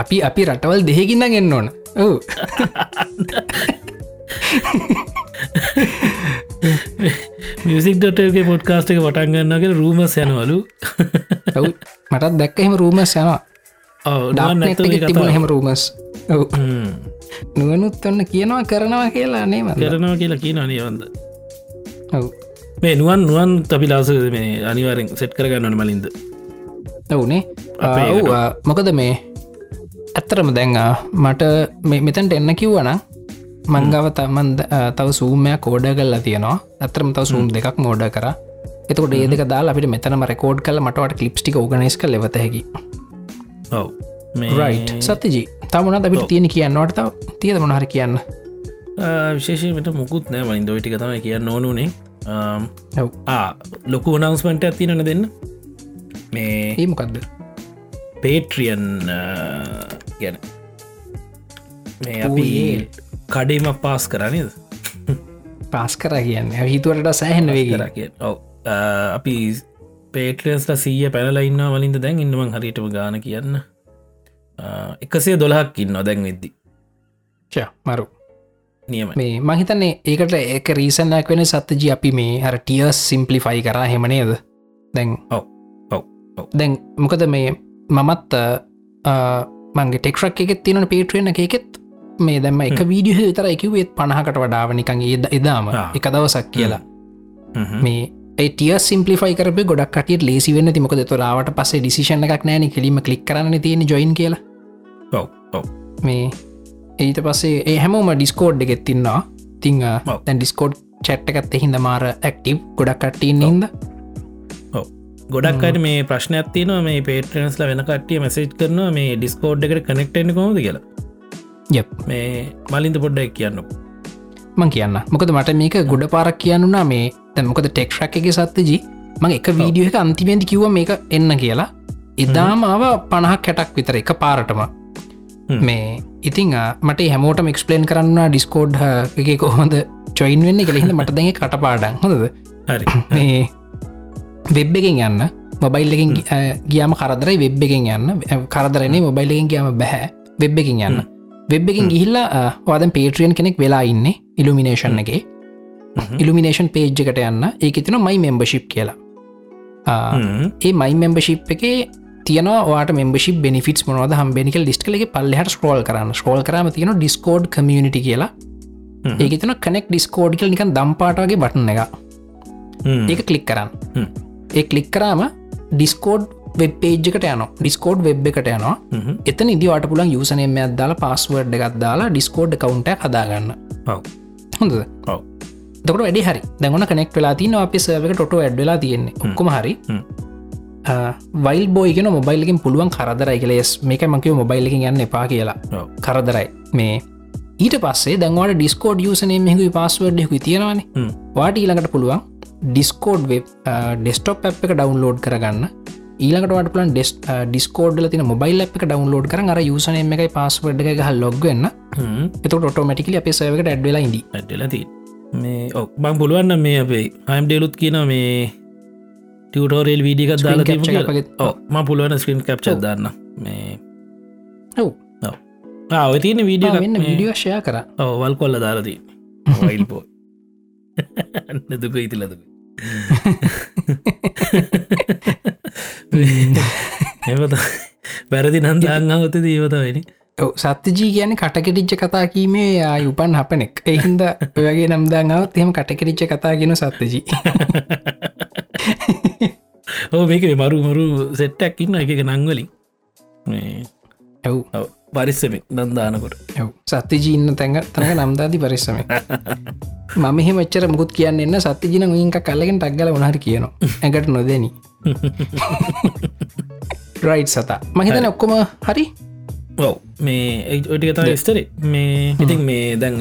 අපි අපි රටවල් දෙහකින්න ගෙන්න්න ඕන. ඔවු. මියසික් ඩොටගේ පොඩ්කාස්ට එක පටන්ගන්නගේ රූමස් යනවලු. මටත් දැක්ක එහෙම රූමස් යනවා තිබුණ හෙම රූමස් නුවනුත් ඔන්න කියනවා කරනවා කියලා නේම කරනවා කියලා කියන නියවන්ද ඔව. මේ නුවන් නුවන් තපිලාස මේ අනිවාරෙන් සෙට් කරගන්නන මලින්ද? ඔවුනේ අපේ ඔව් මොකද මේ? ඇත්තරම දැන් මට මෙතැන්ට එන්න කිව්වන මංගව තමන් තව සූමයක් කෝඩ කල්ලා තියෙනවා. ඇතරම තව සූම් දෙකක් මෝඩ කර. එතකොට ඒ දෙක දාලා අපිට මෙතනම රෙකෝඩ් කල මටවට කලිප්ටික ඕගනස් කල ලෙවත හැකි ඔව. රයි් සතජී තමන අපිට තියෙන කියන්නවට තියද මොනහර කියන්න? විශේෂමට මුකුත් නෑ. මලින් දොයිටික තමයි කියන්න ඕනුනේ ලොකු නවස්මට ඇතිනන දෙන්න. මේ ඒමකක්ද පේට්‍රියන් ගැන. මේ අපි කඩේම පාස් කරනද පාස් කර කියන්න. හිතුවලට සෑහෙන් වේ කර කිය ඔව. අපි පේට්‍රස්ල සීය පැනල ඉන්න වලින්ද දැන්? ඉන්නවන් හරිටම ගාන කියන්න. එකසේ දොලහක් ඉන්න දැන් වෙද්දි. මරු. නියම මේ මහිතන්නේ ඒකට ඒක රීසනයක් වෙන සත්තජි අපි මේ හර ටියස් සිම්පලිෆයි කරා හෙමනේද දැන් ඔව් දැන් මොකද මේ මමත් මංගේ ටෙක්රක් එකෙත් තියන පේට්‍රෙන එකෙත් මේ දැම එක වීඩිය විතර එකවෙත් පණහකට වඩාවනිකන් එදාම එක දවසක් කියලා. මේ ටිය සිම්පලිෆයි කරප ගොඩක් කට ලේසි වෙන්න තිමක තුරාවට පස්සේ ඩිසිෂන එකක් නෑන කිලීම කලික් කරන්න තියෙන ජොයින් කියලා. මේ ඒට පස්සේ ඒ හැමෝම ඩිස්කෝඩ් එකෙත් තින්නවා තිං තැන් ඩිස්කෝඩ් චට් එකත් එහින්ද මාර ඇක්ටව් ගොඩක් කට්ටන්න හිද ගොඩක් අයට මේ ප්‍රශ්නයක් තියන මේ පේටරන්ස්ල වෙන කටිය මැසේජ් කරන මේ ඩිස්කෝඩ් එකට කනෙක්ටෙන්න්න කොමද කියලා. යප් මේ මලින්ද පොඩ්ඩක් කියන්න මං කියන්න මොකද මට මේක ගොඩ පාරක් කියන්නුනා මේ තැමොකද ටෙක්රක් එක සත්තජී මං එක වීඩියෝ එක අන්තිමේද කිව්ව මේක එන්න කියලා. එදාමාව පණහක් කැටක් විතර එක පාරටම. මේ ඉතිං මට හැමෝට එක්ස්පලේන් කරන්න ඩිස්කෝඩ් එක කොහොඳ චොයින් වෙන්න කෙලෙහිද මට දැඟ කටපාඩන් හොඳද? මේ වෙබ් එකෙන් යන්න. මොබයිල් එකින් ගියාම කරදරයි වෙබ් එකෙන් යන්න. කරදරන්නේ මොබයිල් එකෙන් ගියාම බැහැ වෙබ් එකින් යන්න. වෙබ් එකින් ගිහිල්ලා වාදන් පේට්‍රියන් කෙනෙක් වෙලා ඉන්න ඉල්ිනේෂන් එක ඉල්ිනේෂන් පේජ් එකට යන්න. ඒක තින මයි මෙම්බශිප් කියලා. ඒ මයි මෙම්බශිප් එක තියනවාට මෙම්බශි බෙනිෆිටස් මොනවද හම්බෙනිකල් ඩිස්කලගේ පල්ලහට ස්කෝල් කරන්න. ස්කෝල් කරම තියෙන ඩිස්කෝඩ් කමියනිටි කියලා. ඒක තින කනෙක් ඩිස්කෝඩ්කල් නිකන් දම්පාටගේ බටන එක ඒක කලික් කරන්න. ඒ කලික් කරාම ඩිස්කෝඩ් වෙබ් පේජ්කට යන ඩිස්කෝඩ් වෙබ් එකට යනවා. එතන ඉදිවාට පුලන් යුසනයම අදදාලා පස්සවර්ඩ් එකක් දාලා ඩිස්කෝඩ් කවුන්ට හදාගන්න. හොඳ ඔව් දකට වැඩි හරි. දැගන කනෙක් වෙලා තින අප සවක ටොට ඇඩ්වෙලා තියෙන්නේ. ඔක්කොම හරි. වයිල් බෝයිගෙන මොබයිල්ලකින් පුළුවන් කරදරයි කියලෙස් මේක මකව මොබයිල්ලකින් යන්න එපා කියලා. කරදරයි. මේ ඊට පස්සේ දැන්වාට ඩිස්කෝඩ් යසනේ මෙහකු පස්සවර්ඩ්ෙකු තියෙනවාන. වාට ඊළඟට පුළුවන් ඩිස්කෝඩ් වෙබ් ඩෙස්ටොප් ඇ් එක ඩවන්ලෝඩ් කරගන්න. ඊළකට පලන් ඩෙස් ඩිස්කෝඩ්ල තින මොබයිල් එක ඩවන්ලෝඩ් කර අර යුසන එකයි පස්සවඩ් එක හල් ලොග්ගන්න එත ොටෝමටිකල අපේ සවකට ඇඩ්වෙලා ඉඩි ඇටලති මේ ඔක් බං පුළුවන්න මේ අපේ අයම් ඩෙලුත් කියන මේ වීඩිකක් Screen දාලා. ම පුළුවන ස්ක්‍රීන් කප්ච දන්න මේ ඔව්. ඔව. තියන වීඩිය වෙන්න විඩියෝ ෂය කර. වල් කොල්ල දාරදී වයිල් පෝ නැතුක ඉතිලද එමත වැරදි නන්ද අංගවත දීවත වෙන සත්‍යජී කියන කටකෙටිච්ච කතා කීමේ ආය උපන් හපනෙක්. එහින්ද ඔයගේ නම්දාංගවත් එහෙම කටකෙටිච්ච කතා ගෙන සත්‍යජී. ඕ මේක මරු මරු සෙට්ටක් ඉන්න එක නංවලින් ඇව් පරිස්සම දන්දානකොට ඇව් සත්‍යජී ඉන්න තැඟ තනක නම්දාදි පරිස්සම මම මෙච්චර මුකුත් කියන්න එන්න සත්‍යජින ඉංක කල්ලගෙන් ටක්ගල වනහර කියනවා. ඇකට නොදැන. රයිට් සතා. මහිතන ඔක්කොම හරි ඔව. මේ ඔටික තම ස්තරේ මේ ඉතින් මේ දැන්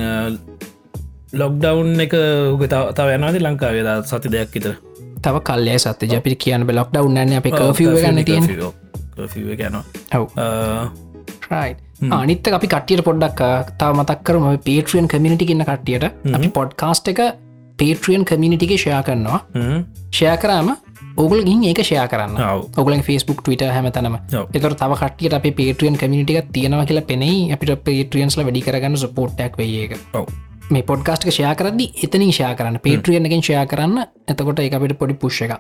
ලොක්ඩවුන් එක උග තව යනද ලංකාවේද සති දෙයක් ඉතර තව කල්ලය සත්‍ය. ජපිට කියන්න ලොක් ඩවන්න අප කෆිව ගන්න තියෙන ගැන ඇව් අනිත්ත අපි කටියට පොඩ්ඩක් තා මතක් කරම. පේට්‍රියන් කමිනිටි කියන්න කට්ටියට. අපි පොඩ්කාස්ට් එක පේට්‍රියන් කමිනිටික ෂයා කරනවා. ෂය කරාම ඔගුලගින් ඒක ෂයා කරන්න. ඔව්. ඔගල ෆස්බුක් ටවිට හැමතනම ඔව්. එතර තව කටියට අප පේට්‍රියන් කමිනිටික තියෙනවා කියලා පෙනෙයි අපිට පේට්‍රියන්ස්ල වැඩි කරගන්න සපෝට්ටක් ඔව. මේ පොඩ්කාස්ට් ෂයා කරදදි එතනින් ෂයා කරන්න. පේට්‍රියන්ගෙන් ෂයා කරන්න. එතකොට එක අපිට පොඩි පුෂ් එක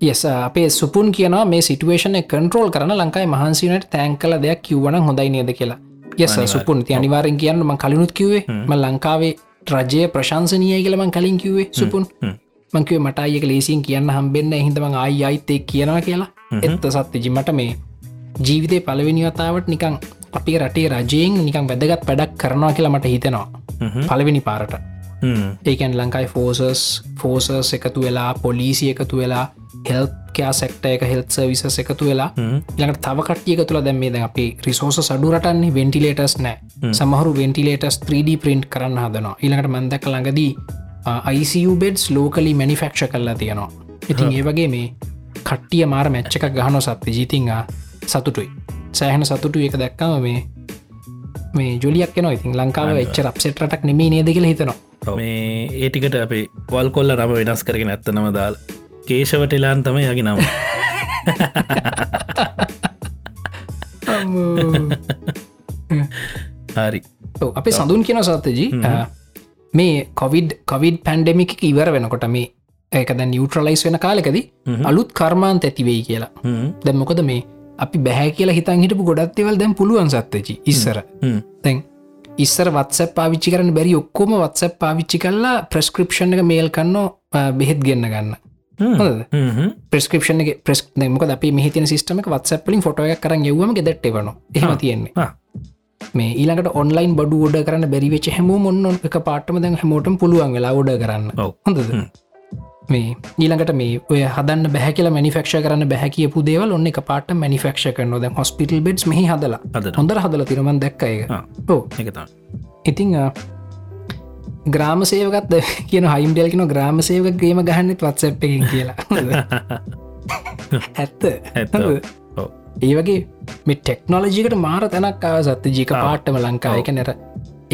යස අපේ සුපුන් කියනවා මේ සිටුවේෂන කන්ට්‍රෝල් කරන ලංකායි මහන්සිනට තෑන් කල දෙයක් කිව්වන හොඳයි නේද කියලා. යස සුපුන්. ති අනිවාරෙන් කියන්න ම කලිනුත් කිවේ ම ලංකාවේ රජය ප්‍රශංසනය කියලමන් කලින් කිවේ සුපුන් මංකව මට අයක ලේසින් කියන්න හම්බෙන්න හිතම ආයි අයිත්තේ කියනවා කියලා. එත්ත සත්්‍යජි මට මේ ජීවිතය පලවෙනිවතාවට නිකං අපි රටේ රජයෙන් නිකං වැදගත් වැඩක් කරනවා කියලා මට හිතෙනවා. පලවෙනි පාරට. ඒකන් ලංකායි ෆෝසස් ෆෝසස් එකතු වෙලා පොලිසි එකතු වෙලා හෙල්කයා සෙක්ට එක හෙල්ත් විස එකතු වෙලා ළඟට තව කටිය තුළ දැම්මේ දැන් අපි රිසෝස සඩුරටන්නේ වෙන්ටිලේටස් නෑ. සමහරු වෙන්ටිලේටස් 3D පින්ට් කරන්න හදනවා. ඊළඟට මන්දක ළඟදී ICU බෙඩ්ස් ලෝකලි මැනිෆෙක්ෂ කරලා තියෙනවා. ඉතින් ඒ වගේ මේ කට්ටිය මාර මැච්ච එකක් ගහනො සත්‍ය ජීතිංහ සතුටුයි. සෑහන සතුටු එක දැක්කම මේ මේ ජොලියක් නවා ඉතින් ලංකාව එච්ච රප්සෙට්ටක් නෙමේ නේද කියල හිතනවා. මේ ඒටිකට අපි වල් කොල්ල රම වෙනස් කරගෙන ඇත්තනම දාල් කේශවට එලාන් තම යකි නම. හරි. අපේ සඳුන් කියන සත්තජී මේ කොවිඩ් කොවිඩ් පැන්ඩෙමික ඉවර වෙනකොට මේ ඒකද නිියවට්‍රලයිස් වෙන කාලෙකද අලුත් කර්මාන්ත ඇතිවෙයි කියලා. දැම්මොකද මේ අපි බැහැ කියලා හිතන් හිටපු ගොඩත්වවල් දැම් පුළුවන් සත්තචි ඉස්සර. තැන් ඉස්සර වත්ස පාවිච්චි කරන බැරි ඔක්කොම වත්ස පාවිච්චි කල්ලා ප්‍රස්ක්‍රපෂණ එක මේල් කන්න බෙහෙත් ගන්න ගන්න. ප්‍රස්ක්‍රපෂන ප්‍රස් මොක අපි මිහිතන සිස්ටමක වත්සපලින් ෆොටෝ එක කරන්න යවම ගෙදට වන එහම තියෙන්නේ මේ ඊළඟට ඔන්ලයින් බඩු ෝඩ කරන්න බැරිවෙච හැම මොන්න එක පාටම දැන් හැමෝටම පුළුවන් වෙලා ෝඩ කරන්න. හොඳද? මේ ඊළඟට මේ ඔය හදන්න බැහ කියලා මනිෆක්ෂ කරන්න බැහ කියපු දේවල් ඔන්න එක පාට මනිෆක්ෂ කරන ද හොස්පිටල් බෙඩ්ස් මෙහි හදලා. හොඳර හදල තිරමන් දැක්ක එක ඕ ඉතිං ග්‍රාම සේවකත් කියන හයිම්ඩල් කියන ග්‍රාම සේවක ගේම ගහන්නෙත් වත්සැප් එකින් කියලා. ඇත්ත ඒ වගේ මේ ටෙක්නෝලජිකට මාර තැනක් සත්‍ය ජික පාට්ටම ලංකා එක නැර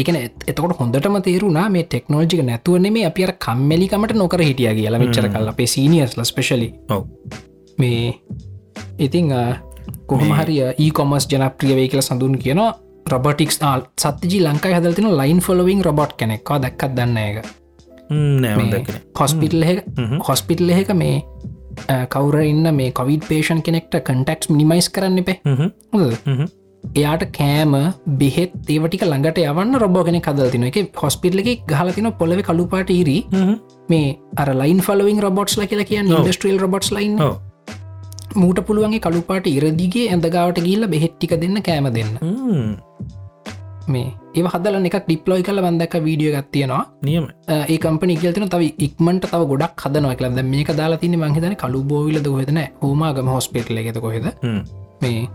එකන එතකොට හොඳටම තේරුණා මේ ටෙක්නෝජික නැතුවන මේ අපි අර කම්මලිකමට නොකර හිටිය කියලා මෙච්චර කල් අපේ සීනියස්ල ස්පෙශලි මේ ඉතිං කොහොම හරිය ඊකොමස් ජනප්‍රිය වේ කියලා සඳුන් කියනවා. රොබටික්ස් ල් සත්ජී ලංකායි හදල්තින ලයින් ෆොලවිං රොබොට් කෙනෙක්වා. දැක්කත් දන්න එක හොස්පිටල් හොස්පිටල් එක මේ කවර ඉන්න මේ කොවිඩ් පේෂන් කෙනෙක්ට කටක්ස් මිනිමයිස් කරන්න එපේ. එයාට කෑම බෙහෙත් ඒවටික ළඟට යවන්න රොබෝ කෙනෙ කදල්තින එක හොස්පිටල එක ගහලතින පොලව කළුපාට ඉරි. මේ අර ලයින් ෆලවිං රොබොට්ස් ල කියලා කියන්න ඉන්ඩස්ට්‍රල් රොබොට්ස් ලයින් මූට පුළුවන්ගේ කළුපාට ඉරදිගේ ඇඳගාවට ගිල්ල බෙහෙට්ටික දෙන්න කෑම දෙන්න. මේ ඒ හදල එකක් ඩිප්ලෝයි කල බන්දක වීඩියෝ ගත්තියෙනවා නියම ඒ කම්පනි කියල්තින තව ඉක්මට තව ගොඩක් හදනව කලද මේක දාලා තින මහිතන කළු බෝවිල හොදන හෝමාගම හොස්පිටල එකත කොහෙද? මේ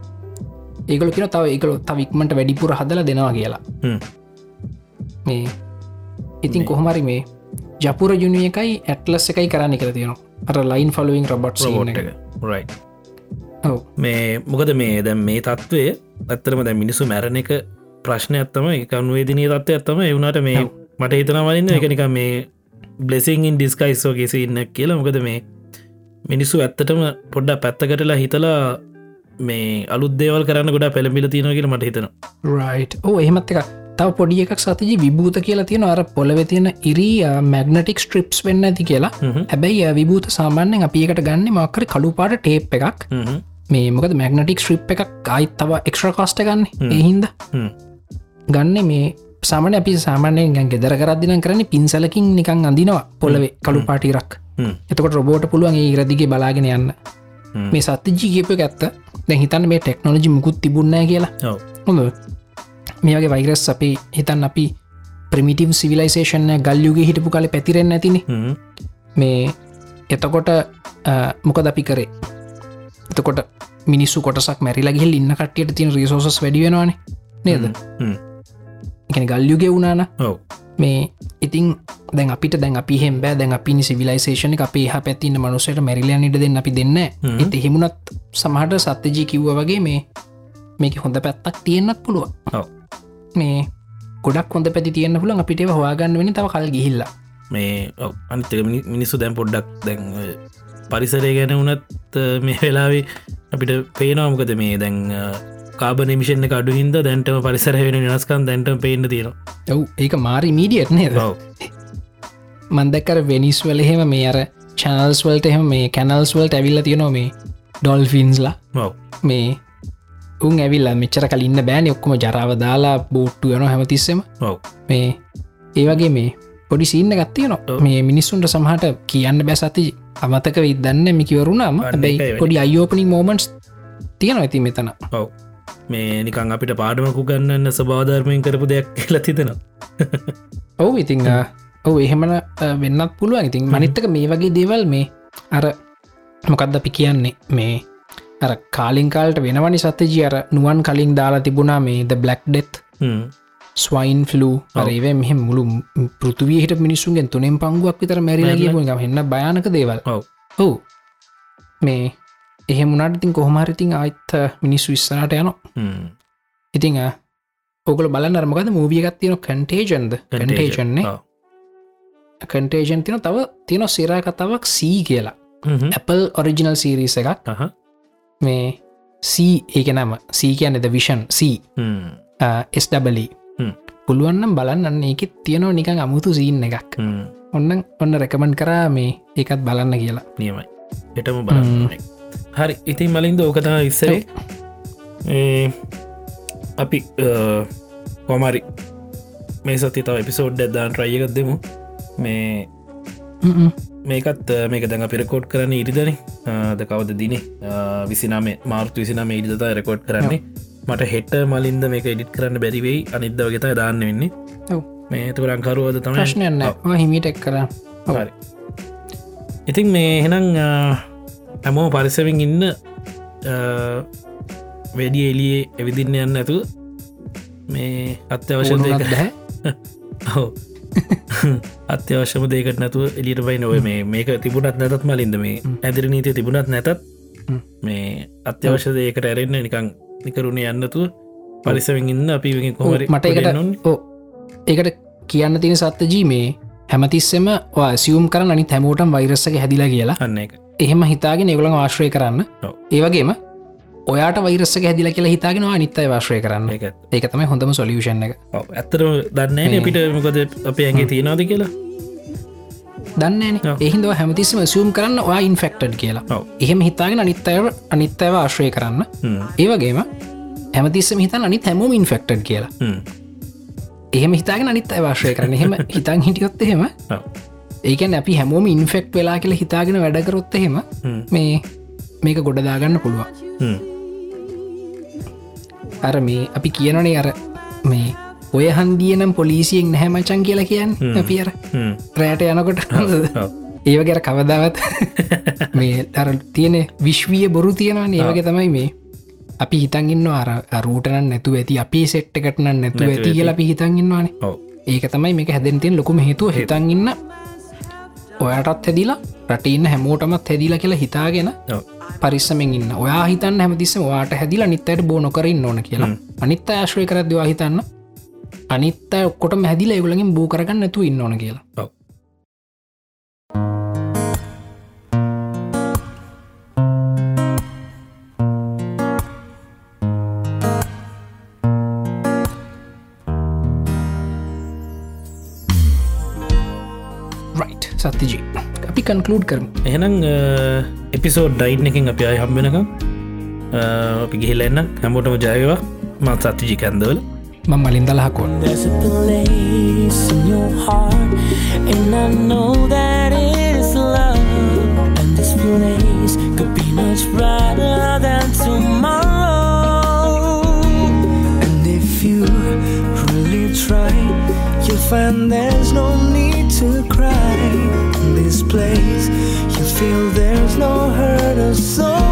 ඒකල කියෙන තව ඒකල තවික්මට වැඩිපුර හදල දෙනවා කියලා. මේ ඉතින් කොහොමරි මේ ජපුර ජුනිය එකයි ඇටලස් එකයි කරන්න කර තියෙනවා. අර ලයින් ෆලවිං රබට් රයි මේ මොකද මේ දැම් මේ තත්ත්වය ඇත්තරම දැ මිනිසු මැරණ එක ප්‍රශ්නය ඇත්තම එකනුවේදිනී තත්ව ඇත්තම එවුණට මේ මට හිතනවලන්න එකනික මේ බ්ලෙසිංින් ඩිස්කයිස්සෝ කෙසි ඉන්න කියලා. මොකද මේ මිනිස්සු ඇත්තටම පොඩ්ඩ පැත්තකටලා හිතලා මේ අලුත් දේවල් කරන්න ගොඩ පැළමිල තියෙන කියල මට හිතන රයි් ඕ එහෙමත් එක තව පොඩි එකක් සතිජි විභූත කියලා තියෙන අර පොලවෙ තියෙන ඉරී මැගනටික් ස්ට්‍රිප්ස් වෙන්න ඇති කියලා. හැබැයි විභූත සාමාන්‍යෙන් අපිකට ගන්න මක්කර කළුපාට ටේප් එකක්. මේ මොකද මැගනටික් ස්ට්‍රිප් එකක් අයිත් තව එක්ෂ්‍ර කාස්ට ගන්න එහින්ද ගන්න මේ සාමන අපි සාමානයෙන් ගැන් ගෙදර කරදදින කරන්නේ පින්සලකින් නිකං අඳනවා පොලවේ කළු පාටිරක් එතකොට රොබෝට පුළුවන් ඒ ඉරදිගේ බලාගෙන යන්න. මේ සත්‍යජී කියප ඇත්ත. දැ හිතන්න මේ ටෙක්නෝජි මුකුත් තිබුන්නෑ කියලා. හොඳ මේ වගේ වෛරස් අපි හිතන් අපි ප්‍රමිටම් සිවිලයිසේෂන්ය ගල්යුගේ හිටපු කල පැතිරෙන් ඇතින මේ එතකොට මොකද අපි කරේ? එතකොට මිනිස්සු කොටසක් මැරිලගහිල් ඉන්න කටියට තින රිසෝසස් වැඩිවෙනවානේ නේද එකන ගල්යුගෙ වුණාන. මේ ඉතින් දැන් අපිට දැන් අපි හෙම දැන් අපි සිවිලයිසේෂන අපේ හ පැතින්න මනුසයට මැරිලයනිට දෙන්න අපි දෙන්න එති හෙමුණත් සමහට සත්‍යජී කිව්ව වගේ මේ මේක හොඳ පැත්තක් තියෙන්න්නත් පුළුව මේ ගොඩක් හොඳ පැති තියන්න පුලන් අපිට හවාගන්න වෙන තව කල් ගිහිල්ලා. මේ අනිත මිනිස්සු දැන් පොඩ්ඩක් දැන් පරිසරය ගැන වනත් මේ වෙලාවේ අපිට පේනවාමකද මේ දැන් කාබ නිමිෂණ එක අඩු හින්ද දැන්ටම පරිසර වෙන වෙනස්කන් දැන්ට පේන්න තියෙනවා. ඔව් ඒක මාරි මීඩියට් නේද? මන්දකර වෙනිස් වල එහෙම මේ අර චනල්ස් වලට එහෙම මේ කැනල්ස් වලට ඇවිල්ල තියෙනවා මේ ඩොල්ෆින්ස්ලා මේ උන් ඇවිල්ල මෙච්චර කලින්න බෑන ඔක්කොම ජරාව දාලා බෝට්ටු යන හැමතිස්සෙම. මේ ඒවගේ මේ පොඩි සින්න ගත්තියන මේ මිනිස්සුන්ට සමහට කියන්න බැ සති අමතක විදන්න මිකිවරුණාම බැයි පොඩි අයෝපනිින් මෝමන්ස් තියෙන ඇති මෙතන. ඔව මේ නිකං අපිට පාඩමකු ගන්නන්න ස්භාධර්මයෙන් කරපු දෙයක් කියලා තිතෙනවා ඔවු ඉතිං ඔව එහෙමන වෙන්නත් පුළුවන්. ඉතින් මනිත්තක මේ වගේ දේවල් මේ අර මොකක්ද අපි කියන්නේ? මේ අර කාලින්කාල්ට වෙනවනි සත්‍යජී? අර නුවන් කලින් දාලා තිබුණා මේ ද බ්ලක් ඩෙත් ස්වයින් ෆලූ අරේව මෙහ මුළු පෘතුවීහිට මිනිසුන්ගෙන් තුනෙන් පංගුවක් විතර මැරිලගේ ගම හෙන්න භයනක දේවල්. ඔවු. මේ එහෙමුණට ඉතින් කොහොමරිතින් ආයිත් මිනිස්සු විස්සනට යන ඉතිං ඔකල බලන්න අරමකද මූවියගත් තියන කන්ටේජන්ද කන්ටේෂන්නේ කන්ටේෂන් තින තව තියෙන සිරා කතාවක් සී කියලා. Apple ඔරිජිනල් සීරීස එකක්. මේ සී ඒක නම සී කියන්නෙද විෂන් සී ස්ඩබලි පුළුවන්නම් බලන්න ඒකෙත් තියෙනවා නිකං අමුතු සීන් එකක්. ඔන්න ඔන්න රැකමන් කරා මේ ඒකත් බලන්න කියලා. නියමයි. එටම බලන්න හරි ඉතින් මලින්ද ඕකතා ඉස්සරේ. අපි කොමරි මේ සති තව එපිසෝඩ් ඇදදාන් රයියකත් දෙමු. මේ මේකත් මේක දැඟ පිරකෝඩ් කරන්න ඉරිදන. ද කවද දින? විසිනාමේ මාර්තු විසිනම ඉරිදතා රෙකෝඩ් කරන්නේ. මට හෙට මලින්ද මේක එඩිට් කරන්න බැරිවෙයි අනිද්ද වගේතා දාන්න වෙන්නේ. මේ තුරංකරුවද තම ප්‍රශ්නයන්න හිමිටෙක් කර. ඉතින් මේ හෙනම් හැමෝ පරිසවින් ඉන්න වැඩිය එලියේ එවිදින්න යන්න ඇතු මේ අත්‍යවශ්‍ය හෝ අත්‍යවශ්‍යම දේකට නැතුව එලිට බයි නොව මේ මේක තිබුණත් නැතත් මලින්ද මේ ඇදිර නීතිය තිබුණත් නැතත් මේ අත්‍යවශ්‍ය දේකට ඇරෙන්න්න නිකං නිකරුණේ යන්නතුව පරිසවින් ඉන්න අපි කොමර මට එකට ඒකට කියන්න තියෙන සත්තජී මේ හැමතිස්සෙම සියුම් කරන්න අනි තැමෝටම් වෛරස්සක හැදිලා කියලා. අන්න එක එහෙම හිතාගෙන ඒගොළන් ආශ්‍රය කරන්න. ඒවගේම ඔයාට වෛරස්සක හැදිල කියලා හිතාගෙන අනිත්තයි වාශ්‍රය කරන්න. ඒක. ඒක තමයි හොඳම සොලියෂන් එක. ඇත්තර දන්න අපිට මොකද අපේ ඇගේ තියෙනවාද කියලා? දන්න එහින්ද හැමතිස්සම සියුම් කරන්න ඔයා ඉන්ෆෙක්ටඩ් කියලා. එහෙම හිතාගෙන අනිත්තයව අනිත්තයව ආශ්‍රය කරන්න. ඒවගේම හැමතිස්සම හිතන් අනි හැමෝම ඉන්ෆෙක්ටඩ් කියලා. එහෙම හිතාගෙන අනිත් අවාශ්‍රය කරන එහෙම හිතන් හිටියොත් එහෙම ඒකැන් අපි හැමෝම ඉන්ෆෙක්් වෙලා කියලා හිතාගෙන වැඩකරොත් එහෙම මේ මේක ගොඩදාගන්න පුළුවන්. අර මේ අපි කියනනේ අර මේ ඔය හන්දියනම් පොලිසියෙන් නැහැමචන් කියලා කියන්න අපිර රෑට යනකොට. ඒවගේර කවදාවත් මේ අර තියෙන විශ්විය බොරු තියෙනවා ඒවගේ තමයි මේ අපි හිතන්ගන්න අර රූටනන් නැතු ඇති අපි සෙට්ටකටන නැතු ඇති කියලා අපි හිතන්ගන්නවාන ඒක තමයි මේක හැදෙන්තියෙන් ලොකුම හේතුව. හිතන්ගන්න ඔයාටත් හැදිලා රටඉන්න හැමෝටමත් හැදිලා කියලා හිතාගෙන පරිස්සමෙන් ඉන්න. ඔයා හිතන්න හැමතිස්ස වාට හැදිලා නිත්තයට බෝ නොකරින් ඕන කියලා. අනිත් ආශ්‍රය කරදවා හිතන්න අනිත් ඔක්කොට හැදිලා ඒගුලගින් බෝ කරගන්න නැතු ඉන්න ඕන කියලා සත්තිජී අපි කන්කලූඩ් කරම එහෙනම් එපිසෝඩ් ඩයිට් එකින් අපි අය හම්බෙනකම් අපි ගිහිල එන්න හැමෝටම ජයවා මත් සත්තිජි කැන්දවල මං මලින් දලහකොන් There's a place in your heart, and I know that it is love. And this place could be much brighter than tomorrow. And if you really try, you'll find there's no need to cry. In this place, you feel there's no hurt or sorrow.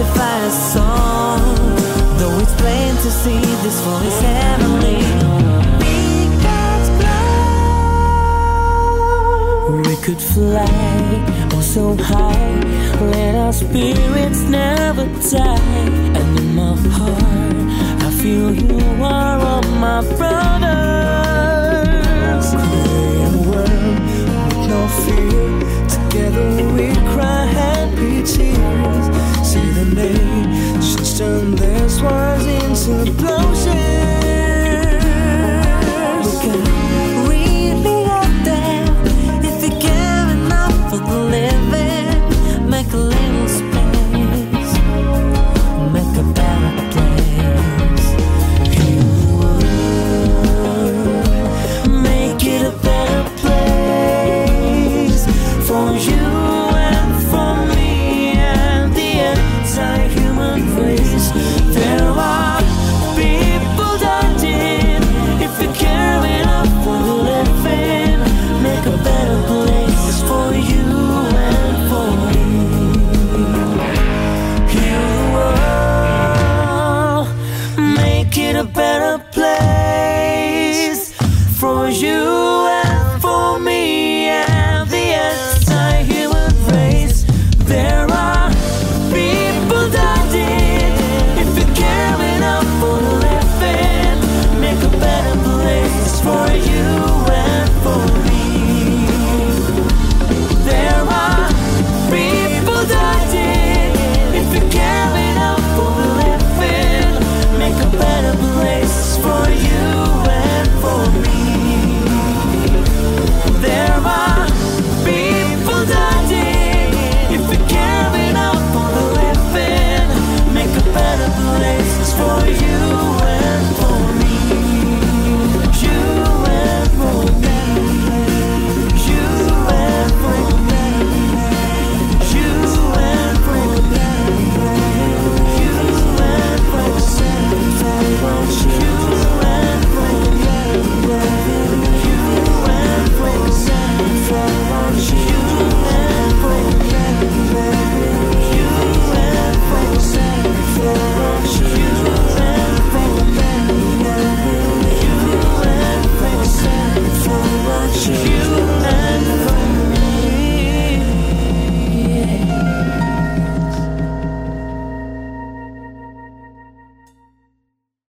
classify a song, though it's plain to see this one is heavenly. We could fly oh so high, let our spirits never die. And in my heart, I feel you are all my brothers. Create a world, with no fear. Together we cry happy tears. See the nations turn their swords into blows